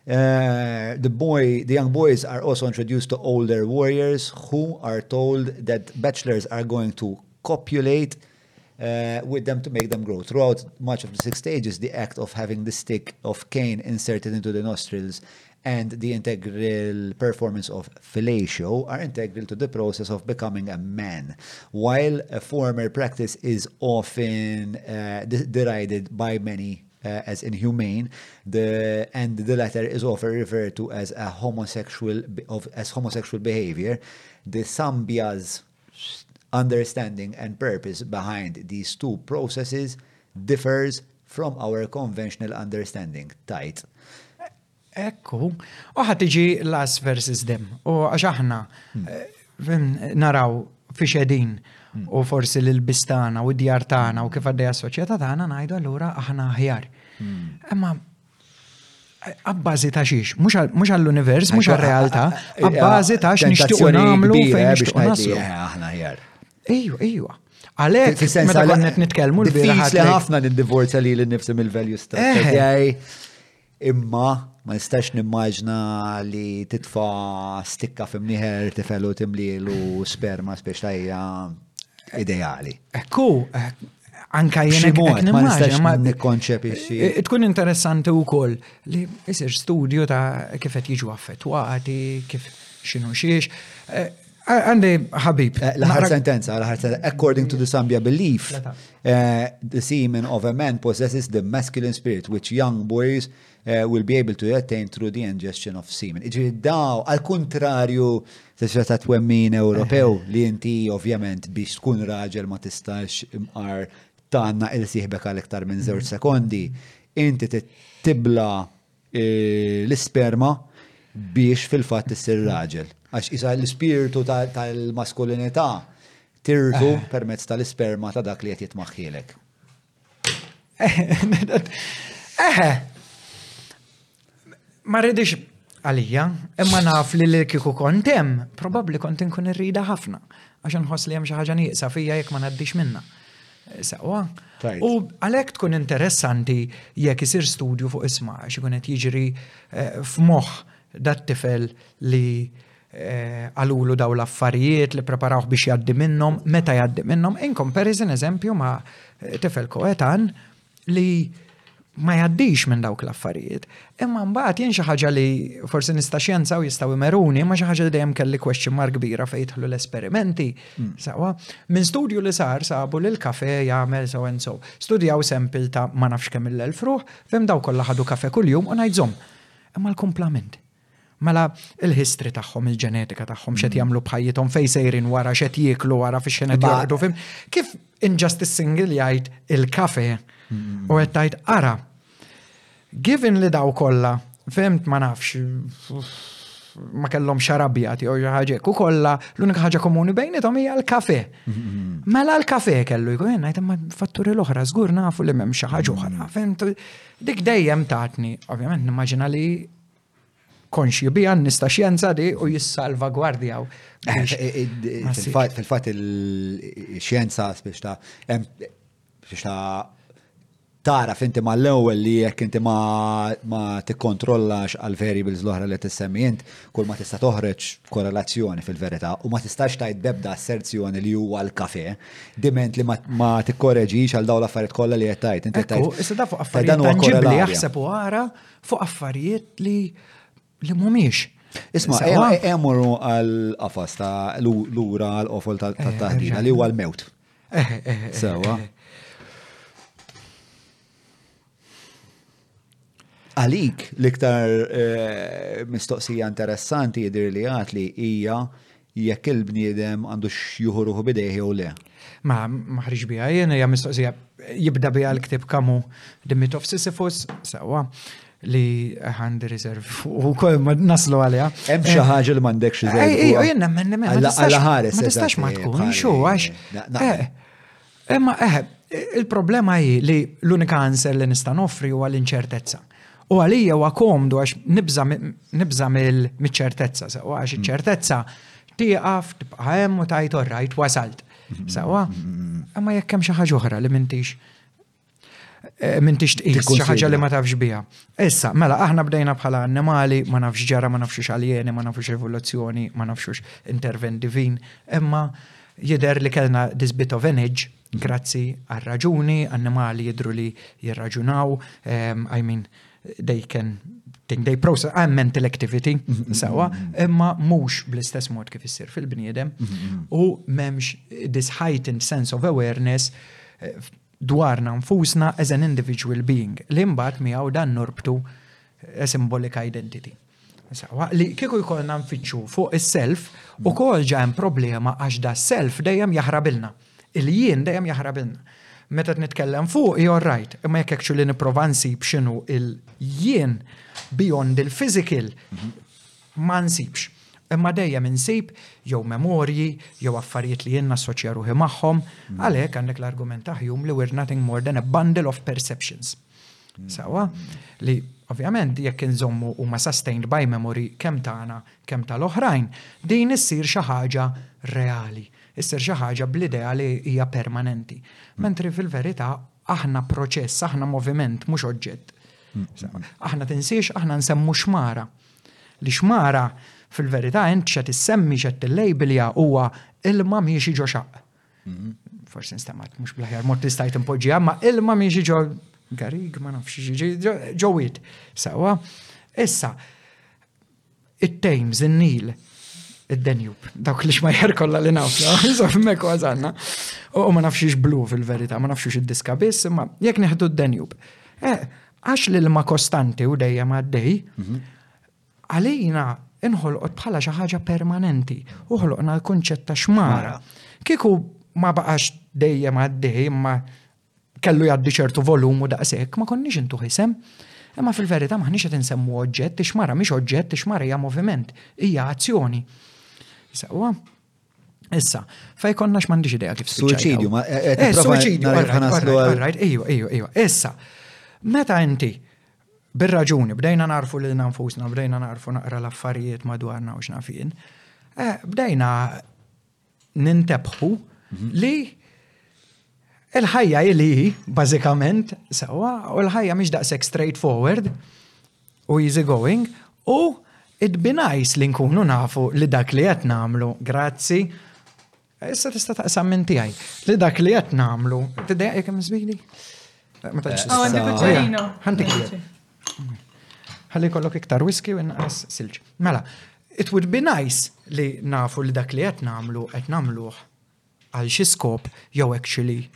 Uh, the boy, the young boys are also introduced to older warriors who are told that bachelors are going to copulate uh, with them to make them grow. Throughout much of the six stages, the act of having the stick of cane inserted into the nostrils and the integral performance of fellatio are integral to the process of becoming a man. While a former practice is often uh, derided by many uh, as inhumane, the and the latter is often referred to as a homosexual of as homosexual behavior. The Sambia's understanding and purpose behind these two processes differs from our conventional understanding, tgħid.
Hekk hu. U ħa tiġi l-us versus them. U għax aħna hmm. naraw fi xedin hmm. u forsi l-bistana u d-djar tagħna u kif għaddejja s-soċjetà tagħna ngħidu allura aħna aħjar. Hmm. Imma Abbażi ta' xiex, mhux għall-univers, mhux għar-realtà, abbażi ta' x'nixtiequ nagħmlu fejn nixtiequ naslu.
Aħna ħjar.
Ejju, ejju. Għalhekk, meta konna qed nitkellmu l
bira Li ħafna nindivorzja li l-nifsi mill-values ta'
eh.
Imma ma nistax nimmaġna li titfa stikka fimniħer tifelu timlielu sperma spiex tajja ideali.
Ekku, eh, anka
jena kif
nimmaġina ma
nikkonċepixxi.
E, e, tkun interessanti wkoll li isir studju ta' kif qed jiġu affettwati, kif xinu xiex. E, għandi ħabib.
L-ħar sentenza, l-ħar sentenza, according to the Sambia belief, the semen of a man possesses the masculine spirit, which young boys uh, will be able to be attained through the ingestion of semen. Iġi daw, għal kontrarju t-sra ta' twemmin Ewropew eh. li inti ovvjament biex tkun raġel ma tistax imqar tanna il-siħbek għal iktar minn zewġ mhm. sekondi, inti tibla eh, l-isperma biex fil-fat tissir mhm. raġel. Għax isa l-spirtu tal-maskulinità tirtu eh. permezz tal-isperma ta' dak li qed jitmaħħilek.
Eħe. Ma rridix għalija, imma naf li li kiku kontem, probabli kont inkun irrida ħafna, għax nħoss li hemm xi ħaġa nieqsa fija jekk ma ngħaddix minna. Eh,
Sawa.
U għalhekk tkun interessanti jekk isir studju fuq isma' għax ikun qed jiġri eh, f'moħħ dat-tifel li qalulu dawn l-affarijiet li preparawh biex jgħaddi minnhom, meta jgħaddi minnhom, in comparison eżempju ma' tifel koetan li ma jgħaddix minn dawk l-affarijiet. Imma mbagħad jien xi ħaġa li forsi nista' xjenza u jistgħu imeruni, ma xi ħaġa li dejjem kelli question mark kbira fejn jidħlu l-esperimenti. Hmm. Sawa, minn studju li sar sabu li l-kafe jagħmel so and so. Studjaw sempil ta' ma nafx kemm il-elf ruħ, fim daw kollha ħadu kafe kuljum u ngħidżhom. Imma l-kumplament. Mela, il-history tagħhom, il-ġenetika tagħhom, x'qed mm. jagħmlu bħajjithom, fejn sejrin wara, x'qed jieklu wara fix xenet jaqdu fim. Kif Injustice Single jgħid il-kafe mm. u qed tgħid ara. Given li daw kollha, fimt ma nafx ma kellhom xarabja tiegħu xi ħaġa u kollha l-unika ħaġa komuni bejnithom hija l-kafe. Mm-hmm. Mela l-kafe kellu jkun jien ngħid imma fatturi l-oħra żgur nafu li m'hemm xi ħaġa oħra. Mm-hmm. Fimt dik dejjem tatni, ovvjament nimmaġina li konxji biha n-nies ta' xjenza di u jissalvagwardjaw.
Fil-fatt il-xjenza biex ta' biex ta' tara finti ma l-ewwel li jekk inti ma ma tikkontrollax għal variables l-oħra li tissemmi int, kull ma tista' toħreġ korrelazzjoni fil-verità u ma tistax tgħid bebda asserzjoni li huwa l-kafe diment li ma tikkoreġix għal dawn l-affarijiet kollha li qed tgħid. Inti
qed
tgħid.
Issa
dafu
affarijiet
tanġibbli
jaħseb u ara Fuq affarijiet li li mhumiex.
Isma,
emorru
e, e, għal qafas ta' lura għal qofol ta' eh, taħdina li huwa l-mewt.
Eh, eh,
Sewa. Għalik, l-iktar eh, mistoqsija interessanti jidir li għat li hija jekk il-bniedem għandux juhu ruħu bidejh jew le.
Ma maħriġ biha jien hija mistoqsija jibda biha l-ktieb kamu The Myth of Sisyphus, sewwa li għand reserve u kol ma naslu għalija.
Hemm xi ħaġa li m'għandekx
reserve. Ejja, jien
nemmen
nemmen.
Għalla ħares.
Ma tistax ma tkun xu għax. Eh. Imma eħe, il-problema hi li l-unika answer li nista' noffri huwa l-inċertezza. U għalija huwa komdu għax nibża mill-ċertezza, sewa għax mm. iċ-ċertezza tieqaf, tibqa' hemm u tajt orrajt wasalt. Mm-hmm. Sewa, imma jekk hemm xi ħaġa oħra li m'intix Eh, minn tix tqis xi ħaġa li ma tafx biha. Issa, mela aħna bdejna bħala annimali, ma nafx ġara, ma nafx aljeni, ma nafx evoluzzjoni, ma nafx intervent divin, imma jider li kellna this bit of energy grazzi għal raġuni, annimali jidru li jirraġunaw, ehm, I mean, they can think they process I'm mental activity mhm, mhm, sawa mhm, imma mhux bl-istess mod kif issir fil-bniedem u m'hemmx this heightened sense of awareness eh, dwarna nfusna as an individual being, li mbagħad miegħu dan norbtu a symbolic identity. Li kieku jkollna nfittxu fuq is-self, ukoll ġa hemm problema għax da self dejjem jaħrabilna. Il-jien dejjem jaħrabilna. Meta nitkellem fuq, you're right, imma jekk hekk li nipprova nsib x'inhu il-jien beyond il-physical, Ma nsibx. Imma dejjem insib jew memorji jew affarijiet li jien nassoċja ruħi magħhom, għalhekk għandek l-argument ta' Hume li we're nothing more than a bundle of perceptions. Sewwa? Li ovvjament jekk inżommu huma sustained by memory kemm tagħna kemm tal-oħrajn, din issir xi ħaġa reali, issir xi ħaġa bl-idea li hija permanenti. Mentri fil-verità aħna proċess, aħna moviment mhux oġġett. Aħna tinsiex, aħna nsemmu xmara. L-ixmara, fil-verità int x'qed issemmi x'qed tillejbilja huwa ilma miexi ġo xaqq. Forsi nstemat mhux bl-aħjar mod li stajt impoġġiha, ma ilma miexi ġo garig ma nafx ġo wit. Sawa. Issa, it-Thames, in-Nil, id-Denjub, dawk li xmajjar kollha li nafna, hemmhekk għażanna. U ma nafx blu fil-verità, ma nafx id-diska biss, imma jekk neħdu d-Denjub. Eh, Għax l-ilma kostanti u dejjem għaddej, mhm. għalina inħolqot bħala xi ħaġa permanenti u ħloqna l-kunċett ta' xmara. Kieku ma baqax dejjem għaddej imma kellu jgħaddi ċertu volum u daqshekk ma konniex intu isem. Imma fil-verità maħniex qed insemmu oġġett, ix-xmara mhix oġġett, ix-xmara hija moviment, hija azzjoni. Sewwa, Issa, fej konna x'mandix idea kif
Suicidju, ma eh, eh,
eh, suicidju, għarrajt, ejju, ejju, ejju. Issa, meta inti bir-raġuni bdejna narfu li nfusna, bdejna narfu naqra l-affarijiet madwarna u x'nafin, bdejna nintebħu mhm. li il-ħajja li bażikament sewa u l-ħajja mhix daqshekk straightforward u easy going u it'd be nice li nkunu nafu li dak li qed nagħmlu grazzi Issa tista' taqsam minn tiegħi. Li dak li qed nagħmlu, tidejjaq jekk hemm żbili? Ma tantx. Ħantik ħalli kollok iktar whisky u inqas silġ. Mela, it would be nice li nafu li dak li qed nagħmlu qed nagħmluh għal xi skop jew actually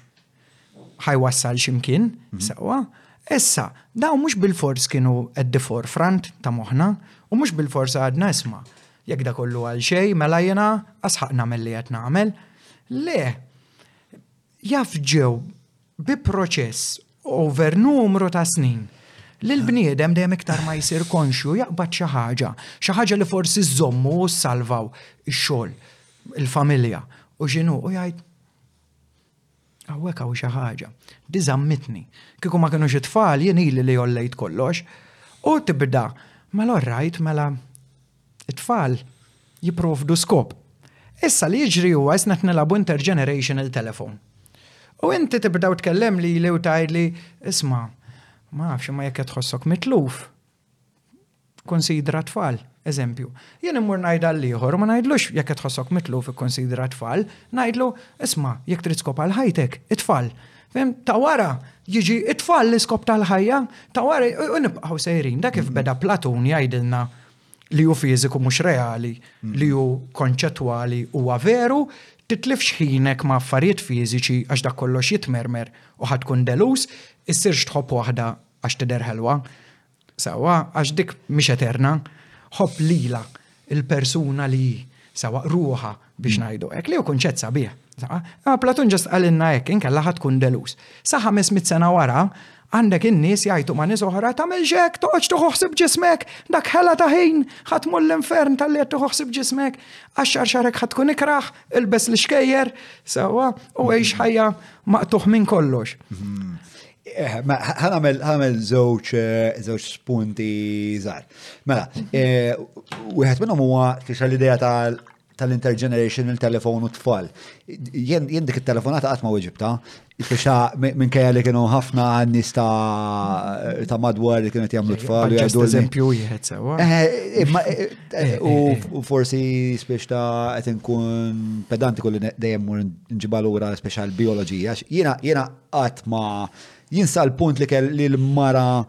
ħajwassal xi mkien, sewwa. Issa, dawn mhux bilfors kienu at the forefront ta' moħħna u mhux bilfors għadna isma' jekk da kollu għal xejn mela jiena asħaq nagħmel li qed nagħmel. Le, jaf ġew bi proċess over numru ta' snin, li l-bniedem dejjem iktar ma jsir konxju jaqbad xi ħaġa, xi ħaġa li forsi żżommu u ssalvaw ix-xogħol, il-familja u x'inhu u jgħid, hawnhekk hawn xi ħaġa li żammitni. Kieku ma kinux it-tfal jien ili li għollejt kollox u tibda, mela orrajt, mela It-tfal jipprovdu skop. Issa li jiġri huwa isna qed nilagħbu intergenerational telephone. U inti tibda u tkellem lili u tgħidli, isma', ma nafx imma jekk qed tħossok mitluf, kunsidra t-tfal, eżempju. Jien immur ngħid għal ieħor u ma ngħidlux jekk qed tħossok mitluf ikkunsidra t-tfal, ngħidlu, isma', jekk trid skop għal ħajtek, it-tfal. Fem, ta' wara, jiġi it-tfal l-iskop tal-ħajja, ta' wara, u nibqaw sejrin, da kif beda Platun jgħidilna li ju fiziku mux reali, li ju konċettwali u veru, titlif xħinek ma' affarijiet fiziċi għax da kollox jitmermer u ħatkun delus, issirx tħobb waħda għax tider ħelwa. Sewwa, għax dik mhix eterna, ħobb lilha il-persuna li hi, sewwa ruħha biex mm. ngħidu hekk, li hu kunċett sabiħ. Ah, Platun ġast għalinna hekk, inkella ħad tkun delus. Sa 500 sena wara, għandek in-nies jgħidu ma' nies oħra tagħmel ġek, toqgħodx toħoħsib ġismek, dak ħela ta' ħin, ħadd mur l-infern tal-li qed toħoħsib ġismek, għaxxar xarek ħadd tkun ikraħ, ilbes l-xkejjer, sewwa u għix ħajja maqtuħ minn kollox.
Mhm. Eh, ħanamel żewġ eh, spunti żgħar. Mela, eh, wieħed minnhom huwa tixa l-idea tal tal-intergenerational telefon u tfal. Jien dik il-telefonata għatma uġibta, fixa minn kajja li kienu ħafna għannis ta' madwar li kienu jgħamlu tfal. Għadu
eżempju jħed sewa.
Eh, eh, u forsi spiex ta' għet nkun pedantiku li dejjem mur nġibalura speċa l-biologija. Jena qatt ma jinsa l-punt li kell li l-mara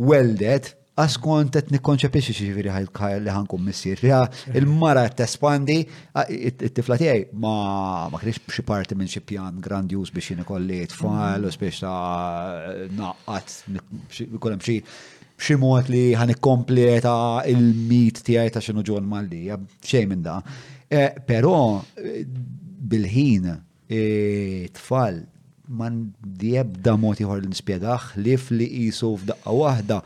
weldet, għas kont qed nikkonċepixxi xiġifieri li ħankun missier. Fiha il-mara qed tespandi, it-tifla tiegħi ma ma kienx xi parti minn xi pjan grandjuż biex jien ikolli tfal u spiex ta' naqqat ikun hemm xi xi mod li ħan ikkompleta il-mit tiegħi ta' xinu ġol Maldi, xejn minn da. Eh, però bil-ħin It-tfal m'għandi ebda mod ieħor li nispjegah li fli qisu f'daqqa waħda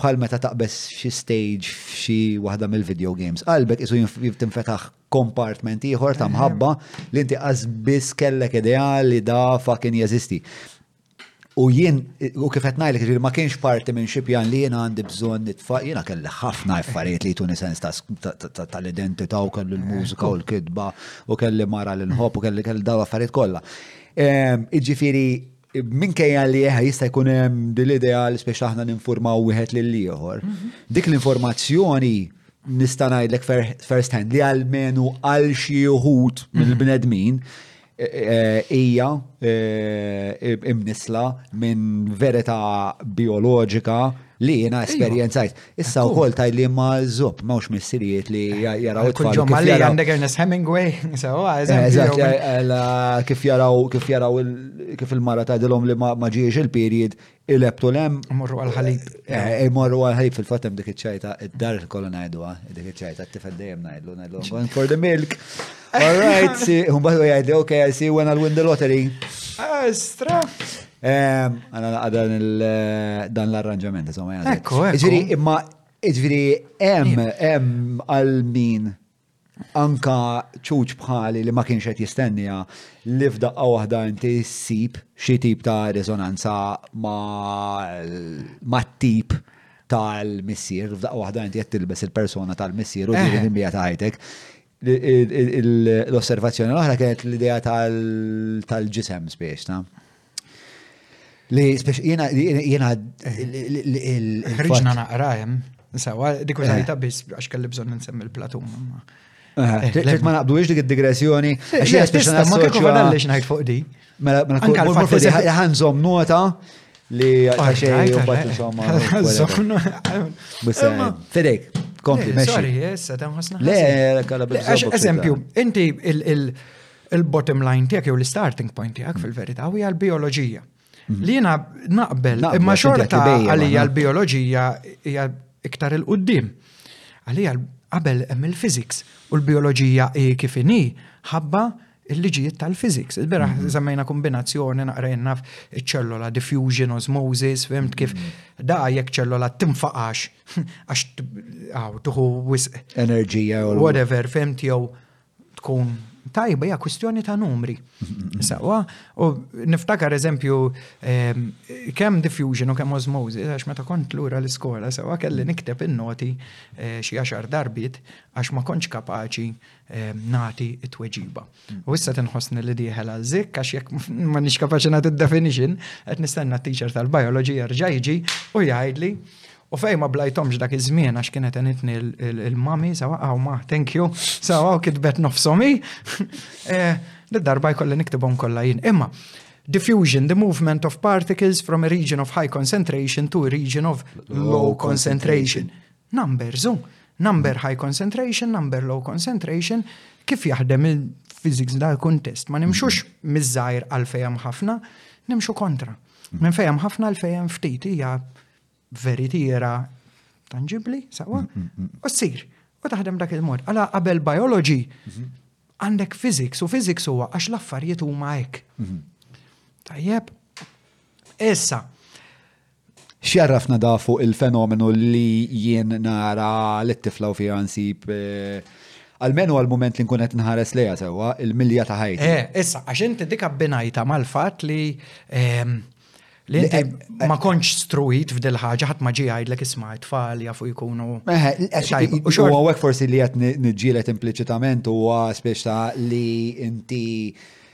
bħal meta taqbeż xi stage f'xi waħda mill-video games. Qalbek qisu jinfetaħ kompartment ieħor ta' mħabba li inti qas biss kellek idea li da fucking jeżisti. U jien, u kif qed ngħidlek ġifieri ma kienx parti minn xi pjan li jiena għandi bżonn nitfa' jiena kelli ħafna affarijiet li jtuni sens tal-identità u kelli l-mużika u l-kitba u kelli mara li nħobb u kelli kelli dawn affarijiet kollha. Ehm, jiġifieri minkejja li eħe jista' jkun hemm din idea li spiex aħna ninformaw wieħed lil ieħor, mhm. dik l-informazzjoni nista' ngħidlek first hand li għalmenu għal xi wħud mhm. mill-bnedmin hija imnissla minn verità bioloġika li jiena esperjenzajt. Issa wkoll taj li ma żob, ma hux missirijiet li jaraw it-tfal.
Ġo
Malli
għandek Ernest Hemingway, sewa,
eżatt. Kif jaraw kif jaraw kif il-mara tgħidilhom li ma ġiex il-period Il-ebt u l-em.
Imorru għal-ħalib.
Eh, imorru għal-ħalib fil-fatem dik iċċajta, id-dar kollu najdu, ah, dik iċċajta, t-tifel dejjem najdu, najdu, going for the milk. All right, si, un badu jgħajdi, ok, I see when I'll win the lottery.
Astra.
Għana għadan eh, dan l-arranġament, insomma,
jgħajdi.
Ġiri, imma, ġiri, em, em, għal-min anka ċuċ bħali li ma kienx qed jistennija li f'daqqa waħda inti ssib xi tip ta' rezonanza ma' tip tal-missier, f'daqqa waħda inti qed tilbes il-persona tal-missier u din eh. il-mija ta' ħajtek. L-osservazzjoni l-oħra kienet l-idea tal-ġisem spiex ta' Li spiex jena jena
il-ħriġna naqra hemm, sawa dik użajta eh. biss għax kelli bżonn nsemmi l-Platun.
Eh, eh, ma naqbdux dik id-digressjoni. Għax hija spiex
ma kieku ma nallix ngħid fuq di.
Mela, mela
anka l-fatt
ħanżom nota li xej u bat insomma. Fedek, kompli, meċi.
Sorry, jessa, tam ħasna.
Le, kalla
Eżempju, inti il- il-bottom line tiegħek jew l-starting point tiegħek mm. fil-verità u hija l-bioloġija. Mm. Li jiena naqbel imma xorta għalija l-bioloġija hija iktar il-qudiem. Għalija qabel hemm il-physics u l-bioloġija hi kif inhi ħabba il-liġijiet tal-physics. Il-bera mhm. zammejna kombinazzjoni naqrejna ċellola diffusion, osmosis, fimt kif mhm. da jekk ċellola timfaqax għax tuħu wisq.
Enerġija u
whatever, fimt jew tkun tajba hija kwistjoni ta' numri. Sawa, u niftakar eżempju ehm, kemm diffusion u kemm osmosis, għax meta kont lura l-iskola, sawa kelli nikteb in-noti eh, xi għaxar darbit għax ma kontx kapaċi ehm, nati it-tweġiba. U issa tinħossni li dieħel għal zik għax jekk ma nix kapaċi nati definition, qed nistenna t-teacher tal-biology jerġa' jiġi u jgħidli U fejn ma blajtomx dak iż-żmien għax kienet enitni l-mami, sawa għaw ma, thank you, sawa u kitbet nofsomi. Eh, L-darba jkolli niktibhom kollha jien. Imma, diffusion, the movement of particles from a region of high concentration to a region of low concentration. Number, zu, number high concentration, number low concentration, kif jaħdem il-physics dal kuntest Ma nimxux mizzajr għal fejem ħafna, nimxu kontra. Minn fejem ħafna għal fejem ftit, hija veritiera tangibli, sawa, mm, mm, mm. u s-sir, u taħdem dak il-mod. Għala qabel biology, mhm. għandek physics, u physics huwa għax l-affarijiet huma hekk. Mhm. Tajjeb, issa.
Xjarrafna da fuq il-fenomenu li jien nara l-tifla u fija nsib eh, għalmenu għal-moment li nkun qed nħares lejha sewwa il-milja ta' ħajti.
Eh, issa, għax inti dik abbinajta mal-fatt li ehm, Li inti
eh, eh,
ma konċ struit f'dil ħaġa ħadd ma ġi jgħidlek isma' tfal jafu jkunu. Eh, u
hawnhekk forsi li qed niġġielet impliċitament huwa spiex ta' li inti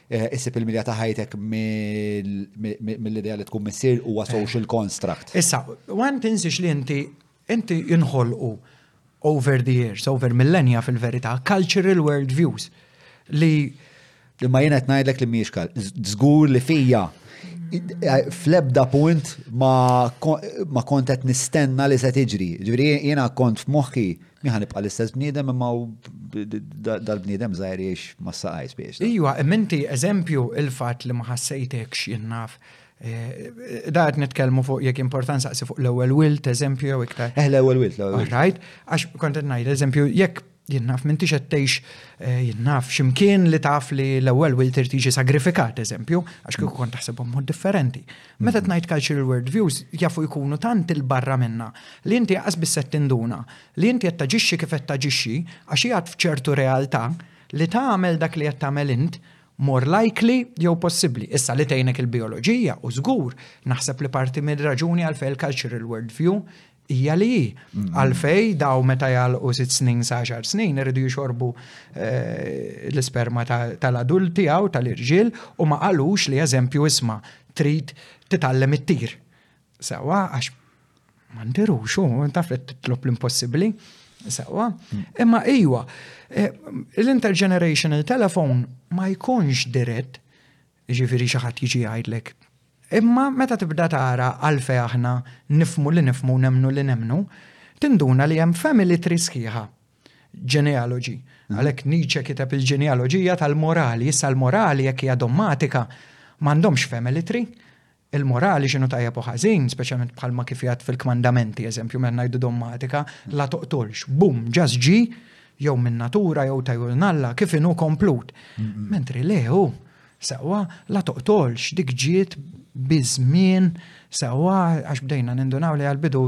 issib il-milja ta' ħajtek mill-idea li tkun missier huwa social construct.
Issa, għan tinsiex li inti Inti jinħolqu over the years, over millennia fil-verità, cultural world views li.
Li ma jenet najdlek li miex kal, zgur li fija. Flebda punt ma, ma kontet nistenna li se tiġri. Ġviri, jena kont f'moħħi, miħan ibqa l-istess bniedem imma dal-bniedem zaħir jiex ma saqajs biex.
Ijwa, minti eżempju il-fat li ma ħassejtek xinnaf Eh, da għad nitkelmu fuq jek importanza għasi fuq l-ewel wilt, eżempju, jew iktar.
Eh, l-ewel wilt, l-ewel wilt.
Right, għax kontet najd, eżempju, jek jinnaf minn tix għattejx eh, jinnaf ximkien li taf li l-ewel wilt irtiġi sagrifikat, eżempju, għax kuk kont taħsebhom mod differenti. Meta tnajd mm-hmm. cultural world views, jafu jkunu tant il-barra minna li inti għas bisset tinduna, li inti għattaġiċi kif għattaġiċi, għax jgħat fċertu realtà li ta' għamel dak li għattamel int, More likely jew possibbli. Issa li tgħinek il-bijoloġija, u żgur, naħseb li parti mir-raġuni għalfejn il-cultural world view hija li hi. Għalfej daw meta jagħlqu sitt snin sa għaxar snin iridu jixorbu eh, l-isperma tal-adult tiegħu tal-irġiel u ma qalux li eżempju isma' trid titgħallem it-tir Sewwa, għax ma ndirux, u taf li titlob l-impossibbli. Sewwa, imma iwa, e, l-intergenerational telephone ma jkunx dirett, ġifiri xi ħadd jiġi jgħidlek Imma meta tibda tara għalfej aħna nifmu li nifmu nemnu li nemnu, tinduna li hemm family tree sħiħa, genealogy. Mhm. Għalhekk Nietzsche kiteb il-ġenealoġija tal-morali, issa l-morali jekk hija dommatika m'għandhomx family tree. Il-morali x'inhu tajjeb u ħażin, speċjalment bħalma kif jgħid fil-kmandamenti, eżempju, meta ngħidu dommatika, la toqtolx, bum, ġas ġi, jew minn natura jew tajul nalla, kif inhu komplut. Mentri leħu, sewa, la toqtolx, dik ġiet bizmin, sewa, għax bdejna nindunaw li għal-bidu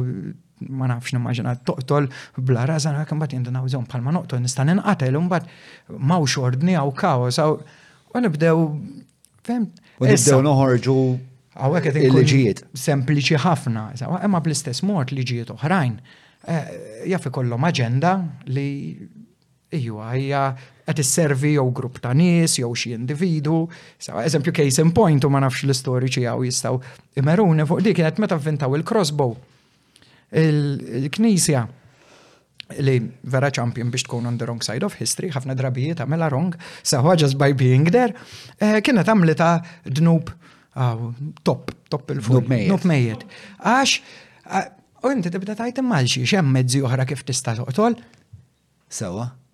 ma nafx nimmaġina toqtol bla razan għakim bat jindunaw zon bħal ma noqtol nistan inqatel un bat mawx ordni għaw kaos għaw u nibdew Fem?
U nibdew noħorġu
Għawek għet
il-liġijiet.
Sempliċi ħafna, imma bl-istess mod liġijiet oħrajn. Eh, Jaffi kollom agenda li iju għajja għet servi jew grupp ta' nis, jew xie individu. Sawa, eżempju, case in point, u ma nafx l-istoriċi għaw jistaw imeruni fuq dik, għet meta vintaw il-crossbow, il-knisja. li vera champion biex tkun on the wrong side of history, ħafna drabijiet għamela wrong, saħwa just by being there, eh, kienet għamlita dnub top, top il-fuq.
Dnub
mejjet. Għax, u inti tibda tajt immalxi, xem mezzi oħra kif tista' toqtol? Sawa.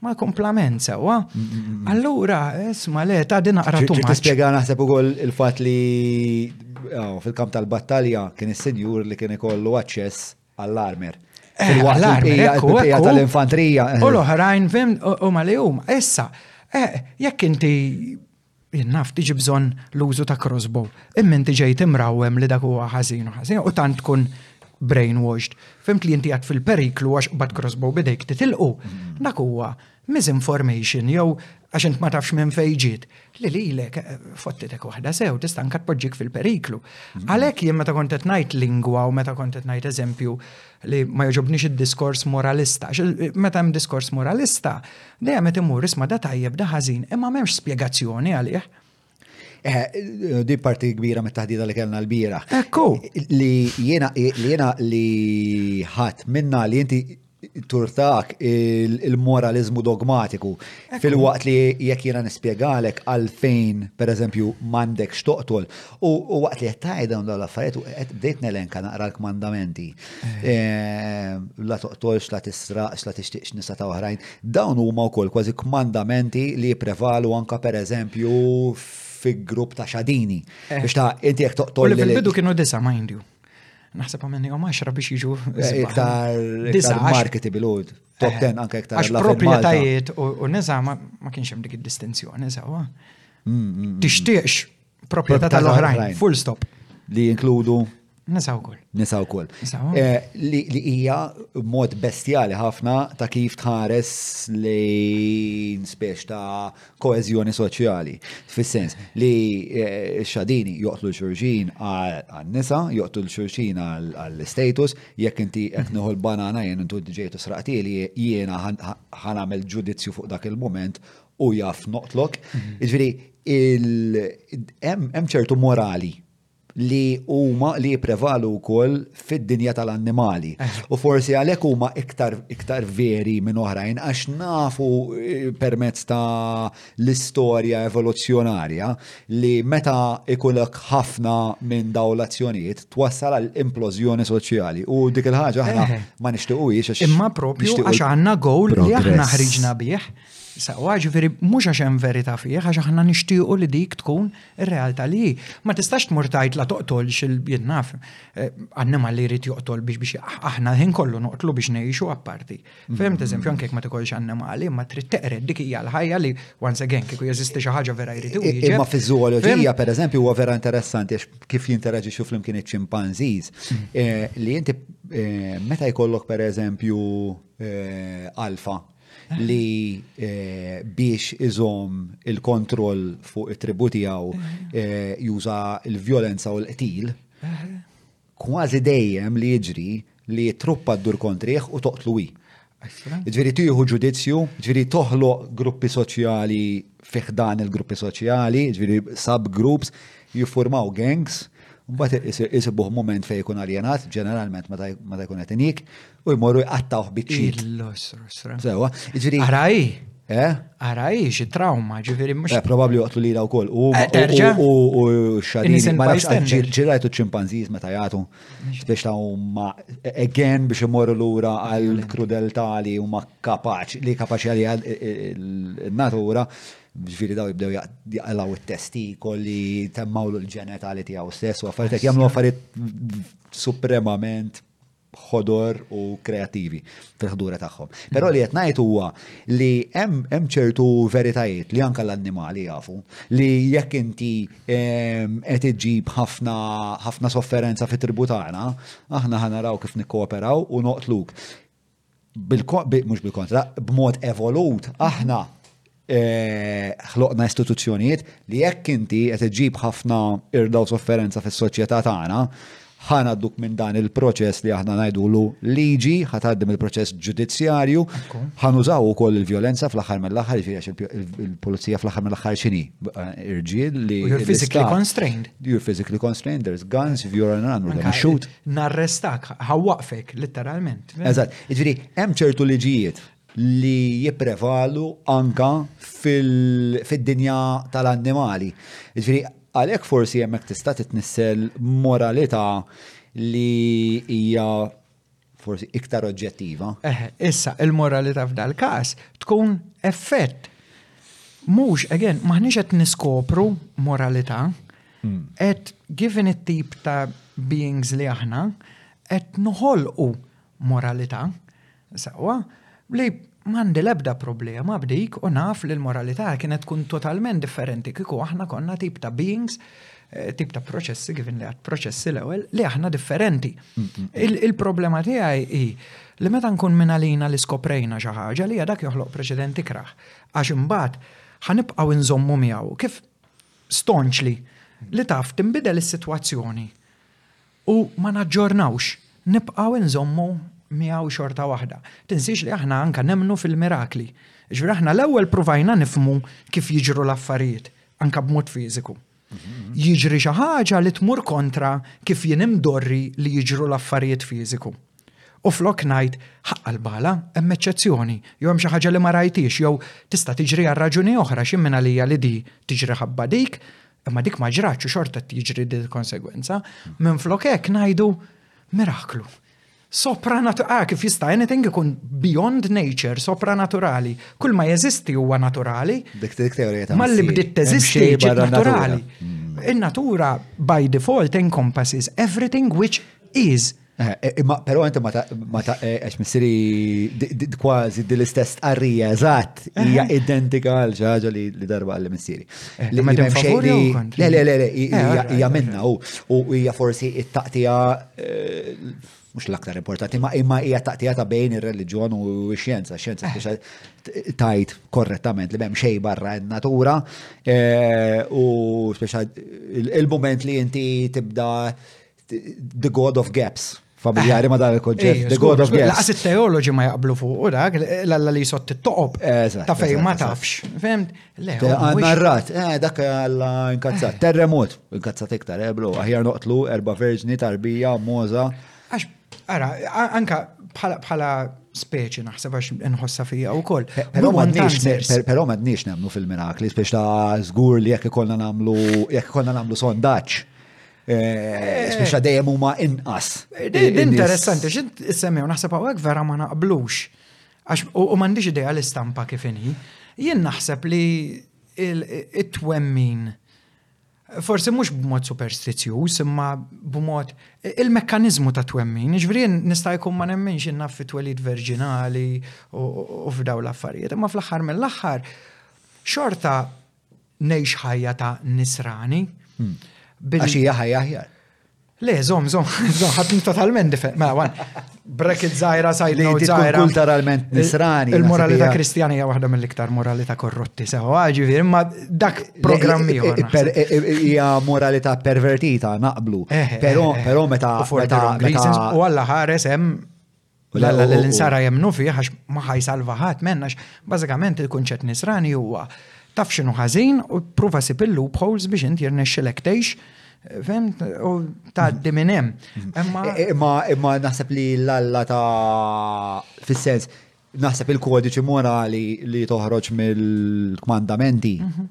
Ma komplament sewa. Allura, isma le, ta' din
naqra
tu.
Tispjega naħseb ukoll il-fatt li fil-kamp tal-battalja kien is-sinjur li kien ikollu aċċess għall-armer. Eh,
għall-armer
tal-infantrija.
U l-oħrajn, fim, u mal-jum, issa, eh, jekk inti Jien naf tiġi bżonn l-użu ta' crossbow, imma inti ġejt imrawwem li dak huwa ħażin u ħażin u tant tkun brainwashed. Fimt li inti għad fil-periklu għax qbad crossbow bidejk titilqu. Dak huwa misinformation jew għax int ma tafx minn fejn ġiet, li lilek fottitek waħda sew tista' anke tpoġġik fil-periklu. Għalhekk jien meta kont qed ngħid lingwa u meta kont qed ngħid eżempju li ma jogħġobnix id-diskors moralista, għax meta hemm diskors moralista, dejjem qed imur isma' da tajjeb da ħażin, imma m'hemmx spjegazzjoni għalih.
Eh, eh, di parti kbira mit taħdida li kellna l-bira.
Ekku.
Li jena li jena li ħat minna li inti turtak il-moralizmu dogmatiku fil-waqt li jekk jena nispiegalek għalfejn per eżempju mandek xtoqtol U waqt li qed tgħid dawn l-affarijiet u qed bdejt nelenka naqra l-kmandamenti. La toqtolx, la tisraqx, la tixtieqx nisa ta' oħrajn. Dawn huma wkoll kważi kmandamenti li jipprevalu anka pereżempju fi grupp ta' xadini. Biex ta' inti
jekk
toqtol.
Fil-bidu kienu disa' mind you. Naħseb għamenni għom għaxra biex jiġu.
Iktar marketi bil-ud. Top 10 anka iktar.
Għax proprietajiet u nisa ma kienx hemm dik id-distinzjoni, sawa. Tixtieqx proprjetà tal-oħrajn. Full stop.
Li jinkludu
Nisa wkoll.
Nisa wkoll. Eh, li hija mod bestjali ħafna ta' kif tħares li spiex ta' koeżjoni soċjali. Fis-sens li eh, xadini joqtlu xurxin għal-nisa, joqtlu xurxin għal-status, jekk inti qed nieħu l-banana jien intu ġejtu sraqtili jiena ħanamel ġudizzju fuq dak il-moment u jaf noqtlok. Ġviri, hemm ċertu morali li huma li jiprevalu wkoll fid-dinja tal-annimali. Eh. U forsi għalhekk huma iktar iktar veri minn oħrajn għax nafu eh, permezz ta' l-istorja evoluzzjonarja li meta ikullek ħafna minn dawn l-azzjonijiet twassal għal implożjoni soċjali u dik il-ħaġa aħna
eh.
ma nixtiequ għax
imma propju għax għandna gowl li aħna ħriġna bih sewwa, ġifieri mhux għax hemm verità fih, għax aħna nixtiequ li dik tkun ir-realtà li hi. Ma tistax tmur tgħid la toqtolx il-jien naf eh, annimal li jrid joqtol biex biex aħna l-ħin kollu noqtlu biex ngħixu apparti. Fehmt eżempju anke ma tikolx annimali, ma trid teqred dik hija l-ħajja li once again kieku jeżisti xi ħaġa vera jrid
Imma fiż-żooloġija pereżempju huwa vera interessanti għax kif jinteraġixxu flimkien iċ-ċimpanżiż mm. eh, li inti eh, meta jkollok pereżempju alfa li biex iżomm il-kontroll fuq it-tribu tiegħu juża l-vjolenza u l-qtil, kważi dejjem li jiġri li truppa ddur kontriħ u toqtlu hi. Ġifieri tieħu ġudizzju, ġifieri toħloq gruppi soċjali fih dan il-gruppi soċjali, ġifieri subgroups, jiffurmaw gangs, mbagħad isibuh mument fejn ikun aljenat, ġeneralment meta jkun qed inik, u jmorru jqattawh biċċiet. Sewa, ġifieri.
Araj.
Eh?
Araj, xi trauma, ġifieri mhux.
Eh, probabbli joqtlu lila wkoll. U
eh,
xadini ma nafx ġirajtu ċimpanżiż meta jagħtu. Biex ta' huma again biex imorru lura għal krudeltà li huma kapaċi li kapaċi għalija n-natura ġifiri daw jibdew jaqlaw il-testi kolli temmawlu l-ġenetali tijaw stess u għaffaritek jamlu għaffarit supremament ħodor u kreativi fil-ħdura tagħhom. Però li qed ngħid huwa li hemm ċertu veritajiet li anke l-annimali jafu li jekk inti ehm, qed iġġib ħafna ħafna sofferenza fit-tribu tagħna, aħna ħanaraw kif nikkooperaw u noqtluk. mhux bil-kontra, b'mod evolut aħna eh, ħloqna istituzzjonijiet li jekk inti qed iġib ħafna irda u sofferenza fis-soċjetà tagħna, ħana duk minn dan il-proċess li aħna ngħidulu liġi, ħataddim il-proċess ġudizzjarju, ħanużaw ukoll il-vjolenza fl-aħħar mill-aħħar, ġifieri il-pulizija fl-aħħar mill-aħħar xini. Eh, irġiel li.
You're physically constrained.
You're physically constrained, there's guns, if you're an animal, shoot.
Narrestak, ħawwaqfek, litteralment.
Eżatt, ġviri, hemm ċertu liġijiet li jipprevalu anka fil-dinja tal-annimali. Ġviri, għalhekk forsi hemmhekk tista' titnissel moralità li hija forsi iktar oġġettiva.
Eh, issa, il-moralità f'dal każ tkun effett. Mhux, again, maħniex qed niskopru moralità, Et given it-tip ta' beings li aħna, et noħolqu moralità, sewwa, li mandi lebda problema b'dik u naf li l-moralità kienet tkun totalment differenti kiku aħna konna tip ta' beings eh, tip ta' proċessi, given li għad proċessi l-ewel, li aħna differenti. Il-problema tiegħi hi li meta nkun minn għalina li skoprejna xi ħaġa li dak joħloq preċedenti kraħ. Għax imbagħad ħanibqgħu nżommu miegħu kif stonċli li taf tinbidel is-sitwazzjoni u ma naġġornawx, nibqgħu inżommu miegħu xorta waħda. Tinsiex li aħna anka nemnu fil-mirakli. Ġifieri aħna l-ewwel provajna nifmu kif jiġru l-affarijiet, anka b'mod fiżiku. Jiġri xi ħaġa li tmur kontra kif jien imdorri li jiġru l-affarijiet fiżiku. U flok ngħid, ħaqqa l-bala, hemm eċċezzjoni, jew hemm xi ħaġa li ma rajthiex, jew tista' tiġri għal raġuni oħra, x'hemm minn għalija li di tiġri ħabba dik, imma dik ma ġratx u xorta qed jiġri din il-konsegwenza, minflok hekk ngħidu miraklu. Sopranaturali, ah, kif jista' anything ikun beyond nature, sopranaturali. Kull ma jeżisti huwa naturali.
Dik dik teorija ta' Malli
bdiet teżisti ġiet naturali. Mm. In-natura by default encompasses everything which is
Eh, imma, pero inti ma ta' eh, għax missiri kważi dil-istess tqarrija, eżatt, hija eh. identika għal ġaġa li darba għalli
missiri.
Li
ma dem xejri.
Le, le, le, hija minna u hija forsi it-taqtija mux l-aktar importanti, ma imma hija taqtija ta' bejn ir-reliġjon u x-xjenza, xjenza biex tajt korrettament li bem xej barra n-natura u speċa il-moment li inti tibda The God of Gaps familjari ma dan il-konċett. The God of Gaps.
Laqas it-teologi ma jaqblu fuq, u dak, l-alla li jisott it-toqob. Ta' fej ma tafx. Fem? Le.
Narrat, eh, dak għalla inkazzat. Terremot, inkazzat iktar, ebro, eh, aħjar noqtlu, erba verġni, tarbija, moza.
Għax, ara, anka bħala speċi naħseb għax nħossa fija u koll.
Pero ma d-nix nemnu fil-mirakli, speċi ta' zgur li jek ikonna namlu, jek ikonna namlu sondaċ Speċa dejjem huma inqas.
Interessanti, xint issemmew, naħseb hawnhekk vera ma naqblux. U m'għandix idea l-istampa kif inhi. Jien naħseb li it-twemmin forsi mhux b'mod superstizjuż, imma b'mod il-mekkaniżmu ta' twemmin, ġifieri nista' jkun ma nemminx innaf fit-twelid verġinali u f'daw l-affarijiet, imma fl-aħħar mill-aħħar xorta Ngħix ħajja ta' nisrani. Hmm.
Għax hija ħajja aħjar.
Le, zom, zom, zom, ħatni totalment different. Ma, għan, brekit zaħira,
sajli,
zaħira.
Kulturalment nisrani.
Il-moralita
kristjani hija
waħda mill-iktar moralita korrotti, sewa, ah, ġivir, ma dak
program miħor. Hija moralita pervertita, naqblu. Eh, eh,
pero, eh, pero
meta.
U għalla ħares hemm
U
l-Alla
li
l-insara jemnu fih għax ma ħajsalva ħadd menna għax bażikament il-kunċett nisrani huwa taf x'inhu ħażin u pruva sib il-loopholes biex inti jirnexxilek tgħix Fem, u tgħaddi minn hemm. Imma
imma naħseb li l-alla ta' fis-sens naħseb il-kodiċi morali li toħroġ mill-kmandamenti
mhm.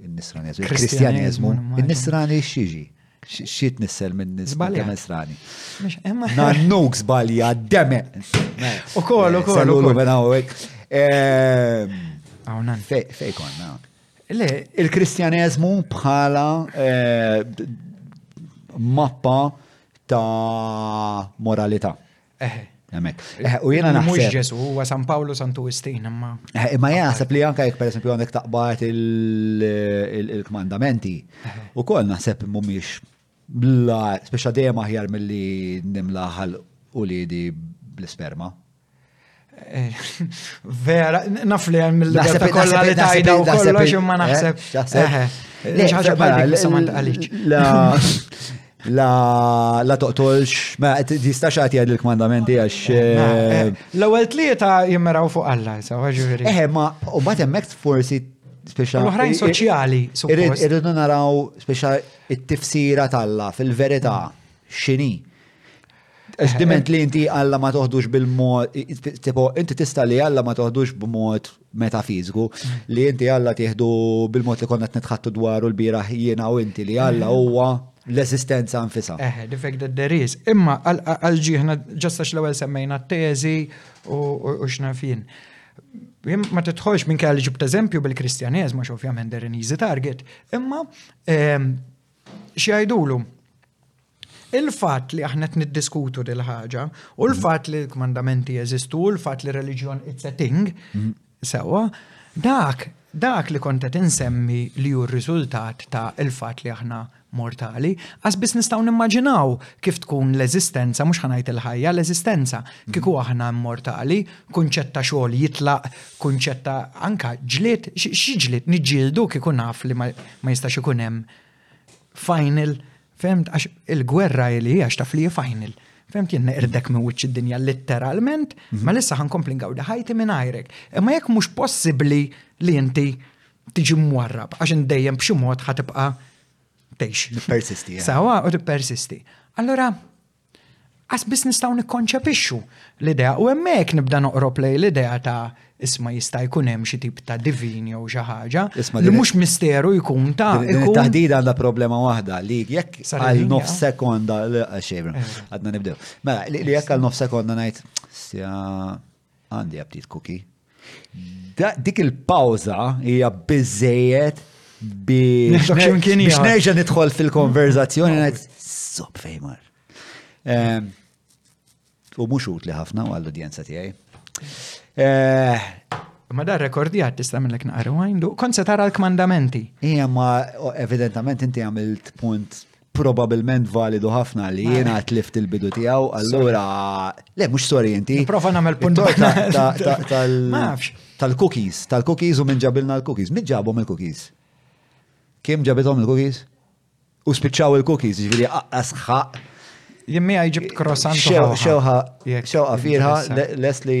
Il-nisrani,
il-kristjaneżmu,
il-nisrani xieġi. Xiet nissel minn nisrani. Nannuk zbalja, deme.
U kol, u kol. U kol, Għawnan.
Fej konna.
Le,
il-kristjaneżmu bħala eh, mappa ta' moralità.
Eħe.
Hemmhekk. Eħe, u
jiena
naħseb.
Mhux Ġesu, huwa San Pawlu Santu Istin, imma.
Eħe, imma jiena naħseb li anke jekk pereżempju għandek taqbad il-kmandamenti, ukoll naħseb mhumiex bla speċa dejjem aħjar milli nimla ħal uliedi
bl-isperma. Vera, naf li għem
il-libertà
kollha li tajda u kollox imma naħseb.
Lex
ħaġa bħalli bissa ma ntqalix.
La, la toqtolx, ma tistax għati għad il-kmandamenti għax.
L-ewel tlieta jimmeraw fuq Alla, sa' ġifiri.
Eh, ma, u bat emmek forsi speċa.
L-oħrajn soċjali.
Irridu naraw speċa it-tifsira talla fil-verità xini. Għax diment li inti Alla ma toħdux bil-mod, tipo, inti tista li Alla ma toħdux b'mod metafiżiku, li inti Alla tieħdu bil-mod li konna t-netħattu dwaru l-biraħ jiena u inti li Alla huwa l-eżistenza nfisa.
Eh, the fact that there is. Imma għal-ġiħna ġastax l ewwel semmejna t-teżi u xnafin. Ma titħolx minn kelli ġibt eżempju bil-Kristjaneżmu, xo ovvjament there an easy target, imma ehm, xi għajdulu Il-fatt li aħna qed niddiskutu dil ħaġa u l-fatt li l-kmandamenti jeżistu u l-fatt li reliġjon it's a thing, mm. sewwa, dak dak li kont qed insemmi li hu r-riżultat ta' il-fatt li aħna mortali, għas biss nistgħu nimmaġinaw kif tkun l-eżistenza, mhux ħanajt il-ħajja, l-eżistenza, kieku mhm. aħna immortali, kunċett ta' xogħol jitlaq, kunċett ta' anka ġlied, xi ġlied niġġieldu kieku naf li ma jistax ikun hemm final Fehmt, għax il-gwerra li hija taf li final. Fehmt jien neqrdek minn wiċċ id-dinja litteralment, mhm. ma lissa ħankompli ngawdi ħajti minn għajrek. Imma jekk mhux possibbli li inti tiġi mwarrab, għax indejjem b'xi mod ħatibqa' tgħix.
Tippersisti. Eh.
Sawa u tippersisti. Allora, Qas biss nistgħu nikkonċepixxu l-idea u hemmhekk nibda noqrob lejn l-idea ta' isma jista' jkun hemm xi tip ta' divin jew xi ħaġa li mhux misteru jkun ta'
ikun. Taħdid għandha problema waħda li jekk għal nof sekonda xejn
eh.
għadna nibdew. Mela li jekk għal nof sekonda ngħid Għandi aptit kuki. Dik il-pawza hija biżejjed biex nerġa' nidħol fil-konverzazzjoni ngħid sob fejmar. Ehm, u mhux utli ħafna għall-udjenza tiegħi. Eh,
ma dar rekordijat tista' millek naqra għajndu, kont se tara l-kmandamenti.
Ija ma evidentament inti għamilt punt probabilment validu ħafna li jiena tlift il-bidu tiegħu, allura le mhux sorry inti.
Prova nagħmel punt
tal-cookies, tal-cookies u minn ġabilna l-cookies. Min ġabhom il-cookies? Kim ġabithom il-cookies? U spiċċaw il-cookies, ġifieri asħaq.
Jimmi għajġib croissant.
Xewħa, xewħa firħa, les li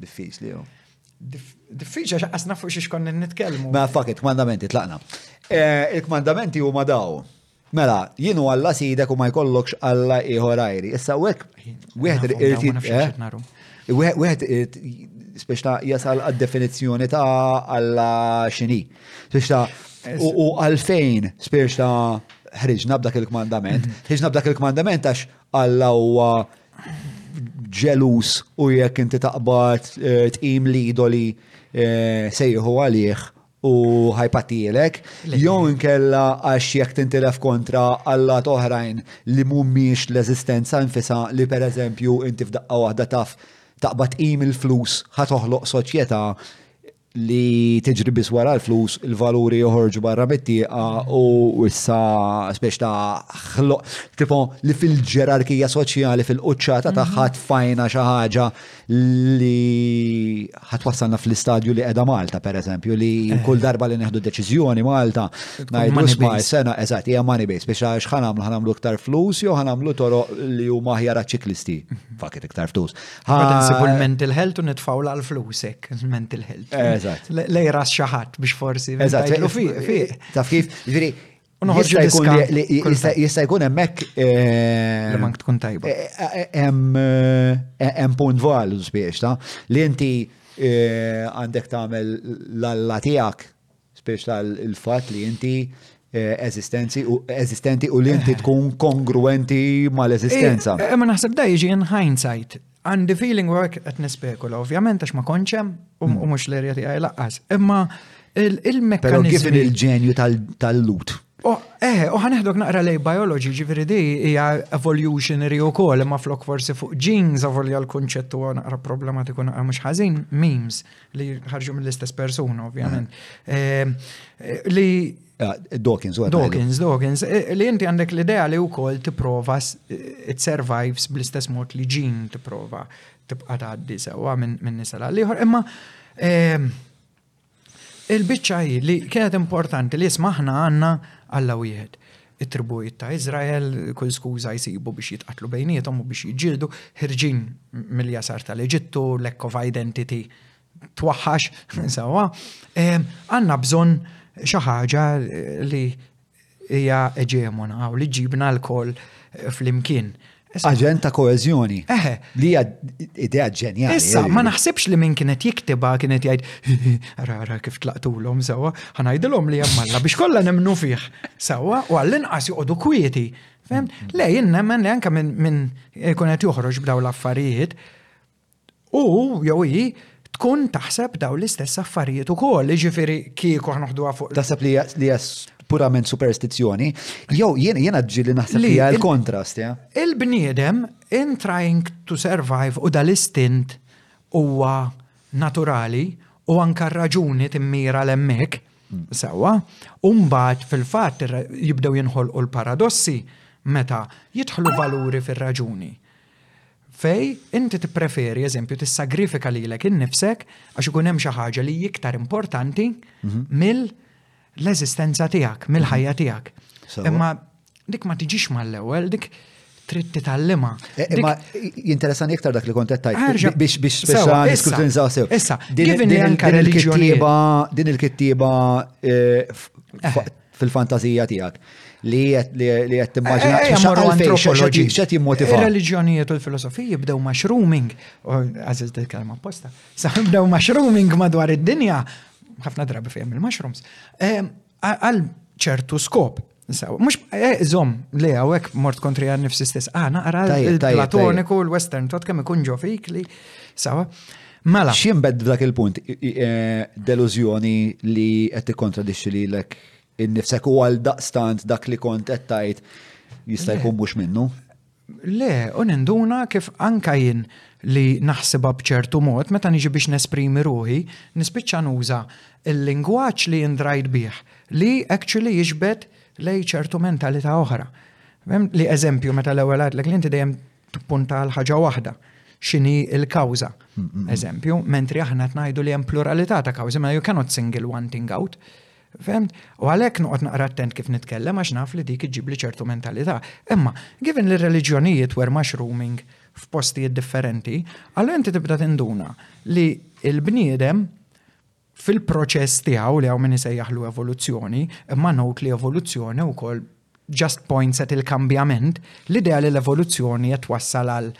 Diffiċli jew.
Diffiċli għax qasna fuq xiex konna nitkellmu.
Ma fuck it, kmandamenti tlaqna. Eh, il-kmandamenti huma daw. Mela, jienu għalla sidek u ma jkollokx għalla ieħor għajri. Issa
u hekk wieħed
irrid
eh?
wieħed irid speċta jasal għad-definizzjoni ta' għalla xini. Speċta u għalfejn speċta ħriġna b'dak il-kmandament. Mhm. Ħriġna b'dak il-kmandament għax għalla huwa ġelus u jekk inti taqbad eh, tqim l-idoli eh, sejħu għalih u ħajpatilek, jew inkella għax jekk tintilef kontra alla toħrajn li mumiex l-eżistenza nfisa li per eżempju inti f'daqqa waħda taf taqbad qim il-flus ħatoħloq soċjetà li tiġri biss wara l-flus, il-valuri joħorġu barra mit-tieqa u issa spiex ta' ħloq, tipo li fil-ġerarkija soċjali fil-quċċata mhm. tagħha tfajna xi ħaġa li ħatwassalna fl-istadju li qiegħda Malta pereżempju li eh. kull darba li neħdu deċiżjoni Malta ngħidu sma' sena eżatt hija money base biex għax ħanamlu ħanamlu iktar flus jew ħanamlu toroq li huma ħjar ċiklisti mhm. fakir iktar flus.
Għad nsibu
ah.
l-mental health u nitfaw la l-flusek, l-mental health.
Eh,
eżat. Lejra xaħat biex forsi.
Eżat,
lu fi.
Taf kif, ġviri, Jista' jkun hemmhekk.
Eh, l-mank tkun tajba.
Eh, hemm punt valu spiex ta' li inti għandek tagħmel l-alla tiegħek Spiex ta' l-fatt li inti eżistenzi u eżistenti u li inti tkun kongruenti ma'
l-eżistenza. Eh, ma naħseb da jiġi in hindsight. Għandi feeling work qed nispekula, ovvjament għax ma konċem u hmm. mhux l-erja tiegħi laqqas. Imma
il-mekkanizmu.
Kif
il-ġenju tal-lut.
Eh, u ħaneħdok naqra lej biology, ġifiri di hija evolutionary u kol, imma flok forsi fuq genes, avolja l-konċett huwa naqra problematiku naqra mhux ħażin, memes. li ħarġu mill-istess persuna, ovvjament. Eh, eh, li
ah, Dawkins,
Dawkins, Dawkins, eh, li inti għandek l-idea li u koll t-prova it survives bl-istess mod li ġin t-prova tibqa taħdi sewa minn nisa l-liħor, imma il-bicċa li kienet importanti li jismaħna għanna għalla wieħed. it-tribujiet ta' Iżrael, kull skuża jsibu biex jitqatlu bejniethom u biex jiġġieldu, ħirġin mill-jasar tal-Eġittu, lack of identity twaħħax, sewwa, għandna bżonn xi ħaġa li hija eġemona u li ġġibna lkoll flimkien.
Aġent ta' koeżjoni.
Eħe.
Li hija idea ġenjali.
Issa,
eh,
ma naħsibx li min kienet jiktibha kienet jgħid, ara, ara kif tlaqtulhom sewwa, ħanajdilhom li hemm Alla biex kollha nemnu fih. Sewwa, u għall-inqas joqogħdu kwieti. Fem? Mm. Le, jien nemmen li anke minn ikun qed joħroġ b'daw l-affarijiet, Hu jew hi tkun taħseb dawn l-istess affarijiet ukoll, jiġifieri kieku ħnoħduha fuq.
Taħseb li hija purament superstizzjoni, jew jien jiena ġġieli naħseb
li
hija l-kontrast.
Il-bniedem in trying to survive u dal-istint huwa naturali u anke r-raġuni timmira 'l hemmhekk, sewwa, u mbagħad fil-fatt jibdew jinħolqu l-paradossi meta jidħlu valuri fir-raġuni. Fej, inti tippreferi, eżempju, tissagrifika lilek innifsek għax ikun hemm xi ħaġa li iktar importanti mhm. mill l-eżistenza tiegħek, mill-ħajja mhm.
tiegħek.
Imma dik ma tiġix mal-ewwel, dik trid titallima.
Eh, imma jinteressani iktar dak li kont qed
tajt
biex biex
spessa
niskutinżaw sew.
Issa,
din
il-kittieba
din il-kittieba eh,
eh.
fil-fantazija tiegħek li qed timmaġina eh,
eh,
għalfejn x'qed jimmotiva.
Ir-reliġjonijiet u l-filosofiji bdew mushrooming, għażiż dik kelma apposta, sa bdew mushrooming madwar id-dinja, ħafna drabi fejn il-mushrooms, eh, għal ċertu skop. Mux, zom, li għawek mort kontri għan nifsi stess,
għana għara
il-platoniku, l-western, tot kem ikun ġofik li, sawa. Mela.
X'jinbed f'dak il-punt delużjoni li qed tikkontradixxi lilek innifsek u għal daqstant dak li kont qed tgħid jista' jkun mhux minnu?
Le, u ninduna kif anka jien li naħsibha b'ċertu mod meta niġi biex nesprimi ruħi, nispiċċa nuża l-lingwaġġ li indrajt bih, li actually jiġbed lejn ċertu mentalità oħra. Li eżempju meta l-ewwel għidlek li inti dejjem tippunta għal ħaġa waħda xini il-kawza, eżempju, mentri aħna tnajdu li hemm pluralità ta' kawzi, ma you cannot single one thing out. Femt? U għalek nuqot naqra attent kif nitkellem għax naf li dik iġib li ċertu mentalità. Imma, given li reliġjonijiet were mushrooming f'postijiet differenti, għallu inti tibda tinduna li il-bniedem fil-proċess tiegħu li hawn min isejjaħlu evoluzzjoni, imma not li evoluzzjoni wkoll just points at il-kambjament, l-idea li l-evoluzzjoni qed wassal għal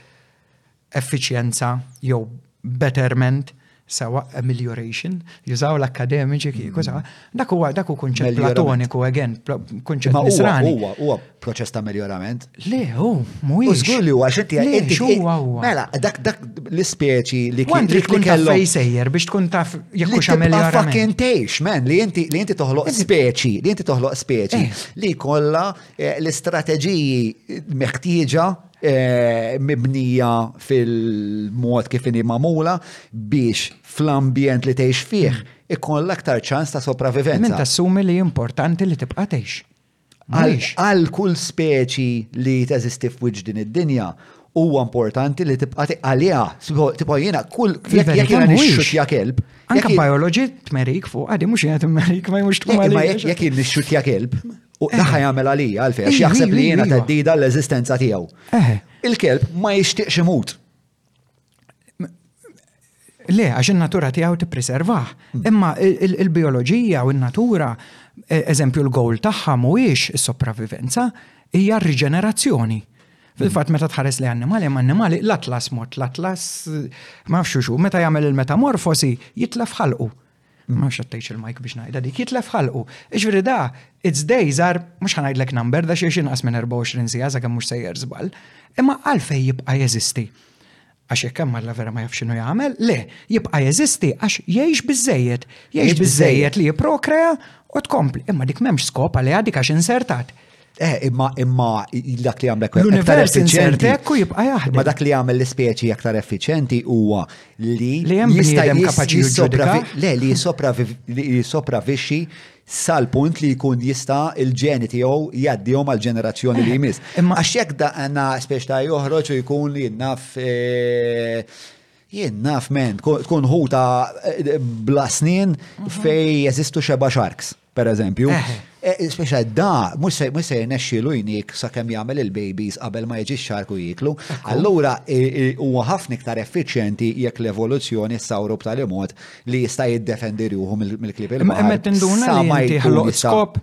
effiċjenza jew betterment sawa amelioration, jużaw l-akademiċi kieku mm. sawa, dak huwa dak hu kunċett platoniku again, kunċett nisrani.
Huwa proċess ta' melhorament.
Le, hu, mhuwiex.
U żgur li huwa xinti
għal inti huwa huwa.
Mela, dak dak l-ispeċi li
kien li tkun taf fejn sejjer biex tkun taf jekk hux melhorament.
Fucking tgħix, man, li inti li inti toħloq speċi, li inti toħloq speċi
eh.
li kollha eh, l-istrateġiji meħtieġa eh, mibnija fil-mod kif inhi magħmula biex fl-ambjent li tgħix fih mm. ikollha aktar ċans ta' sopravivenza.
Min tassumi li importanti li tibqa' tgħix.
Għal kull speċi li teżisti f'wiċċ din id-dinja, huwa importanti li tibqa' tiqalija. Tibqa' jiena kull jekk jiena nixxutja kelb.
Anka bioloġi tmerik fuq, għadi mhux jiena tmerik ma jmux tkun għalija.
Jekk jien nixxutja kelb, u eh. daħħa jagħmel għalija għalfejn jaħseb li jiena teddida l-eżistenza tiegħu.
Eh.
Il-kelb ma jixtieqx imut.
Le, għax in-natura tiegħu tippreservah. Hmm. Imma il-bioloġija u n-natura, e, eżempju l-gowl tagħha mhuwiex is-sopravivenza, hija r-riġenerazzjoni. Fil-fatt meta tħares li annimali hemm annimali l-atlas mod, l-atlas ma nafx xu, meta jagħmel il-metamorfosi jitlef ħalqu. ma nafx qed tgħidx il-mike biex ngħidha dik, jitlef ħalqu. Iġveri da, it's days are, mhux ħanajdlek number, da xiex inqas minn 24 sija sakemm mhux sejjer żball. Imma għalfej jibqa' jeżisti. Għax jekk hemm alla vera ma jafx x'inhu jagħmel, le, jibqa' jeżisti għax jgħix biżejjed, jgħix biżejjed li jipprokrea u tkompli. Imma dik m'hemmx skop għaliha dik għax insertat.
Eh, imma imma dak li għamlek
aktar effiċenti. Ekku jibqa' jaħdem.
Ma dak li għamel l-ispeċi aktar effiċenti huwa li
li hemm
jista'
kapaċi
Le, li jisopravixxi sal-punt li jkun jista' il-ġeni tiegħu jgħaddihom għal ġenerazzjoni li jmiss.
Eh, imma
għax jekk daqna speċi ta' joħroġ u jkun jinnaf eh, jien naf men, tkun ħuta eh, bla snin mhm. fej jeżistu xeba sharks. Per eżempju, speċa da, mux se jnexxilu jnik sa' kem jagħmel il-babies qabel ma jġi xarku jiklu. Allura, huwa ħafna iktar effiċjenti jekk l-evoluzzjoni sawru b'tali mod li jista' jiddefendi ruħu mill-klib
il-mar. Imma tinduna li inti ħloq skop,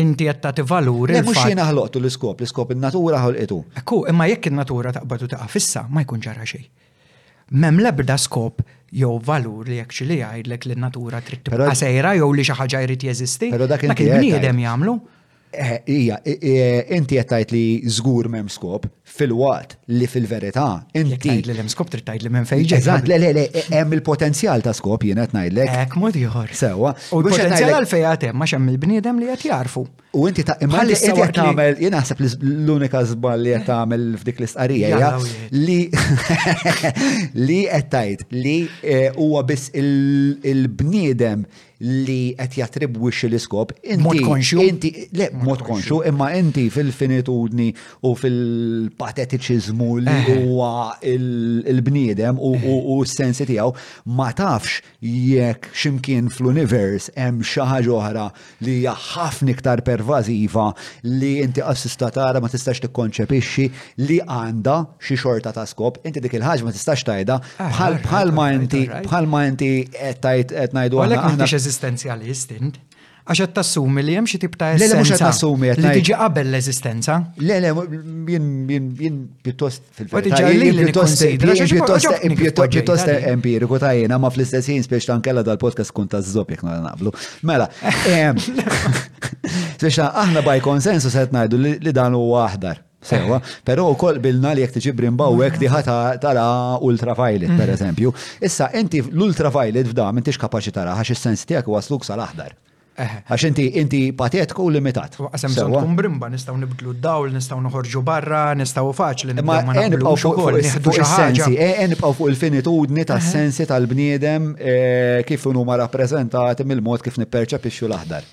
inti qed tagħti valur.
Le
mhux
jiena ħloqtu l-iskop, l-iskop in-natura ħolqitu.
Ekku, imma jekk in-natura taqbad u taqa' fissa, ma jkun ġara xejn. M'hemm l-ebda skop jew valur li jekk xi li jgħidlek li n-natura trid tibqa' sejra jew li xi ħaġa jrid jeżisti.
Però dak
il-bniedem jagħmlu.
Eh, ija, eh, inti qed tgħid li żgur m'hemm skop fil-waqt li fil-verità inti.
li hemm skop trid tgħid li m'hemm fejn
Eżatt, le le le, eh, hemm il-potenzjal ta' skop jien qed ngħidlek.
Hekk mod ieħor.
Sewwa.
U l-potenzjal għal fejn hemm għax hemm il-bniedem li qed jarfu.
U inti ta' imma li qed tagħmel jien naħseb li l-unika żball li qed tagħmel f'dik l-istqarrija hija li li qed tgħid li eh, huwa biss il-bniedem li qed jattribwixxi l-iskop.
Mod konxju.
Inti le mod konxju, imma inti fil-finitudni u fil-patetiċiżmu li
eh.
huwa il-bniedem u s-sensi tiegħu ma tafx jekk x'imkien fl-univers hemm xi ħaġa oħra li hija ħafna iktar pervażiva li inti qas tista' tara ma tistax tikkonċepixxi li għandha xi xorta ta' skop, inti dik il-ħaġa ma tistax tgħidha
ah,
bħal
bħalma
inti bħalma inti qed tgħid qed ngħidu aħna.
Għalhekk m'intix eżistenzjalist int. Għax qed tassumi li hemm xi tip ta'
essenza. Le, mhux qed tassumi qed
li tiġi qabel l-eżistenza.
Le, le, jien pjuttost fil-verità. Pjuttost empiriku ta' jiena ma fl-istess jien spiex ta' nkella dal-podcast kun ta' żob jekk nara naqblu. Mela, spiex ta' aħna by konsensus qed ngħidu li dan huwa aħdar. Sewa, però wkoll bilna li jekk tiġi brimbawek diħa tara ultraviolet, mhm. per eżempju. Issa, inti l-ultraviolet f'da m'intix kapaċi tara għax is-sens tiegħek wasluk sal-aħdar. Għax inti inti patetku limitat.
Għasem bżon tkun brimba, nistaw nibdlu d-dawl, nistaw noħorġu barra, nistaw faċli.
Ma nibqaw fuq il-sensi, nibqaw fuq il-finitudni ta' sensi tal-bniedem eh, kif huma rappresentati mill-mod kif nipperċepixxu l-aħdar.